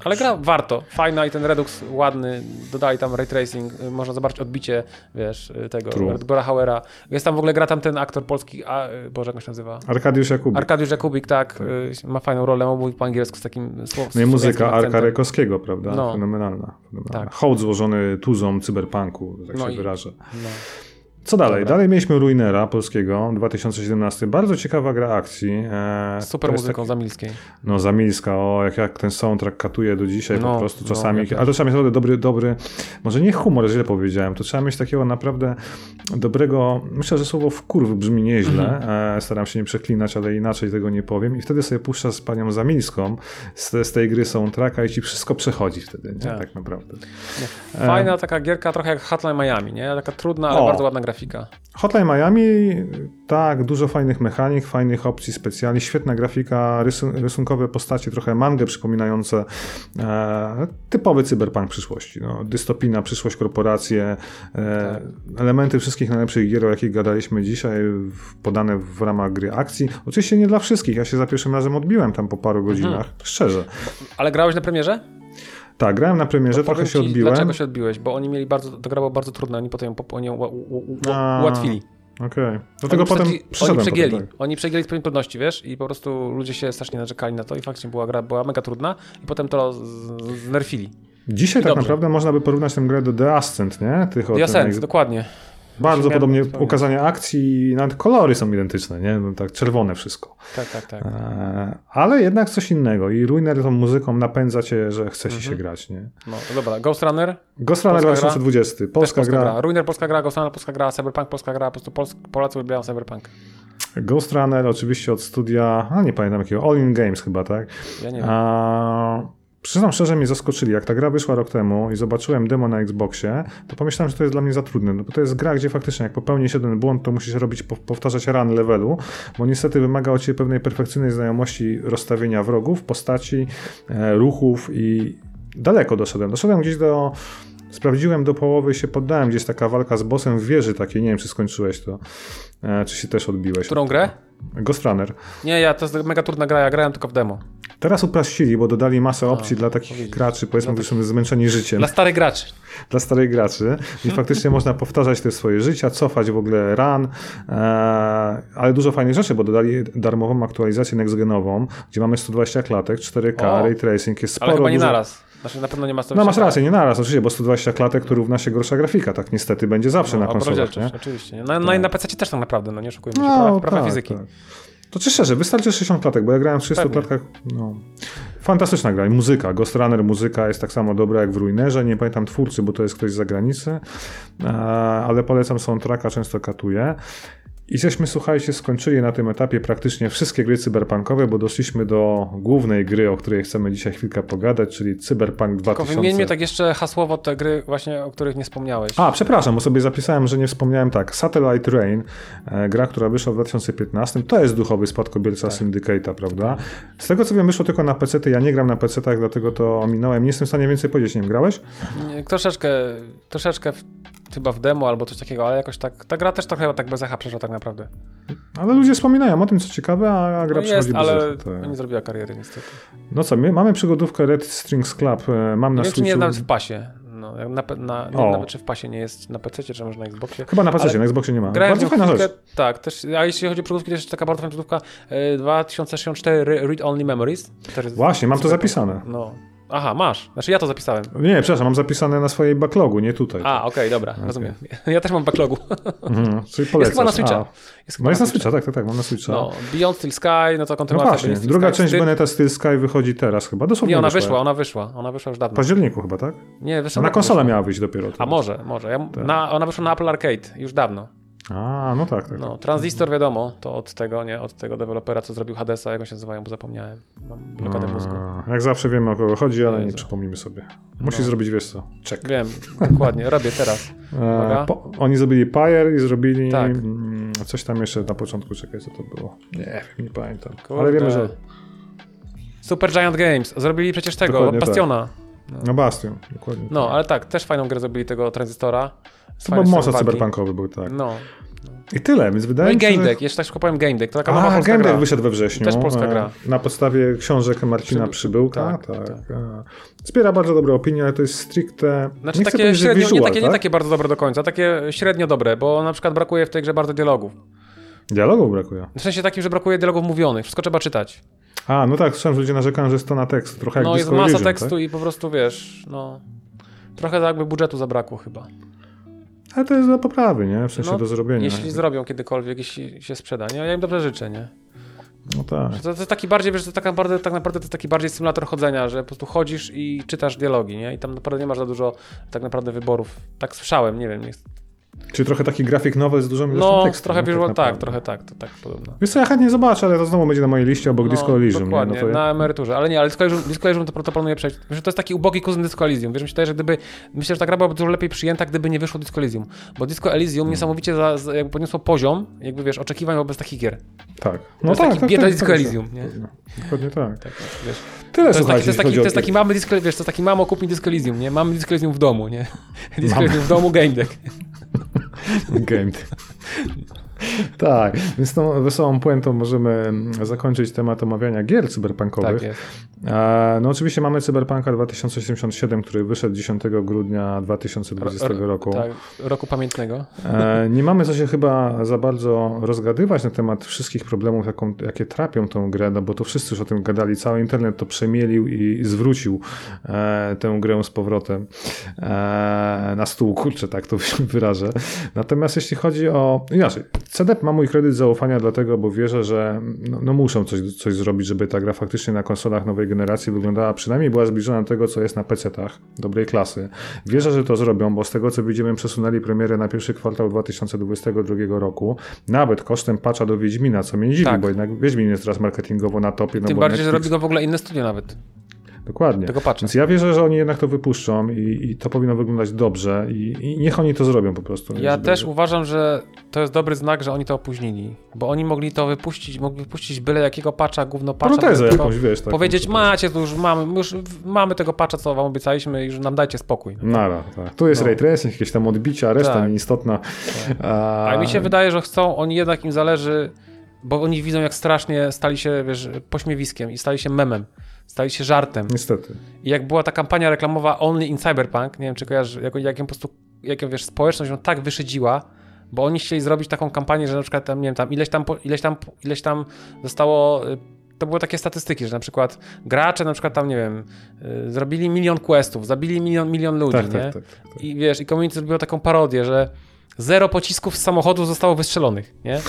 Ale gra warto, fajna i ten Redux ładny, dodali tam ray tracing, y, można zobaczyć odbicie, wiesz, y, tego True. Redbora Hauera. Jest tam w ogóle gra tam ten aktor polski, a, y, Boże, jak on się nazywa? Arkadiusz Jakubik. Arkadiusz Jakubik, tak, y, ma fajną rolę, on mówi po angielsku z takim słowem. no i muzyka Arka Rekowskiego, prawda? No. Fenomenalna. fenomenalna. Tak. Hołd złożony tuzą cyberpunku, tak No się i- wyrażę. No. Co dalej? Dobra. Dalej mieliśmy Ruinera polskiego, 2017. Bardzo ciekawa gra akcji. E, Super muzyką taki- Zamilskiej. No Zamilska, o jak, jak ten soundtrack katuje do dzisiaj No, po prostu no, czasami. też. ale to trzeba mieć naprawdę dobry, dobry, może nie humor, źle powiedziałem, to trzeba mieć takiego naprawdę dobrego, myślę, że słowo wkurw brzmi nieźle, Mhm. e, staram się nie przeklinać, ale inaczej tego nie powiem i wtedy sobie puszcza z panią Zamilską z, z tej gry soundtracka i ci wszystko przechodzi wtedy, nie? Tak. Tak, naprawdę. Fajna taka gierka, trochę jak Hotline Miami, nie? Taka trudna, ale O. bardzo ładna grafika. Grafika. Hotline Miami, tak, dużo fajnych mechanik, fajnych opcji specjalnych, świetna grafika, rysun rysunkowe postacie, trochę mangę przypominające e, typowy cyberpunk przyszłości. No, dystopijna przyszłość, korporacje, e, elementy wszystkich najlepszych gier, o jakich gadaliśmy dzisiaj, podane w ramach gry akcji. Oczywiście nie dla wszystkich, ja się za pierwszym razem odbiłem tam po paru godzinach, szczerze. Ale grałeś na premierze? Tak, grałem na premierze, trochę się ci, odbiłem. Dlaczego się odbiłeś? Bo oni mieli bardzo, to gra była bardzo trudna, oni potem ją, oni ją ułatwili. Okej. Dlatego oni potem Oni przegięli, potem, tak. oni przegięli z trudności, wiesz? I po prostu ludzie się strasznie narzekali na to i faktycznie była gra była mega trudna i potem to znerfili. Dzisiaj I tak dobrze. naprawdę można by porównać tę grę do The Ascent, nie? Tych The Ascent, dokładnie. Bardzo podobnie ukazanie akcji, nawet kolory są identyczne, nie? No tak czerwone wszystko. Tak, tak, tak. Eee, ale jednak coś innego i Ruiner tą muzyką napędza cię, że chce Mhm. się grać, nie? No, dobra, Ghost Runner, Ghost Runner Polska gra? 2020, Polska, polska polska gra. gra. Ruiner polska gra, Ghost Runner polska gra, Cyberpunk polska gra, po prostu Pols Polacy lubią Cyberpunk. Ghost Runner oczywiście od studia, a nie pamiętam jakiego, All In Games chyba, tak? Ja nie wiem. A, przyznam szczerze, mnie zaskoczyli. Jak ta gra wyszła rok temu i zobaczyłem demo na Xboxie, to pomyślałem, że to jest dla mnie za trudne, no bo to jest gra, gdzie faktycznie jak popełnisz jeden błąd, to musisz robić, po- powtarzać run levelu, bo niestety wymaga od ciebie pewnej perfekcyjnej znajomości rozstawienia wrogów, postaci, e, ruchów i daleko doszedłem. Doszedłem gdzieś do... Sprawdziłem do połowy i się poddałem. Gdzieś taka walka z bossem w wieży takiej, nie wiem czy skończyłeś to, e, czy się też odbiłeś. Którą grę? Ghost Runner. Nie, ja to jest mega trudna gra, ja grałem tylko w demo. Teraz upraszcili, bo dodali masę opcji dla takich graczy, powiedzmy, którzy są zmęczeni życiem, Dla dla, starych graczy. starych graczy. I faktycznie można powtarzać te swoje życia, cofać w ogóle run, e, ale dużo fajnych rzeczy, bo dodali darmową aktualizację next-genową, gdzie mamy 120 klatek, 4K, O. ray tracing, jest sporo. Ale chyba nie dużo... naraz. Znaczy na pewno nie ma No masz rację, nie naraz, oczywiście, bo 120 klatek to równa się gorsza grafika, tak niestety będzie zawsze na No, konsolach, rozdzielczość, nie? Oczywiście. Na, no i na PC też tak naprawdę, no nie oszukujmy się. No, prawa, prawa tak, fizyki. tak. To czy szczerze, wystarczy 60 klatek, bo ja grałem w 30 Pewnie. klatkach. No. Fantastyczna gra i muzyka. Ghost Runner muzyka jest tak samo dobra jak w Ruinerze. Nie pamiętam twórcy, bo to jest ktoś z zagranicy, e, ale polecam soundtracka, często katuję. I żeśmy, słuchajcie, skończyli na tym etapie praktycznie wszystkie gry cyberpunkowe, bo doszliśmy do głównej gry, o której chcemy dzisiaj chwilkę pogadać, czyli Cyberpunk Tylko 2000. wymieńmy tak jeszcze hasłowo te gry właśnie, o których nie wspomniałeś. A, przepraszam, bo sobie zapisałem, że nie wspomniałem tak. Satellite Rain, e, gra, która wyszła w 2015, to jest duchowy spadkobierca Tak. Syndicate'a, prawda? Z tego co wiem, wyszło tylko na PC, ja nie gram na PC, dlatego to ominąłem. Nie jestem w stanie więcej powiedzieć, nie wiem, grałeś? Nie, Troszeczkę, troszeczkę chyba w demo albo coś takiego, ale jakoś tak, ta gra też trochę tak bez echa przeszła tak naprawdę. Ale ludzie wspominają o tym, co ciekawe, a gra No przychodzi jest, bez ale tak. nie zrobiła kariery niestety. No co, my mamy przygodówkę Red Strings Club, e, mam na czy nie Switchu- nawet w pasie. No, na, na, nie nawet czy w pasie nie jest na PC, czy może na Xboxie. Chyba na PC, na Xboxie nie ma. Bardzo fajna rzecz. tak, też, a jeśli chodzi o to jest taka bardzo fajna produktka e, 2064 Read Only Memories. Też Właśnie, mam to zapisane. No. Aha, masz. Znaczy ja to zapisałem. Nie, przepraszam, mam zapisane na swojej backlogu, nie tutaj. A, okej, dobra, rozumiem. Ja też mam backlogu. Mhm, czyli Jest polecasz. chyba na Switcha. A, Jest No jest na Switcha, tak, tak, tak, mam na Switcha. No, Beyond Steel Sky, no to No kontynuacja właśnie, Beyond Steel druga część Ty- Beneta Steel Sky wychodzi teraz chyba, dosłownie Nie, ona wyszła. wyszła, ona wyszła. Ona wyszła już W dawno. październiku chyba, tak? Nie, wyszła Na tak konsolę miała wyjść dopiero. A teraz. może, może. Ja, na, ona wyszła na Apple Arcade już dawno. A, no tak, tak. No, Transistor wiadomo, to od tego, nie, od tego dewelopera, co zrobił Hadesa, jak on się nazywają, bo zapomniałem. Mam blokadę mózgu. A, Jak zawsze wiemy o kogo chodzi, ale nie Jezu. przypomnimy sobie. Musisz No. zrobić, wiesz co, check. Wiem, dokładnie, robię teraz. E, po, oni zrobili Pyre i zrobili Tak. mm, coś tam jeszcze na początku, czekaj, co to było. Nie wiem, nie pamiętam. Kurde. Ale wiemy, że... Super Giant Games, zrobili przecież tego, Dokładnie tak. Bastiona. No Bastion, dokładnie. No, tak. ale tak, też fajną grę zrobili tego Transistora. Z To był fajnej mocno cyberpunkowy był, tak. No. I tyle, więc no wydaje i mi się, Game że... Deck, jeszcze tak szybko powiem Game Deck, to taka nowa A, polska Game gra. Deck wyszedł we wrześniu. Też polska e, gra. Na podstawie książek Marcina Przybył- Przybyłka. tak, Tak, tak. e. Zbiera bardzo dobre opinie, ale to jest stricte... Znaczy nie takie powiedzieć, że średnio, visual, nie, takie, nie tak? takie bardzo dobre do końca, takie średnio dobre, bo na przykład brakuje w tej grze bardzo dialogów. Dialogów brakuje. W sensie takim, że brakuje dialogów mówionych, wszystko trzeba czytać. A, no tak, słyszałem, że ludzie narzekają, że jest to na tekst, trochę jak No jest masa tekstu Tak? i po prostu wiesz, no... Trochę jakby budżetu zabrakło chyba. Ale to jest do poprawy, nie? W sensie No, do zrobienia. Jeśli zrobią kiedykolwiek, jeśli się sprzeda, nie? Ja im dobrze życzę, nie? No tak. To, to jest taki bardziej, wiesz, to taka bardzo, tak naprawdę to jest taki bardziej symulator chodzenia, że po prostu chodzisz i czytasz dialogi, nie? I tam naprawdę nie masz za dużo tak naprawdę wyborów. Tak słyszałem, nie wiem, nie, Czyli trochę taki grafik nowy z dużą ilością No, tekstu. trochę no, visual, tak, naprawdę. trochę tak, to tak podobno. Wiesz co, ja chętnie zobaczę, ale to znowu będzie na mojej liście obok Disco Elysium. nie? Dokładnie, No to na emeryturze. Ale nie, ale Disco Elysium, Disco Elysium to, to planuję przejść. Myślę, że to jest taki ubogi kuzyn Disco Elysium. Wiesz, myślę, że gdyby, myślę, że ta gra byłaby dużo lepiej przyjęta, gdyby nie wyszło Disco Elysium. Bo Disco Elysium Hmm. niesamowicie za, za, jakby podniosło poziom, jakby wiesz, oczekiwań wobec takich gier. Tak. To jest taki bieda Disco Elysium, nie? Dokładnie tak. Tak, wiesz. Tyle To jest, taki, słuchajcie, to jest, taki, to jest taki mamy Disco, wiesz, to jest taki mamo kup mi Disco Elysium, nie? Mamy Disco Elysium w domu, nie? Disco. Elysium w domu, game deck. Game. tak, więc tą wesołą puentą możemy mm, zakończyć temat omawiania gier cyberpunkowych. Tak jest. No oczywiście mamy Cyberpunka 2077, który wyszedł 10 grudnia 2020 Ro- ro- roku. Tak, roku pamiętnego. E, Nie mamy co się chyba za bardzo rozgadywać na temat wszystkich problemów, jaką, jakie trapią tą grę, no bo to wszyscy już o tym gadali. Cały internet to przemielił i zwrócił e, tę grę z powrotem e, na stół, kurczę, tak to wyrażę. Natomiast jeśli chodzi o... Inaczej, CDEP ma mój kredyt zaufania dlatego, bo wierzę, że no, no muszą coś, coś zrobić, żeby ta gra faktycznie na konsolach nowej generacji wyglądała, przynajmniej była zbliżona do tego, co jest na PC-tach dobrej klasy. Wierzę, że to zrobią, bo z tego co widzimy, przesunęli premierę na pierwszy kwartał 2022 roku, nawet kosztem patcha do Wiedźmina, co mnie dziwi, Tak. bo jednak Wiedźmin jest teraz marketingowo na topie. No Tym bo bardziej, że Netflix- robi go w ogóle inne studio nawet. Dokładnie. Tego patcha. Więc ja wierzę, że oni jednak to wypuszczą i, i to powinno wyglądać dobrze i, i niech oni to zrobią po prostu. Ja też uważam, że to jest dobry znak, że oni to opóźnili. Bo oni mogli to wypuścić, mogli wypuścić byle jakiego patcha, gówno patcha. Protezę tylko jakąś, wiesz. Taką, Powiedzieć, taką- macie, to już mamy, już mamy tego patcha, co wam obiecaliśmy, już nam dajcie spokój. Nara, tak. Tu jest No. ray tracing, jakieś tam odbicia, reszta Tak. nieistotna. A, A mi się wydaje, że chcą, oni jednak im zależy, bo oni widzą, jak strasznie stali się, wiesz, pośmiewiskiem i stali się memem, stali się żartem. Niestety. I jak była ta kampania reklamowa Only in Cyberpunk, nie wiem, czy kojarzysz, jak, jak ją po prostu, jak ją, wiesz, społeczność ją tak wyszydziła, bo oni chcieli zrobić taką kampanię, że na przykład tam, nie wiem, tam ileś tam, ileś tam, ileś tam zostało, y, to były takie statystyki, że na przykład gracze na przykład tam, nie wiem, y, zrobili milion questów, zabili milion, milion ludzi, Tak, nie? tak, tak, tak. I wiesz, i community zrobiło taką parodię, że zero pocisków z samochodu zostało wystrzelonych, nie?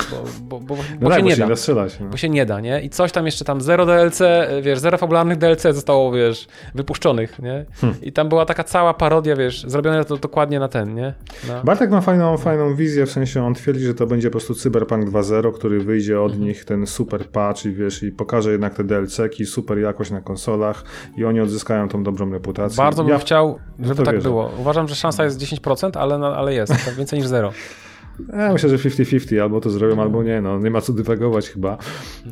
Bo, bo, bo, bo No się tak, nie się da. nie da strzelać. No. Bo się nie da, nie? I coś tam jeszcze tam, zero DLC, wiesz, zero fabularnych DLC zostało, wiesz, wypuszczonych, nie? Hmm. I tam była taka cała parodia, wiesz, zrobione to dokładnie na ten, nie? No. Bartek ma fajną, fajną wizję, w sensie on twierdzi, że to będzie po prostu Cyberpunk 2.0, który wyjdzie od Mhm. nich ten super patch i wiesz, i pokaże jednak te DLC-ki, super jakość na konsolach i oni odzyskają tą dobrą reputację. Bardzo bym ja, chciał, żeby tak wierzę. było. Uważam, że szansa jest 10%, ale, ale jest, tak więcej niż zero. Ja myślę, że 50-50, albo to zrobią, albo nie, no nie ma co dywagować chyba.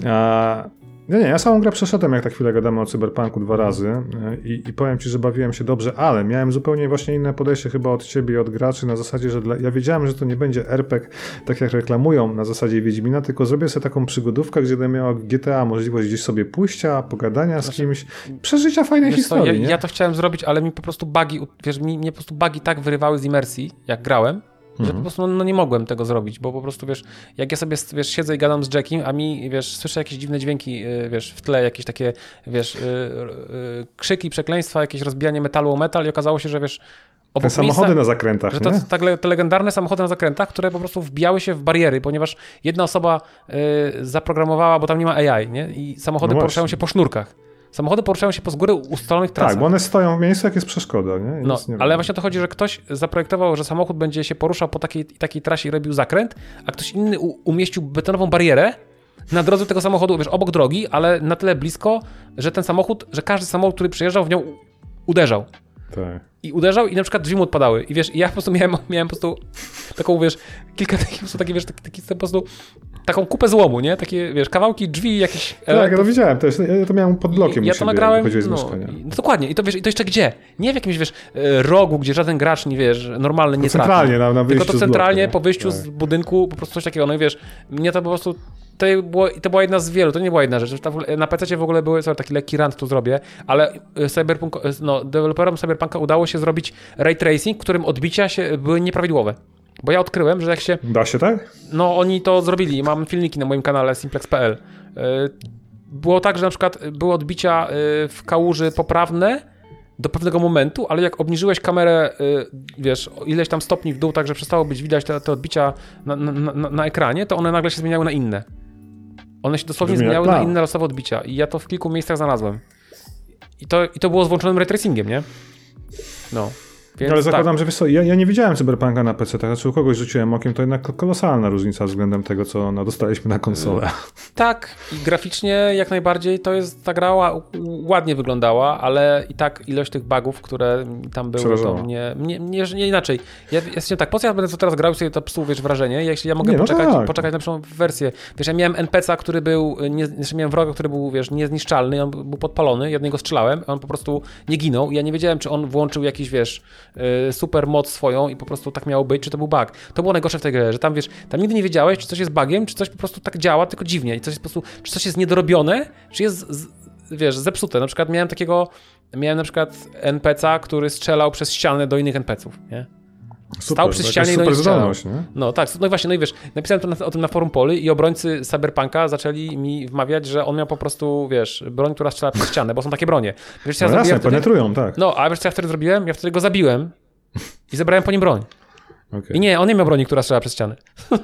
A, nie, nie, ja samą grę przeszedłem, jak tak chwilę gadamy o Cyberpunku dwa razy e, i, i powiem Ci, że bawiłem się dobrze, ale miałem zupełnie właśnie inne podejście chyba od Ciebie i od graczy na zasadzie, że dla, ja wiedziałem, że to nie będzie RPG, tak jak reklamują na zasadzie Wiedźmina, tylko zrobię sobie taką przygodówkę, gdzie będę miał GTA możliwość gdzieś sobie pójścia, pogadania z kimś, przeżycia fajnej Znaczy, Wiesz co, historii, ja, ja to chciałem zrobić, ale mi po prostu bugi, wiesz, mi, mnie po prostu bugi tak wyrywały z imersji, jak grałem, że Mhm. po prostu no, no nie mogłem tego zrobić, bo po prostu, wiesz, jak ja sobie, wiesz, siedzę i gadam z Jackiem, a mi, wiesz, słyszę jakieś dziwne dźwięki, y, wiesz, w tle, jakieś takie, wiesz, y, y, krzyki, przekleństwa, jakieś rozbijanie metalu o metal i okazało się, że, wiesz, Te obok samochody miejsca, na zakrętach, że to, nie? tak, te legendarne samochody na zakrętach, które po prostu wbijały się w bariery, ponieważ jedna osoba y, zaprogramowała, bo tam nie ma AI, nie? I samochody No poruszają się po sznurkach. Samochody poruszają się po z góry ustalonych trasach. Tak, bo one stoją w miejscu, jak jest przeszkoda, nie? No, nie ale właśnie o to chodzi, że ktoś zaprojektował, że samochód będzie się poruszał po takiej, takiej trasie i robił zakręt, a ktoś inny u, umieścił betonową barierę na drodze tego samochodu, wiesz, obok drogi, ale na tyle blisko, że ten samochód, że każdy samochód, który przyjeżdżał w nią uderzał. Tak. I uderzał i na przykład drzwi mu odpadały. I wiesz, ja po prostu miałem, miałem po prostu taką, wiesz, kilka takich, po prostu takie, wiesz, taki, taki po prostu taką kupę złomu, nie? Takie, wiesz, kawałki drzwi, jakieś Tak, ja to widziałem też. Ja to miałem pod blokiem ja to nagrałem. No, no dokładnie. I to wiesz, i to jeszcze gdzie? Nie w jakimś wiesz, e, rogu, gdzie żaden gracz nie wiesz, normalny nie trafi. centralnie, na- na wyjściu Tylko to centralnie bloku, po wyjściu Tak. z budynku, po prostu coś takiego. No i wiesz, mnie to po prostu. To, było, to była jedna z wielu, to nie była jedna rzecz. Na PC w ogóle były, sorry, taki lekki rant tu zrobię, ale e, Cyberpunk, e, no, deweloperom Cyberpunka udało się zrobić ray tracing, którym odbicia się były nieprawidłowe. Bo ja odkryłem, że jak się Da się tak? no, oni to zrobili. Mam filmiki na moim kanale simplex.pl. Yy, Było tak, że na przykład były odbicia yy, w kałuży poprawne do pewnego momentu, ale jak obniżyłeś kamerę, yy, wiesz, ileś tam stopni w dół, tak że przestało być widać te, te odbicia na, na, na, na ekranie, to one nagle się zmieniały na inne. One się dosłownie Brzmi zmieniały na inne losowe odbicia i ja to w kilku miejscach znalazłem. I to, i to było z włączonym ray tracingiem, nie? No. Więc Ale tak. zakładam, że wiesz co, ja, ja nie widziałem Cyberpunka na PC, tak, znaczy u kogoś rzuciłem okiem, to jednak kolosalna różnica względem tego, co no, dostaliśmy na konsolę. Tak, i graficznie jak najbardziej to jest, ta gra ła- ładnie wyglądała, ale i tak ilość tych bugów, które tam były, to Przerażała. mnie, mnie, mnie nie inaczej. Ja jestem tak, po co ja będę co teraz grał i sobie to psuł, wiesz, wrażenie, jeśli ja mogę Nie, no poczekać, tak. poczekać na lepszą wersję. Wiesz, ja miałem NPC-a, który był, nie, znaczy miałem wroga, który był, wiesz, niezniszczalny, on był podpalony, jednego strzelałem, a on po prostu nie ginął i ja nie wiedziałem, czy on włączył jakiś, wiesz, super moc swoją i po prostu tak miało być, czy to był bug. To było najgorsze w tej grze, że tam, wiesz, tam nigdy nie wiedziałeś, czy coś jest bugiem, czy coś po prostu tak działa, tylko dziwnie i coś jest po prostu, czy coś jest niedorobione, czy jest, wiesz, zepsute. Na przykład miałem takiego, miałem na przykład NPC-a, który strzelał przez ścianę do innych NPC-ów, nie? Super, przy jakaś ścianie i do strzelał. zdolność, nie? No tak, no i właśnie, no i wiesz, napisałem to na, o tym na forum Poli i obrońcy Cyberpunka zaczęli mi wmawiać, że on miał po prostu, wiesz, broń, która strzela przez ścianę, bo są takie bronie. Wiesz, co ja No jasne, zrobiłem wtedy? penetrują, tak. No, a wiesz, co ja wtedy zrobiłem? Ja wtedy go zabiłem i zebrałem po nim broń. Okej. I nie, on nie miał broni, która strzela przez ścianę.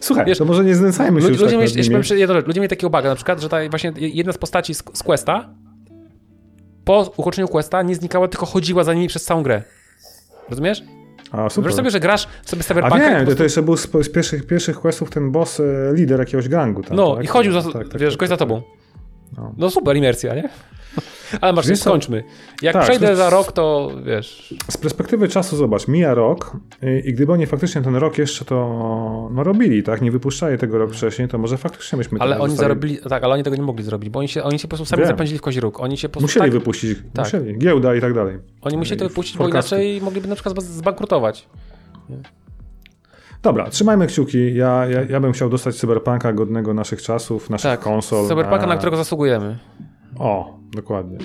Słuchaj, Wiesz, to może nie znęcajmy się Ludzie, już ludzie, tak mieli, jeszcze jeszcze rzecz, ludzie mieli takiego baga, na przykład, że ta właśnie jedna z postaci z, z Questa po ukończeniu Questa nie znikała, tylko chodziła za nimi przez całą grę. Rozumiesz? A, super. Wyobraź sobie, że grasz sobie A Cyberpunka po wiem, to, prostu- to jeszcze był z, pierwszych, pierwszych questów ten boss, e, lider jakiegoś gangu. Tam, No tak? i chodził za, Tak, tak, wiesz, tak, gość za tak, tobą. No. No super imersja, nie? Ale masz, Wiesz skończmy. Jak Tak, przejdę za rok, to wiesz... Z perspektywy czasu zobacz, mija rok i, i gdyby oni faktycznie ten rok jeszcze to no, robili, tak, nie wypuszczali tego rok wcześniej, to może faktycznie byśmy Ale oni zarobili, tak, ale oni tego nie mogli zrobić, bo oni się, oni się po prostu sami Wiem. zapędzili w kozi róg. Oni się po prostu Musieli tak, wypuścić, tak. musieli, giełda i tak dalej. Oni musieli to wypuścić, bo inaczej mogliby na przykład zbankrutować. Dobra, trzymajmy kciuki, ja, ja, ja bym chciał dostać cyberpunka godnego naszych czasów, naszych Tak, konsol. Cyberpunka, na którego zasługujemy. O, dokładnie.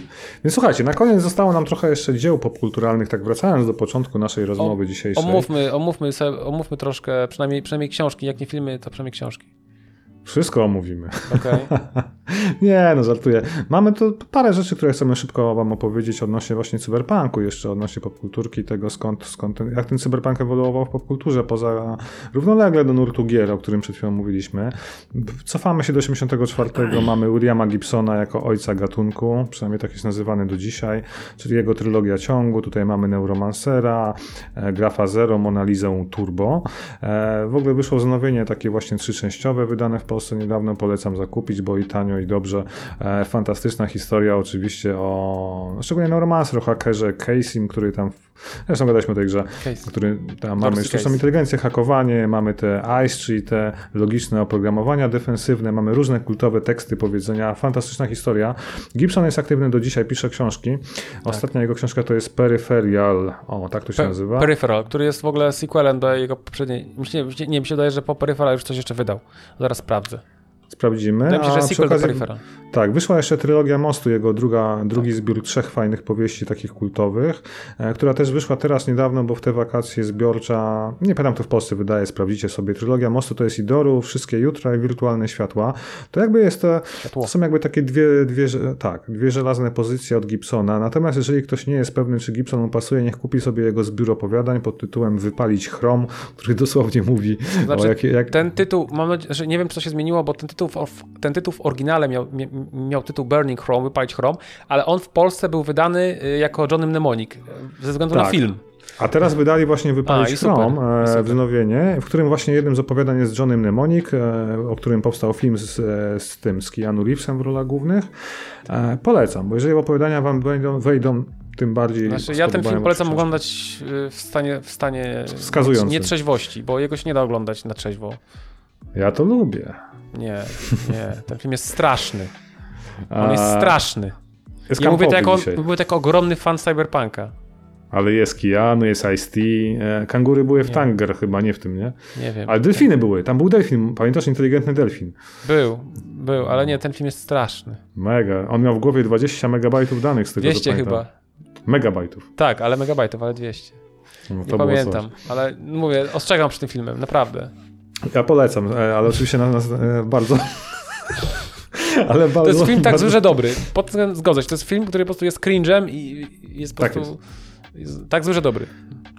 Więc słuchajcie, na koniec zostało nam trochę jeszcze dzieł popkulturalnych, tak wracając do początku naszej rozmowy dzisiejszej. Omówmy, omówmy, sobie, omówmy troszkę, przynajmniej, przynajmniej książki, jak nie filmy, to przynajmniej książki. Wszystko omówimy. Okej? Nie, no żartuję. Mamy tu parę rzeczy, które chcemy szybko wam opowiedzieć odnośnie właśnie cyberpunku, jeszcze odnośnie popkulturki, tego skąd, skąd ten, jak ten cyberpunk ewoluował w popkulturze, poza równolegle do nurtu gier, o którym przed chwilą mówiliśmy. Cofamy się do 84, mamy Williama Gibsona jako ojca gatunku, przynajmniej tak jest nazywany do dzisiaj, czyli jego trylogia ciągu, tutaj mamy Neuromancera, e, Grafa Zero, Mona Lisę Turbo. E, w ogóle wyszło wznowienie takie właśnie trzyczęściowe, wydane w Polsce niedawno, polecam zakupić, bo i tanio i dobrze. E, fantastyczna historia oczywiście o, szczególnie Neuromancer, o hakerze Casey, który tam, zresztą gadaliśmy o tej grze, Case. który tam mamy sztuczną inteligencję, hakowanie, mamy te ICE, czyli te logiczne oprogramowania defensywne, mamy różne kultowe teksty, powiedzenia, fantastyczna historia. Gibson jest aktywny do dzisiaj, pisze książki. Ostatnia jego książka to jest Peripheral, o tak to się Pe- nazywa. Peripheral, który jest w ogóle sequelem do jego poprzedniej. Nie, nie, mi się wydaje, że po Peripheral już coś jeszcze wydał. Zaraz sprawdzę. Sprawdzimy. Wydaje mi się, że do okazji- Peripheral. Tak, wyszła jeszcze trylogia Mostu, jego druga, drugi Tak. zbiór trzech fajnych powieści takich kultowych, e, która też wyszła teraz niedawno, bo w te wakacje zbiorcza, nie pamiętam to w Polsce wydaje, sprawdzicie sobie. Trylogia Mostu to jest Idoru, Wszystkie Jutra i Wirtualne Światła. To jakby jest to, Światło. to są jakby takie dwie, dwie, tak, dwie żelazne pozycje od Gibsona. Natomiast jeżeli ktoś nie jest pewny, czy Gibson mu pasuje, niech kupi sobie jego zbiór opowiadań pod tytułem Wypalić chrom, który dosłownie mówi Znaczy, o jak, jak, Ten tytuł, mam nadzieję, że nie wiem, to się zmieniło, bo ten tytuł, w, ten tytuł w oryginale miał, mia- miał tytuł Burning Chrome, Wypalić Chrome, ale on w Polsce był wydany y, jako Johnny Mnemonic, y, ze względu na Tak. film. A teraz wydali właśnie A, Wypalić super, Chrome, i e, super. wznowienie, w którym właśnie jednym z opowiadań jest Johnny Mnemonic, e, o którym powstał film z, e, z tym, z Keanu Reevesem w rolach głównych. Polecam, bo jeżeli opowiadania wam wejdą, wejdą tym bardziej Znaczy, ja ten film polecam oglądać y, w stanie, w stanie nietrzeźwości, bo jego się nie da oglądać na trzeźwo. Ja to lubię. Nie, nie, ten film jest straszny. On jest straszny. Jest Ja mówię to, jako, mówię to jako ogromny fan Cyberpunka. Ale jest Keanu, jest Ice-T. Kangury były w. Tanger chyba, nie w tym, nie? Nie wiem. Ale delfiny były. Tam był delfin. Pamiętasz? Inteligentny delfin. Był, był, ale nie, ten film jest straszny. Mega. On miał w głowie 20 megabajtów danych z tego, co 200 pamiętam. chyba. Megabajtów. Tak, ale megabajtów, ale 200. No, Nie pamiętam, ale mówię, ostrzegam przed tym filmem, naprawdę. Ja polecam, e, ale oczywiście na nas e, bardzo. ale bardzo. To jest film tak bardzo... zły, że dobry. Pod tym zgodzę się. To jest film, który po prostu jest cringe'em i jest po Tak prostu jest tak zły, że dobry.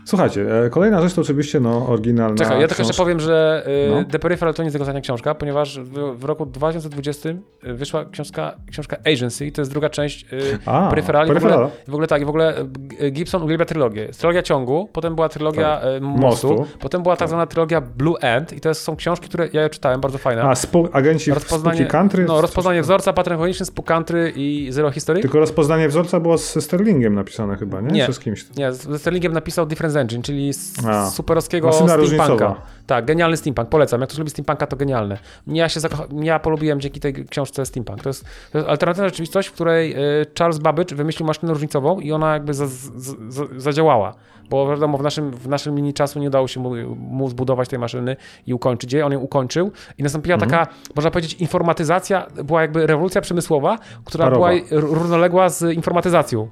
Słuchajcie, e, kolejna rzecz to oczywiście no, oryginalna Czekaj, ja tylko jeszcze powiem, że y, No. The Peripheral to nie jest ostatnia książka, ponieważ w, w roku 2020 wyszła książka, książka Agency, to jest druga część y, A, Peripheral. I w, ogóle. I w ogóle tak, i w ogóle Gibson uwielbia trylogię. Trylogia ciągu, potem była trylogia y, mostu, Tak. Mostu. potem była tak zwana trylogia Blue End i to są książki, które ja je czytałem, bardzo fajne. A, spu- agenci rozpoznanie, spółki country? no, rozpoznanie wzorca, pattern cognition, Spook Country i Zero History. Tylko rozpoznanie wzorca było ze Sterlingiem napisane chyba, nie? Nie. Z? Nie, ze Sterlingiem napisał Difference Engine, czyli A. superowskiego steampunka. Tak, genialny steampunk, polecam. Jak ktoś lubi steampunka, to genialny. Ja się ja polubiłem dzięki tej książce steampunk. To jest, to jest alternatywna rzeczywistość, w której y, Charles Babbage wymyślił maszynę różnicową i ona jakby za, za, za, zadziałała. Bo wiadomo, w naszym, w naszym linii czasu nie udało się mu, mu zbudować tej maszyny i ukończyć jej. On ją ukończył i nastąpiła Mhm. taka, można powiedzieć, informatyzacja, była jakby rewolucja przemysłowa, która Parowa. była równoległa z informatyzacją.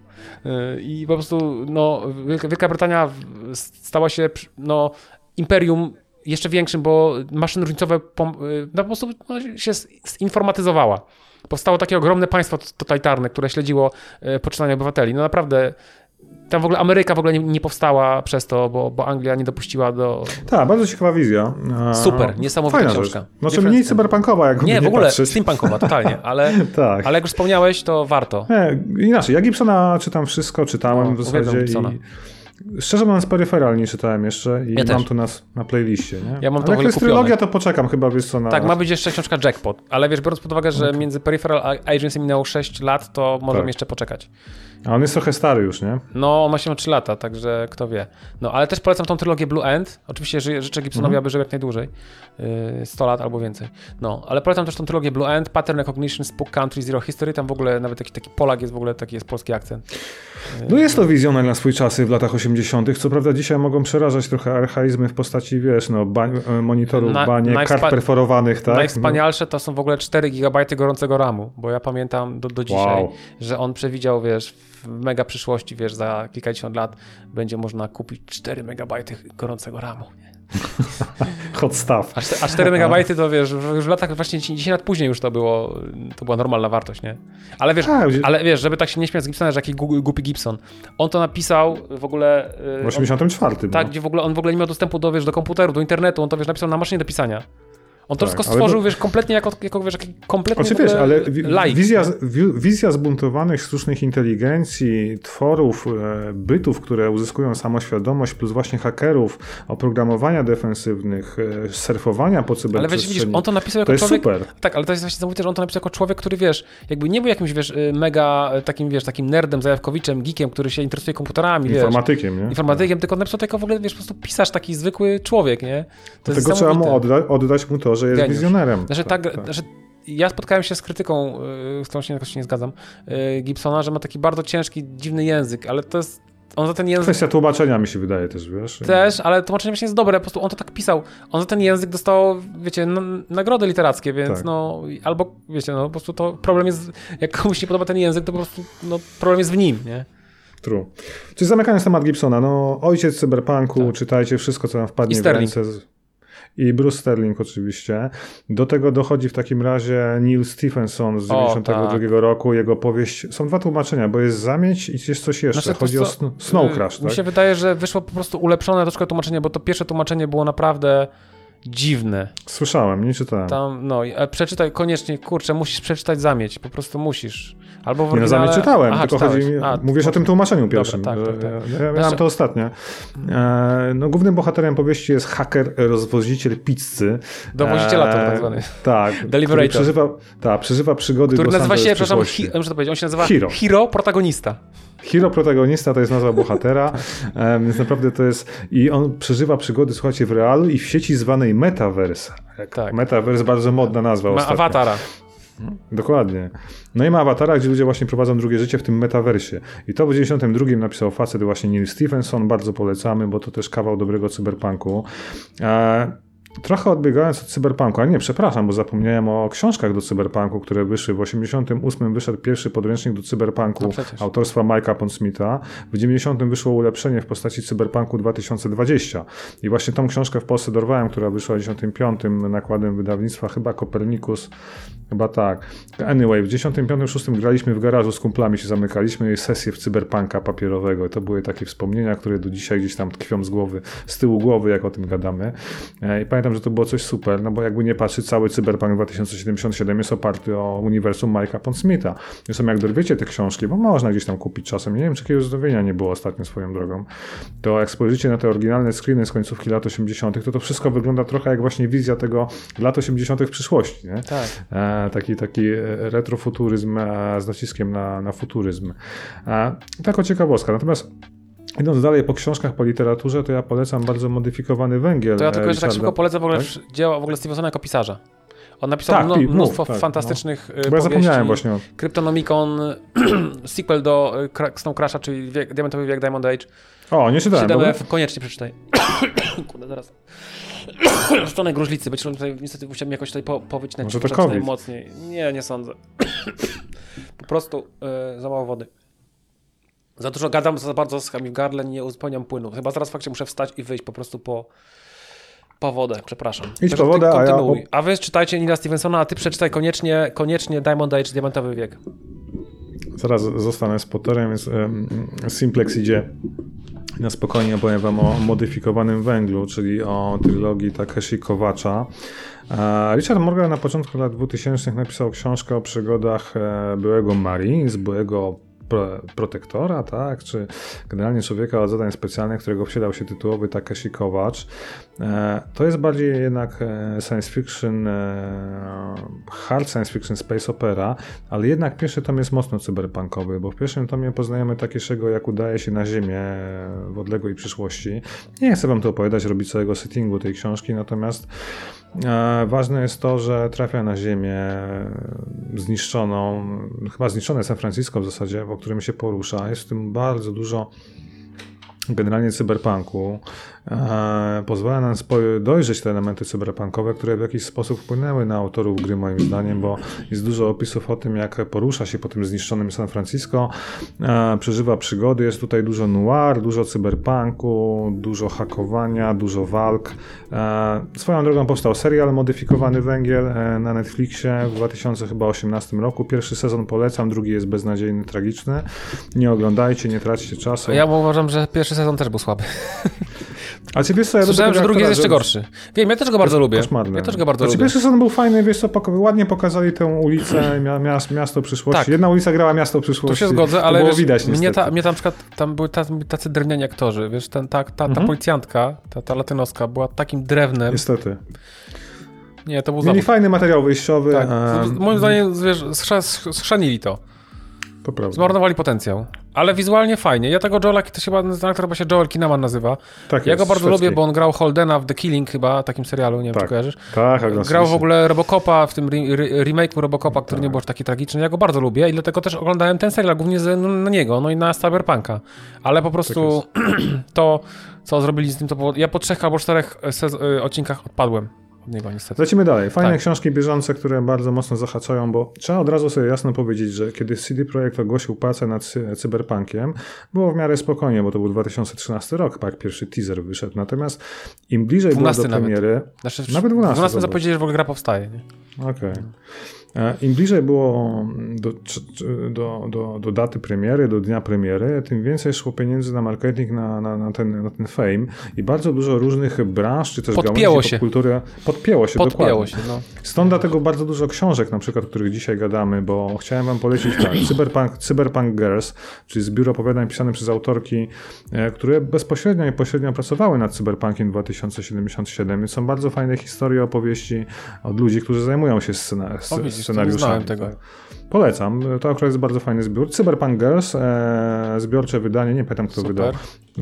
Y, I po prostu no, Wielka, Brytania stała się no, imperium jeszcze większym, bo maszyny różnicowe y, no, po prostu no, się zinformatyzowała. Powstało takie ogromne państwo totalitarne, które śledziło y, poczynania obywateli. No naprawdę, tam w ogóle Ameryka w ogóle nie, nie powstała przez to, bo, bo Anglia nie dopuściła do... Tak, bardzo ciekawa wizja. A, Super, niesamowita fajna książka. Rzecz. Znaczy mniej cyberpunkowa, jak Nie, nie w ogóle patrzeć. steampunkowa, totalnie, ale, Tak. ale jak już wspomniałeś, to warto. Nie, inaczej, ja Gibsona czytam wszystko, czytałem No, w zasadzie i szczerze mówiąc Peripheral nie czytałem jeszcze i Ja mam to na, na playliście. Nie? Ja mam to Ale w jak jest kupione. trylogia, to poczekam chyba, wiesz co, na... Tak, ma być jeszcze książka Jackpot, ale wiesz, biorąc pod uwagę, że między Peripheral a Agency minęło 6 lat, to możemy Tak. jeszcze poczekać. A on jest trochę stary już, nie? No, on ma się 3 lata, także kto wie. No, ale też polecam tą trylogię Blue End. Oczywiście ży- życzę Gibsonowi, Mhm. aby żył jak najdłużej. Yy, 100 lat albo więcej. No, ale polecam też tą trylogię Blue End, Pattern Recognition, Spook Country, Zero History. Tam w ogóle nawet taki, taki Polak jest w ogóle, taki jest polski akcent. No jest to wizjoner na swój czasy w latach 80. Co prawda dzisiaj mogą przerażać trochę archaizmy w postaci, wiesz, no, bań, e, monitorów, Na- banie, kart perforowanych, tak? Najwspanialsze to są w ogóle 4 GB gorącego RAMu, bo ja pamiętam do, do dzisiaj, Wow. że on przewidział, wiesz, w mega przyszłości, wiesz, za kilkadziesiąt lat będzie można kupić 4 MB gorącego RAMu. No, hot stuff. A, a 4 MB to wiesz, w- już w latach właśnie 10 lat później już to było, to była normalna wartość, nie? Ale wiesz, Tak, ale wiesz, żeby tak się nie śmiać z Gibsona, że jaki głupi Gibson. On to napisał w ogóle... W yy, on, 84. tak, no. gdzie w ogóle on w ogóle nie miał dostępu do, wiesz, do komputeru, do internetu, on to wiesz, napisał na maszynie do pisania. On to Tak, wszystko stworzył, to- wiesz, kompletnie jako, jako wiesz, kompletnie ogóle wiesz, ale laik. wizja, wi- wizja zbuntowanych sztucznych inteligencji, tworów, e, bytów, które uzyskują samoświadomość, plus właśnie hakerów, oprogramowania defensywnych, e, surfowania po Ale wiesz, cyberprzestrzeni. widzisz, on to napisał jako to człowiek... super. Tak, ale to jest właśnie niesamowite, że on to napisał jako człowiek, który, wiesz, jakby nie był jakimś, wiesz, y, mega takim, wiesz, takim nerdem, zajawkowiczem, geekiem, który się interesuje komputerami, wiesz. Informatykiem, nie? Informatykiem, tylko on napisał to jako w ogóle, wiesz, po prostu pisarz, taki zwykły człowiek, nie? To Dlatego trzeba mu odda- oddać mu to, że jest Geniusz. wizjonerem. Znaczy, tak, Znaczy, ja spotkałem się z krytyką, y, z którą się jakoś nie zgadzam, y, Gibsona, że ma taki bardzo ciężki, dziwny język, ale to jest, on za ten język Kwestia tłumaczenia mi się wydaje też, wiesz? też, ale tłumaczenie właśnie jest dobre, po prostu on to tak pisał. On za ten język dostał, wiecie, nagrody literackie, więc Tak. no, albo, wiecie, no, po prostu to problem jest, jak komuś nie podoba ten język, to po prostu, no, problem jest w nim, nie? True. Czyli zamykając temat Gibsona, no ojciec cyberpunku, Tak. czytajcie wszystko, co wam wpadnie I w ręce. Z... I Bruce Sterling oczywiście. Do tego dochodzi w takim razie Neil Stephenson z O, 92 tak. roku. Jego powieść, są dwa tłumaczenia, bo jest Zamieć i jest coś jeszcze. Znaczy, Chodzi o Sn- Snow Crash, Mi tak? się wydaje, że wyszło po prostu ulepszone troszkę tłumaczenie, bo to pierwsze tłumaczenie było naprawdę dziwne. Słyszałem, nie czytałem. Tam, no, e, przeczytaj koniecznie, kurczę, musisz przeczytać Zamieć, po prostu musisz. Albo w Nie no, oryginale... Zamieć czytałem, Aha, tylko czytałeś. chodzi mi, A, mówisz o tym tłumaczeniu pierwszym. tak, tak, że- tak. Ja, ja miałem Znaczy- to ostatnio. E, no, głównym bohaterem powieści jest haker, rozwoziciel pizzy. Dowozicielator tak zwany. Tak. który Deliberator. Przeżywa, tak, przeżywa przygody Który nazywa się, przepraszam, hi, muszę to powiedzieć, on się nazywa Hero. Hero Protagonista. Hero protagonista to jest nazwa bohatera, więc naprawdę to jest. I on przeżywa przygody, słuchajcie, w realu i w sieci zwanej Metaverse. Tak. Metaverse, bardzo modna nazwa. Ma ostatnio. awatara. Dokładnie. No i ma awatara, gdzie ludzie właśnie prowadzą drugie życie w tym metaversie. I to w 92 napisał facet właśnie Neil Stephenson, bardzo polecamy, bo to też kawał dobrego cyberpunku. E, trochę odbiegając od cyberpunku, a nie, przepraszam, bo zapomniałem o książkach do cyberpunku, które wyszły. W 88 wyszedł pierwszy podręcznik do cyberpunku No autorstwa Mike'a Pondsmitha. W 90 wyszło ulepszenie w postaci cyberpunku 2020. I właśnie tą książkę w Polsce dorwałem, która wyszła w 95 nakładem wydawnictwa, chyba Kopernikus, chyba tak. Anyway, w 95-6 graliśmy w garażu z kumplami, się zamykaliśmy sesję w cyberpunka papierowego. I to były takie wspomnienia, które do dzisiaj gdzieś tam tkwią z głowy, z tyłu głowy, jak o tym gadamy. E, I pamiętam, że to było coś super, no bo jakby nie patrzy, cały Cyberpunk 2077 jest oparty o uniwersum Mike'a Pondsmitha. Zresztą jak dorwiecie te książki, bo można gdzieś tam kupić czasem, nie wiem, czy jakiegoś zdobienia nie było ostatnio swoją drogą, to jak spojrzycie na te oryginalne screeny z końcówki lat 80., to to wszystko wygląda trochę jak właśnie wizja tego lat 80. w przyszłości, nie? Tak. E, taki, taki retrofuturyzm e, z naciskiem na, na futuryzm. E, tako ciekawostka. Natomiast idąc dalej po książkach, po literaturze, to ja polecam bardzo modyfikowany węgiel. To ja tylko e, jeszcze tak szybko polecę w ogóle Tak? dzieła w ogóle Stevensona jako pisarza. On napisał Tak, mno, mnóstwo tak, fantastycznych no. Bo ja zapomniałem właśnie o... Kryptonomicon, sequel do Kra- Snow Crasha, czyli wiek, Diamentowy Wiek Diamond Age. O, nie czytałem. bo- 7F, koniecznie przeczytaj. Kurde, zaraz. Szczonej gruźlicy, być może tutaj niestety musiałem jakoś tutaj po, powycinać, Może to mocniej. Nie, nie sądzę. po prostu y, za mało wody. Za dużo gadam, za bardzo w gardle, nie uzupełniam płynu. Chyba zaraz faktycznie muszę wstać i wyjść po prostu po, po wodę, przepraszam. Idź Także po wodę, a ja. A wy czytajcie Nila Stevensona, a ty przeczytaj koniecznie, koniecznie Diamond Age, Diamentowy Wiek. Zaraz zostanę z Potterem, więc em, Simplex idzie na spokojnie opowiem wam o modyfikowanym węglu, czyli o trylogii Takeshi Kowacza. E, Richard Morgan na początku lat 2000 napisał książkę o przygodach e, byłego Marines, byłego pro, protektora, tak, czy generalnie człowieka od zadań specjalnych, którego wsiadał się tytułowy Takeshi Kowacz. E, To jest bardziej jednak e, science fiction, e, hard science fiction, space opera, ale jednak pierwszy tom jest mocno cyberpunkowy, bo w pierwszym tomie poznajemy Takeshiego, jak udaje się na Ziemię w odległej przyszłości. Nie chcę wam tu opowiadać, robić całego settingu tej książki, natomiast ważne jest to, że trafia na Ziemię zniszczoną, chyba zniszczone San Francisco w zasadzie, w którym się porusza. Jest w tym bardzo dużo generalnie cyberpunku. Pozwala nam dojrzeć te elementy cyberpunkowe, które w jakiś sposób wpłynęły na autorów gry, moim zdaniem, bo jest dużo opisów o tym, jak porusza się po tym zniszczonym San Francisco, przeżywa przygody. Jest tutaj dużo noir, dużo cyberpunku, dużo hakowania, dużo walk. Swoją drogą powstał serial Modyfikowany Węgiel e, na Netflixie w 2018 roku. Pierwszy sezon polecam, drugi jest beznadziejny, tragiczny. Nie oglądajcie, nie traćcie czasu. Ja uważam, że pierwszy sezon też był słaby. A ciebie co, ja Słyszałem, że drugi jest jeszcze gorszy. Wiem, ja też go bardzo lubię. Koszmarny. Ja też go bardzo znaczy, lubię. Pierwszy sezon był fajny, wiesz co, ładnie pokazali tę ulicę, mia, miast, miasto przyszłości. Tak. Jedna ulica grała miasto przyszłości. Tu się zgodzę, ale było wiesz, widać mnie, ta, mnie tam na przykład tam były tacy, drewniani aktorzy, wiesz, ten, ta, ta, ta Mhm. policjantka, ta, ta latynoska była takim drewnem. Niestety. Nie, to był Mieli zawód. fajny materiał wyjściowy. Tak. Moim zdaniem, wiesz, schrzanili to. To prawda. Zmarnowali potencjał. Ale wizualnie fajnie. Ja tego Joela, to się chyba, ten aktor chyba się Joel Kinnaman nazywa. Tak Ja jest, go bardzo szwedzki. lubię, bo on grał Holdena w The Killing chyba, takim serialu, nie wiem, Tak. czy kojarzysz. Tak, tak, Grał w ogóle Robocopa, w tym re- re- remake'u Robocopa, który Tak. nie był aż taki tragiczny. Ja go bardzo lubię i dlatego też oglądałem ten serial, głównie z, no, na niego, no i na Cyberpunka. Ale po prostu to, co zrobili z tym, to było... Ja po trzech albo czterech y, odcinkach odpadłem od niego niestety. Lecimy dalej. Fajne Tak. książki bieżące, które bardzo mocno zahaczają, bo trzeba od razu sobie jasno powiedzieć, że kiedy CD Projekt ogłosił pracę nad cy- cyberpunkiem, było w miarę spokojnie, bo to był 2013 rok, jak pierwszy teaser wyszedł. Natomiast im bliżej było 12 do nawet. premiery, Znaczy, Nawet 12 12 zobacz. zapowiedzieli, że w ogóle gra powstaje. Okej. E, Im bliżej było do, do, do, do daty premiery, do dnia premiery, tym więcej szło pieniędzy na marketing, na, na, na, ten, na ten fame i bardzo dużo różnych branż, czy też Podpięło gałęzi się. popkultury podpięło się. Podpięło dokładnie. się, no. Stąd dlatego bardzo dużo książek, na przykład, o których dzisiaj gadamy, bo chciałem wam polecić tak, Cyberpunk, Cyberpunk Girls, czyli zbiór opowiadań pisany przez autorki, e, które bezpośrednio i pośrednio pracowały nad Cyberpunkiem 2077. Więc są bardzo fajne historie, opowieści od ludzi, którzy zajmują się scena, Nie scenariuszami. znałem tego. tak. Polecam. To akurat jest bardzo fajny zbiór. Cyberpunk Girls, e, zbiorcze wydanie, nie pamiętam kto Super. wydał,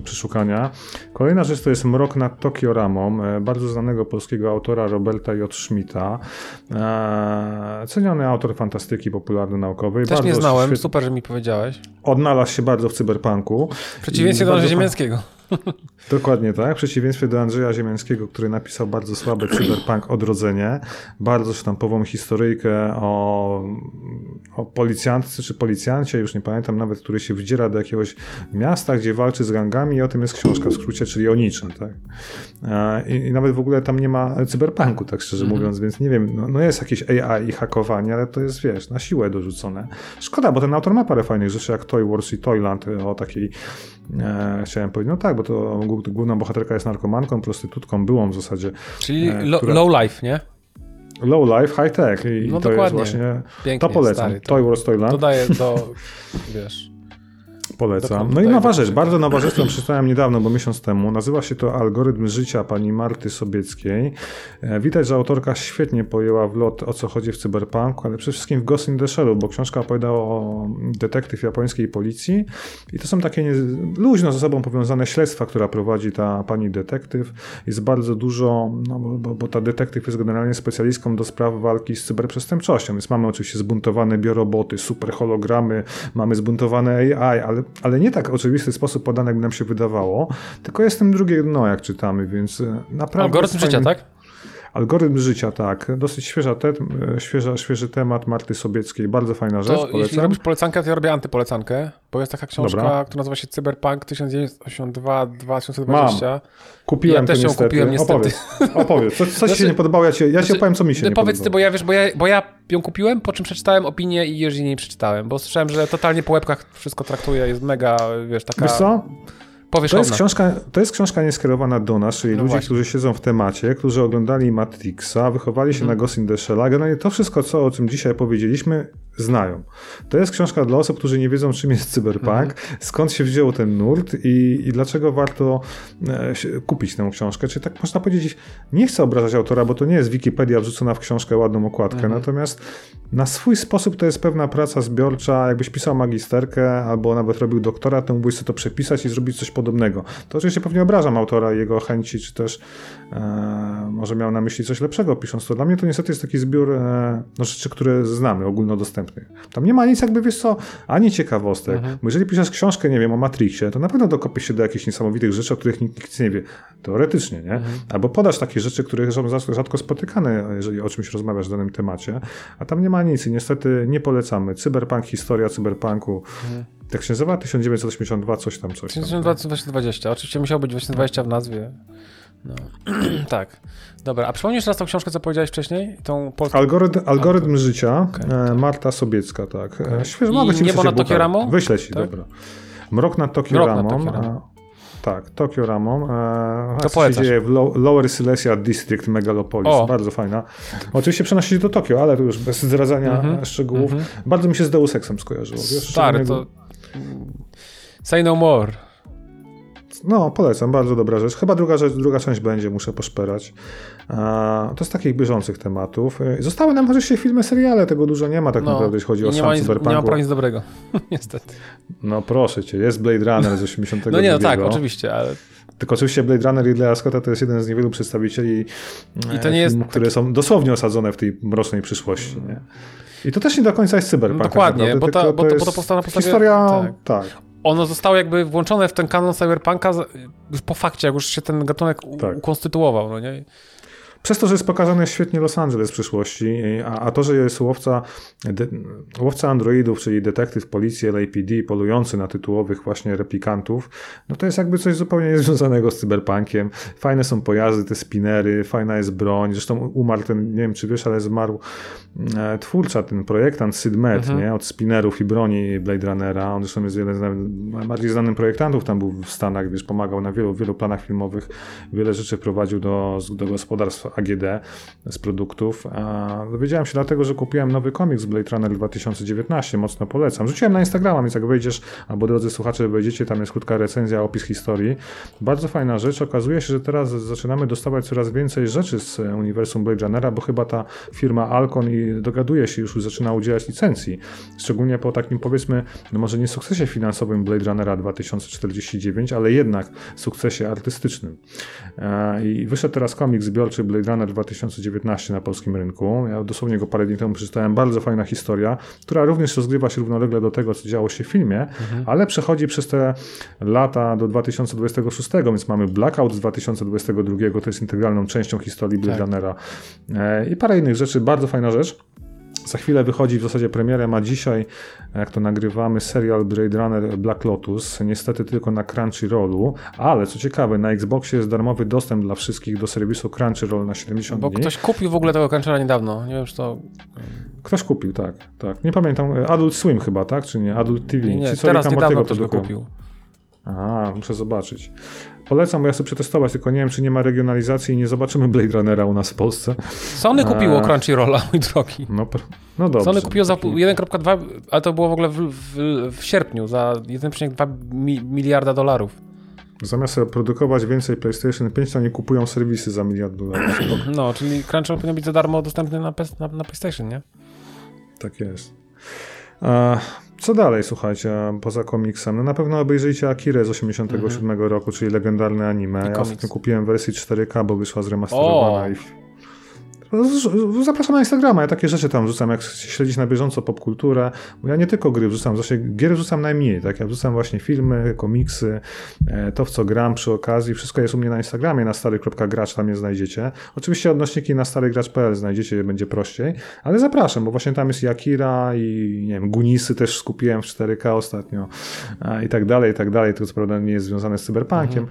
przeszukania. Kolejna rzecz to jest Mrok nad Tokio Ramą, e, bardzo znanego polskiego autora Roberta J. Schmidta. E, ceniony autor fantastyki popularno-naukowej. Też nie Bardzo znałem, świetnie- super, że mi powiedziałeś. Odnalazł się bardzo w cyberpunku. W przeciwieństwie do bardzo Ziemiańskiego. Dokładnie tak. W przeciwieństwie do Andrzeja Ziemiańskiego, który napisał bardzo słabe cyberpunk Odrodzenie, bardzo sztampową historyjkę o, o policjantce czy policjancie, już nie pamiętam nawet, który się wdziera do jakiegoś miasta, gdzie walczy z gangami i o tym jest książka w skrócie, czyli o niczym. Tak? E, I, I nawet w ogóle tam nie ma cyberpunku, tak szczerze mówiąc, więc nie wiem, no, no jest jakieś AI i hakowanie, ale to jest, wiesz, na siłę dorzucone. Szkoda, bo ten autor ma parę fajnych rzeczy, jak Toy Wars i Toyland o takiej, e, chciałem powiedzieć, no tak, bo to główna bohaterka jest narkomanką, prostytutką, byłą w zasadzie. Czyli E, lo, która- low life, nie? Low life, high tech i No to dokładnie. jest właśnie, Pięknie, to polecam. stary, to- Toy Wars, Toyland. Dodaję do, wiesz... Polecam. No i nowa rzecz, bardzo nowa rzecz, którą przeczytałem niedawno, bo miesiąc temu. Nazywa się to Algorytm życia pani Marty Sobieckiej. E, Widać, że autorka świetnie pojęła w lot, o co chodzi w cyberpunku, ale przede wszystkim w Ghost in the Shell, bo książka opowiadała o detektyw japońskiej policji i to są takie nie, luźno ze sobą powiązane śledztwa, która prowadzi ta pani detektyw. Jest bardzo dużo, no bo, bo, bo ta detektyw jest generalnie specjalistką do spraw walki z cyberprzestępczością, więc mamy oczywiście zbuntowane bioroboty, super hologramy, mamy zbuntowane AI, ale, ale nie tak oczywisty sposób podane, jakby nam się wydawało, tylko jest tym drugie dno, jak czytamy, więc e, naprawdę... Algorytm jest życia, fajny- tak? Algorytm życia, tak. Dosyć świeża te, świeża, świeży temat Marty Sobieckiej, bardzo fajna rzecz, To jeśli polecam. robisz polecankę, to ja robię antypolecankę, bo jest taka książka, Dobra. która nazywa się Cyberpunk 1982-2020. Kupiłem ja też ją niestety. kupiłem niestety. Opowiedz, opowiedz. Co, co ci się Znaczy- nie podobało? Ja ci, ja ci Znaczy, opowiem, co mi się nie Powiedz ty, podobało. bo ja wiesz, bo ja, bo ja ją kupiłem, po czym przeczytałem opinię i już jej nie przeczytałem, bo słyszałem, że totalnie po łebkach wszystko traktuje, jest mega, wiesz, taka Wiesz co? To jest, książka, to jest książka nieskierowana do nas, czyli No ludzi, właśnie. którzy siedzą w temacie, którzy oglądali Matrixa, wychowali się Mhm. na Ghost in the Shell, generalnie to wszystko, co, o czym dzisiaj powiedzieliśmy, znają. To jest książka dla osób, którzy nie wiedzą, czym jest cyberpunk, Mhm. skąd się wziął ten nurt i, i dlaczego warto e, kupić tę książkę. Czyli tak można powiedzieć, nie chcę obrażać autora, bo to nie jest Wikipedia wrzucona w książkę ładną okładkę, Mhm. natomiast na swój sposób to jest pewna praca zbiorcza. Jakbyś pisał magisterkę albo nawet robił doktorat, to mógłbyś sobie to przepisać i zrobić coś podobnego. To oczywiście pewnie obrażam autora i jego chęci, czy też e, może miał na myśli coś lepszego pisząc to. Dla mnie to niestety jest taki zbiór e, no, rzeczy, które znamy, Tam nie ma nic jakby, wiesz co, ani ciekawostek. Mhm. Bo jeżeli piszesz książkę, nie wiem, o Matrixie, to na pewno dokopiesz się do jakichś niesamowitych rzeczy, o których nikt, nikt nie wie. Teoretycznie, nie? Mhm. Albo podasz takie rzeczy, które są rzadko- spotykane, jeżeli o czymś rozmawiasz w danym temacie, a tam nie ma nic i niestety nie polecamy. Cyberpunk, historia cyberpunku. Mhm. Jak się nazywa? 1982, coś tam, coś tam. 2020. Oczywiście musiało być 2020 w nazwie. No. tak. Dobra, a przypomnisz raz tą książkę, co powiedziałeś wcześniej? Tą polską... Algorytm, algorytm życia, Okej, e, Marta Sobiecka, tak. E, Świeżo, I mogę ci Niebo nad. Tokio Ramą? Wyślę ci, Tak? dobra. Mrok nad Tokio Mrok nad Ramą. Tokio Ramą. Tak, Tokio Ramą. E, To co się polecasz. dzieje w Low, Lower Silesia District Megalopolis. O. Bardzo fajna. Oczywiście przenosi się do Tokio, ale to już bez zdradzania Mhm, szczegółów. mhm. Bardzo mi się z Deus Exem skojarzyło. Wiesz, Stary, to... Say no more. No, polecam, bardzo dobra rzecz. Chyba druga, rzecz, druga część będzie, muszę poszperać. To z takich bieżących tematów. E, Zostały nam oczywiście filmy, seriale, tego dużo nie ma tak naprawdę, jeśli chodzi No, i o sam ma, nic, nie ma prawa nic dobrego. Niestety. No proszę cię, jest Blade Runner z 82. No nie, no tak, oczywiście, ale Tylko oczywiście Blade Runner Ridleya Scotta to jest jeden z niewielu przedstawicieli I to e, nie filmów, które są dosłownie osadzone w tej mrocznej przyszłości. Nie? I to też nie do końca jest cyberpunk. No dokładnie, bo ta- bo to- bo to na podstawie- Historia, tak. tak. Ono zostało jakby włączone w ten kanon cyberpunka po fakcie, jak już się ten gatunek Tak. ukonstytuował, no nie? Przez to, że jest pokazany świetnie Los Angeles w przyszłości, a, a to, że jest łowca, de, łowca androidów, czyli detektyw policji LAPD polujący na tytułowych właśnie replikantów, no to jest jakby coś zupełnie niezwiązanego z cyberpunkiem. Fajne są pojazdy, te spinery, fajna jest broń. Zresztą umarł ten, nie wiem czy wiesz, ale zmarł e, twórca, ten projektant Sid Mead, Mhm. nie? Od spinerów i broni Blade Runnera. On zresztą jest jeden z naj- bardziej znanych projektantów, tam był w Stanach, wiesz, pomagał na wielu, wielu planach filmowych, wiele rzeczy wprowadził do, do gospodarstw AGD z produktów. Dowiedziałem się dlatego, że kupiłem nowy komiks Blade Runner 2019, mocno polecam. Rzuciłem na Instagrama, więc jak wejdziesz, albo drodzy słuchacze, wejdziecie, tam jest krótka recenzja, opis historii. Bardzo fajna rzecz. Okazuje się, że teraz zaczynamy dostawać coraz więcej rzeczy z uniwersum Blade Runnera, bo chyba ta firma Alcon i dogaduje się już, zaczyna udzielać licencji. Szczególnie po takim powiedzmy, no może nie sukcesie finansowym Blade Runnera 2049, ale jednak sukcesie artystycznym. E, I wyszedł teraz komiks zbiorczy Blade Runner 2019 na polskim rynku. Ja dosłownie go parę dni temu przeczytałem. Bardzo fajna historia, która również rozgrywa się równolegle do tego, co działo się w filmie, mhm. ale przechodzi przez te lata do 2026, więc mamy Blackout z 2022, to jest integralną częścią historii Blade tak. Runnera e, i parę innych rzeczy. Bardzo fajna rzecz. Za chwilę wychodzi w zasadzie premierę, ma dzisiaj, jak to nagrywamy, serial Blade Runner Black Lotus, niestety tylko na Crunchyrollu, ale co ciekawe, na Xboxie jest darmowy dostęp dla wszystkich do serwisu Crunchyroll na 70 Bo dni. Bo ktoś kupił w ogóle tego Crunchyrolla niedawno, nie wiem czy to... Ktoś kupił, tak, tak. Nie pamiętam, Adult Swim chyba, tak, czy nie? Adult TV. Nie, nie, Ci, teraz niedawno ktoś go kupił. A, muszę zobaczyć. Polecam, bo ja sobie przetestować, tylko nie wiem, czy nie ma regionalizacji i nie zobaczymy Blade Runnera u nas w Polsce. Sony kupiło A... Crunchyrolla, mój drogi. No, no dobrze. Sony kupiło za 1.2, ale to było w ogóle w, w, w sierpniu, za 1,2 miliarda dolarów. Zamiast produkować więcej PlayStation 5, to oni kupują serwisy za miliard dolarów. No, czyli Crunchyroll powinien być za darmo dostępny na, na, na PlayStation, nie? Tak jest. Co dalej, słuchajcie, poza komiksem? No na pewno obejrzyjcie Akirę z 87 mhm. roku, czyli legendarne anime. ja ostatnio kupiłem wersję 4K, bo wyszła zremasterowana i Zapraszam na Instagrama, ja takie rzeczy tam wrzucam, jak śledzić na bieżąco popkulturę, bo ja nie tylko gry wrzucam, zresztą gier wrzucam najmniej, tak, ja wrzucam właśnie filmy, komiksy, e, to w co gram przy okazji, wszystko jest u mnie na Instagramie, na stary.gracz, tam je znajdziecie. Oczywiście odnośniki na starygracz.pl znajdziecie, będzie prościej, ale zapraszam, bo właśnie tam jest Yakira i nie wiem, Gunisy też skupiłem w 4K ostatnio i tak dalej, i tak dalej, to co prawda nie jest związane z cyberpunkiem.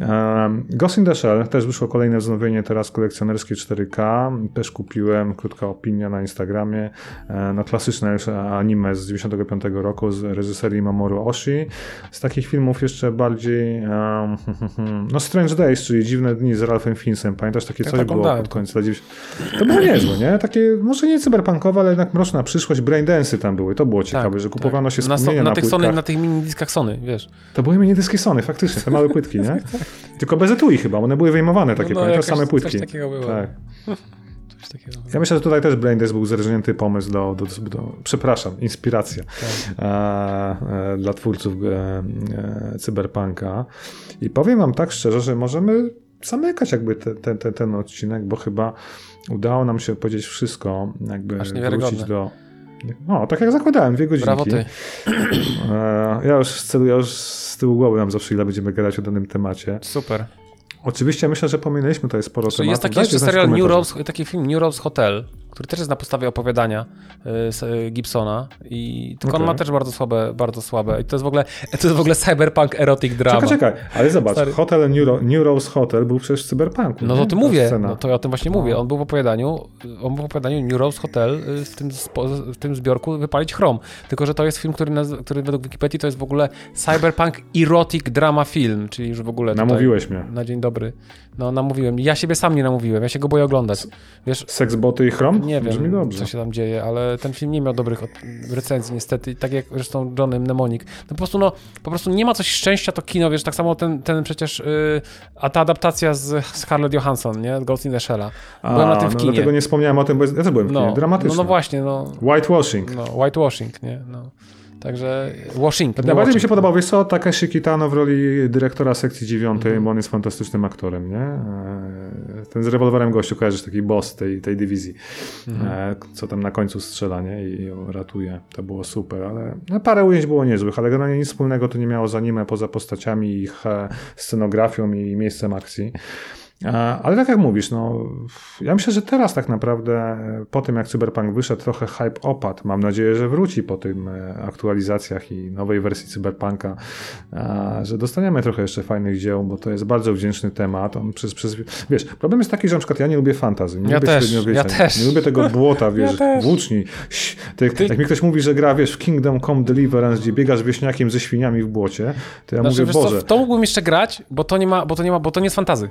Mhm. Ghost in the Shell też wyszło kolejne wznowienie teraz kolekcjonerskie 4K, też kupiłem, krótka opinia na Instagramie, no klasyczne anime z 95 roku z reżyserii Mamoru Oshii. Z takich filmów jeszcze bardziej um, no Strange Days, czyli Dziwne Dni z Ralphem Fiennesem. Pamiętasz, takie coś było pod koniec lat 90. To było niezłe, nie? Takie, może nie cyberpunkowe, ale jednak mroczna przyszłość, braindensy tam były. To było ciekawe, tak, że kupowano tak. się na, so, na, na, tych Sony, na tych mini dyskach Sony, wiesz. To były mini dyski Sony, faktycznie, te małe płytki, nie? Tylko bez etui chyba, one były wyjmowane takie, no, no, pamiętasz, same płytki. Coś takiego było. Tak. Takiego. Ja myślę, że tutaj też Braindex był zerżnięty pomysł do, do, do, do przepraszam, inspiracja tak. e, e, dla twórców e, e, cyberpunka. I powiem wam tak szczerze, że możemy zamykać jakby te, te, te, ten odcinek, bo chyba udało nam się powiedzieć wszystko, jakby wrócić do... No, tak jak zakładałem, dwie godzinki. Brawo ty. E, ja już celuję, już z tyłu głowy nam zawsze ile będziemy gadać o danym temacie. Super. Oczywiście myślę, że pominęliśmy tutaj sporo tematów. Jest taki jeszcze serial New Rose, taki film New Rose Hotel, który też jest na podstawie opowiadania y, Gibsona i tylko okay. on ma też bardzo słabe, bardzo słabe i to jest w ogóle, to jest w ogóle cyberpunk erotic drama. Czekaj, czekaj, ale zobacz, Stary... Hotel New, New, Rose Hotel był przecież w cyberpunku. No to ty mówię, no to ja o tym właśnie no. mówię. On był w opowiadaniu, on był w opowiadaniu New Rose Hotel y, w tym, w tym zbiorku Wypalić Chrom. Tylko, że to jest film, który, który według Wikipedii to jest w ogóle cyberpunk erotic drama film, czyli już w ogóle Namówiłeś mnie. Na dzień dobry. No namówiłem. Ja siebie sam nie namówiłem, ja się go boję oglądać. Wiesz, Seksboty i chrom? Nie wiem, co się tam dzieje, ale ten film nie miał dobrych recenzji niestety, tak jak zresztą Johnny Mnemonic. No po prostu, no, po prostu nie ma coś szczęścia to kino, wiesz, tak samo ten, ten przecież, yy, a ta adaptacja z Scarlett Johansson, nie? Ghost in the Shell'a. Byłem a, na tym w no, kinie. dlatego nie wspomniałem o tym, bo ja też byłem w kinie, no, dramatyczne. No, no właśnie, no. Whitewashing. No, whitewashing, nie? No. Także Washington. Najbardziej mi się podobał, wiesz co, Takeshi Kitano w roli dyrektora sekcji dziewiątej, mm. bo on jest fantastycznym aktorem, nie? E, ten z rewolwerem gościu kojarzysz, taki boss tej, tej dywizji, mm. co tam na końcu strzela, nie? I ratuje. To było super, ale no, parę ujęć było niezłych, ale generalnie nic wspólnego to nie miało z anime poza postaciami, ich e, scenografią i miejscem akcji. Ale tak jak mówisz, no, ja myślę, że teraz tak naprawdę e, po tym jak Cyberpunk wyszedł, trochę hype opadł. Mam nadzieję, że wróci po tym e, aktualizacjach i nowej wersji Cyberpunka, że dostaniemy trochę jeszcze fajnych dzieł, bo to jest bardzo wdzięczny temat. On przez, przez, wiesz, problem jest taki, że na przykład ja nie lubię fantazy, nie ja lubię też, ja też. nie lubię tego błota, wiesz, ja włóczni. Tak, Ty... Jak mi ktoś mówi, że gra, wiesz, w Kingdom Come Deliverance, gdzie biegasz wieśniakiem ze świniami w błocie, to ja znaczy, mówię, Boże. Co, w to mógłbym jeszcze grać, bo to nie ma, bo to nie ma, bo to nie jest fantazy.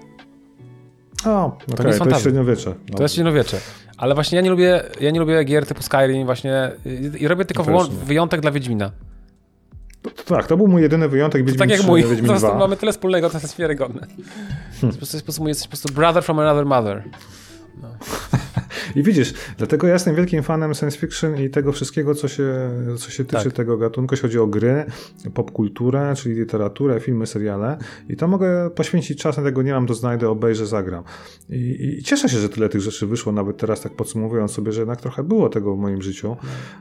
O, okej, to, jest jest fantazja. średniowiecze. No. To jest średniowiecze. Ale właśnie ja nie lubię, ja nie lubię gier typu Skyrim właśnie i, i robię tylko nie. wyjątek dla Wiedźmina. To, tak, to był mój jedyny wyjątek, To Wiedźmin tak jak 3, mój. Wiedźmin Po prostu 2. mamy tyle wspólnego, to jest wiarygodne. Hmm. Po prostu, jesteś po prostu brother from another mother. I widzisz, dlatego ja jestem wielkim fanem science fiction i tego wszystkiego, co się, co się tyczy Tak. tego gatunku, jeśli chodzi o gry, popkulturę, czyli literaturę, filmy, seriale. I to mogę poświęcić czas na tego, nie mam, to znajdę, obejrzę, zagram. I, I cieszę się, że tyle tych rzeczy wyszło, nawet teraz tak podsumowując sobie, że jednak trochę było tego w moim życiu.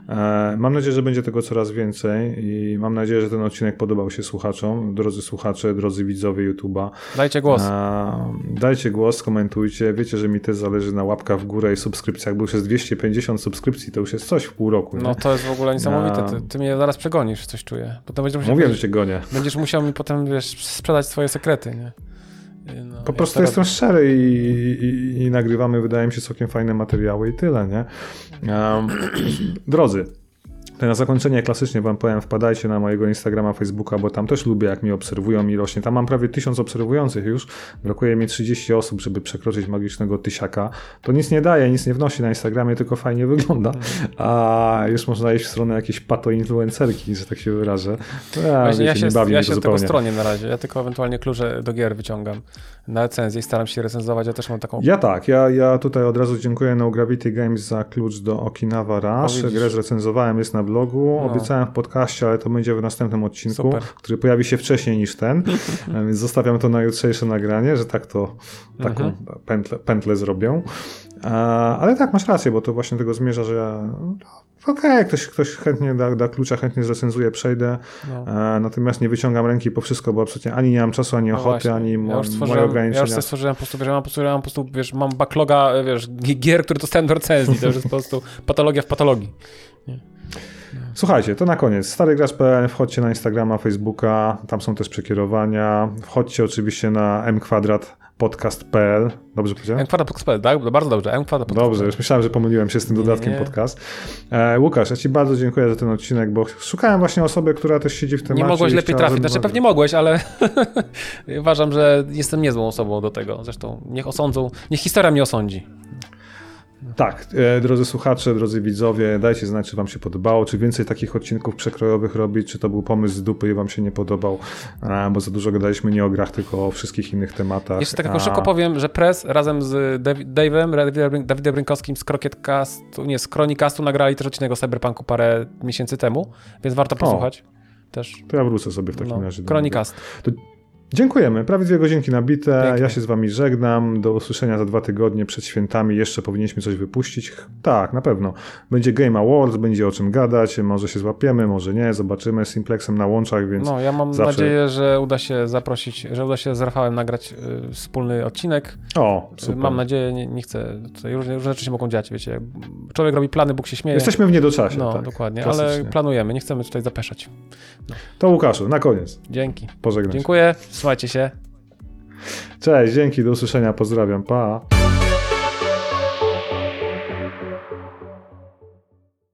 E, mam nadzieję, że będzie tego coraz więcej i mam nadzieję, że ten odcinek podobał się słuchaczom, drodzy słuchacze, drodzy widzowie YouTube'a. Dajcie głos. A, dajcie głos, komentujcie. Wiecie, że mi też zależy na łapkach w górę i subskrypcjach, bo już jest 250 subskrypcji, to już jest coś w pół roku. Nie? No to jest w ogóle niesamowite. Na- Ty, ty mnie zaraz przegonisz, coś czuję. Potem będziesz musiał, Mówiłem, że cię gonię. będziesz musiał mi potem wiesz, sprzedać swoje sekrety, nie? No, Po prostu jestem szczery i, i, i nagrywamy, wydaje mi się, całkiem fajne materiały i tyle, nie? Um, drodzy, na zakończenie klasycznie wam powiem, wpadajcie na mojego Instagrama, Facebooka, bo tam też lubię, jak mnie obserwują i rośnie. Tam mam prawie 1000 obserwujących już. Brakuje mi 30 osób, żeby przekroczyć magicznego tysiaka. To nic nie daje, nic nie wnosi na Instagramie, tylko fajnie wygląda. A już można iść w stronę jakiejś pato-influencerki, że tak się wyrażę. Ja, Właśnie ja się, nie bawi ja mnie się tylko stronie na razie. Ja tylko ewentualnie klucze do gier wyciągam na recenzję i staram się recenzować. Ja też mam taką. Ja tak, ja, ja tutaj od razu dziękuję No Gravity Games za klucz do Okinawa Rush. Grę zrecenzowałem, jest na blogu. No. Obiecałem w podcaście, ale to będzie w następnym odcinku, Super. który pojawi się wcześniej niż ten. E, Więc zostawiam to na jutrzejsze nagranie, że tak to taką Mhm. pętlę, pętlę zrobią. E, Ale tak, masz rację, bo to właśnie tego zmierza, że ja, no, okej, ktoś, ktoś chętnie da, da klucza, chętnie zrecenzuje, przejdę. No. E, Natomiast nie wyciągam ręki po wszystko, bo absolutnie ani nie mam czasu, ani No ochoty, właśnie. ani ja mo- już moje stworzyłem, ja ograniczenia. już sobie stworzyłem po prostu, wiesz, ja mam po prostu, ja mam po prostu, wiesz, mam backloga, wiesz, gi- gier, które dostałem do recenzji, to już jest po prostu patologia w patologii. Słuchajcie, to na koniec. Starygracz.pl, wchodźcie na Instagrama, Facebooka, tam są też przekierowania. Wchodźcie oczywiście na mkwadratpodcast.pl. Dobrze powiedziałem? M kwadrat podcast, tak? Bardzo dobrze, M kwadrat podcast. Dobrze, już myślałem, że pomyliłem się z tym Nie, dodatkiem nie. podcast. E, Łukasz, ja Ci bardzo dziękuję za ten odcinek, bo szukałem właśnie osoby, która też siedzi w temacie. Nie mogłeś lepiej trafić, znaczy pewnie mogłeś, ale uważam, że jestem niezłą osobą do tego. Zresztą niech osądzą, niech historia mnie osądzi. Tak, e, drodzy słuchacze, drodzy widzowie, dajcie znać, czy Wam się podobało, czy więcej takich odcinków przekrojowych robić, czy to był pomysł z dupy i Wam się nie podobał, bo za dużo gadaliśmy nie o grach, tylko o wszystkich innych tematach. Jeszcze tak tylko szybko powiem, że Press razem z Dave'em, Dawidem- Rynkowskim z Crocketcastu, nie, z Chronicastu nagrali też odcinek o Cyberpunku parę miesięcy temu, więc warto posłuchać. Też. To ja wrócę sobie w takim No, razie. do Chronicast. Dziękujemy. Prawie dwie godzinki nabite. Pięknie. Ja się z wami żegnam. Do usłyszenia za dwa tygodnie przed świętami. Jeszcze powinniśmy coś wypuścić. Tak, na pewno. Będzie Game Awards, będzie o czym gadać. Może się złapiemy, może nie. Zobaczymy. Z Simplexem na łączach, więc No, ja mam zawsze- nadzieję, że uda się zaprosić, że uda się z Rafałem nagrać y, wspólny odcinek. o, super. Mam nadzieję, nie, nie chcę, tutaj różne, różne rzeczy się mogą dziać, wiecie. Człowiek robi plany, Bóg się śmieje. Jesteśmy w niedoczasie. No, tak. dokładnie, ale Klasycznie. planujemy, nie chcemy tutaj zapeszać. To Łukaszu, na koniec. Dzięki. Pożegnam się. Dziękuję, trzymajcie się. Cześć, dzięki, do usłyszenia. Pozdrawiam. Pa.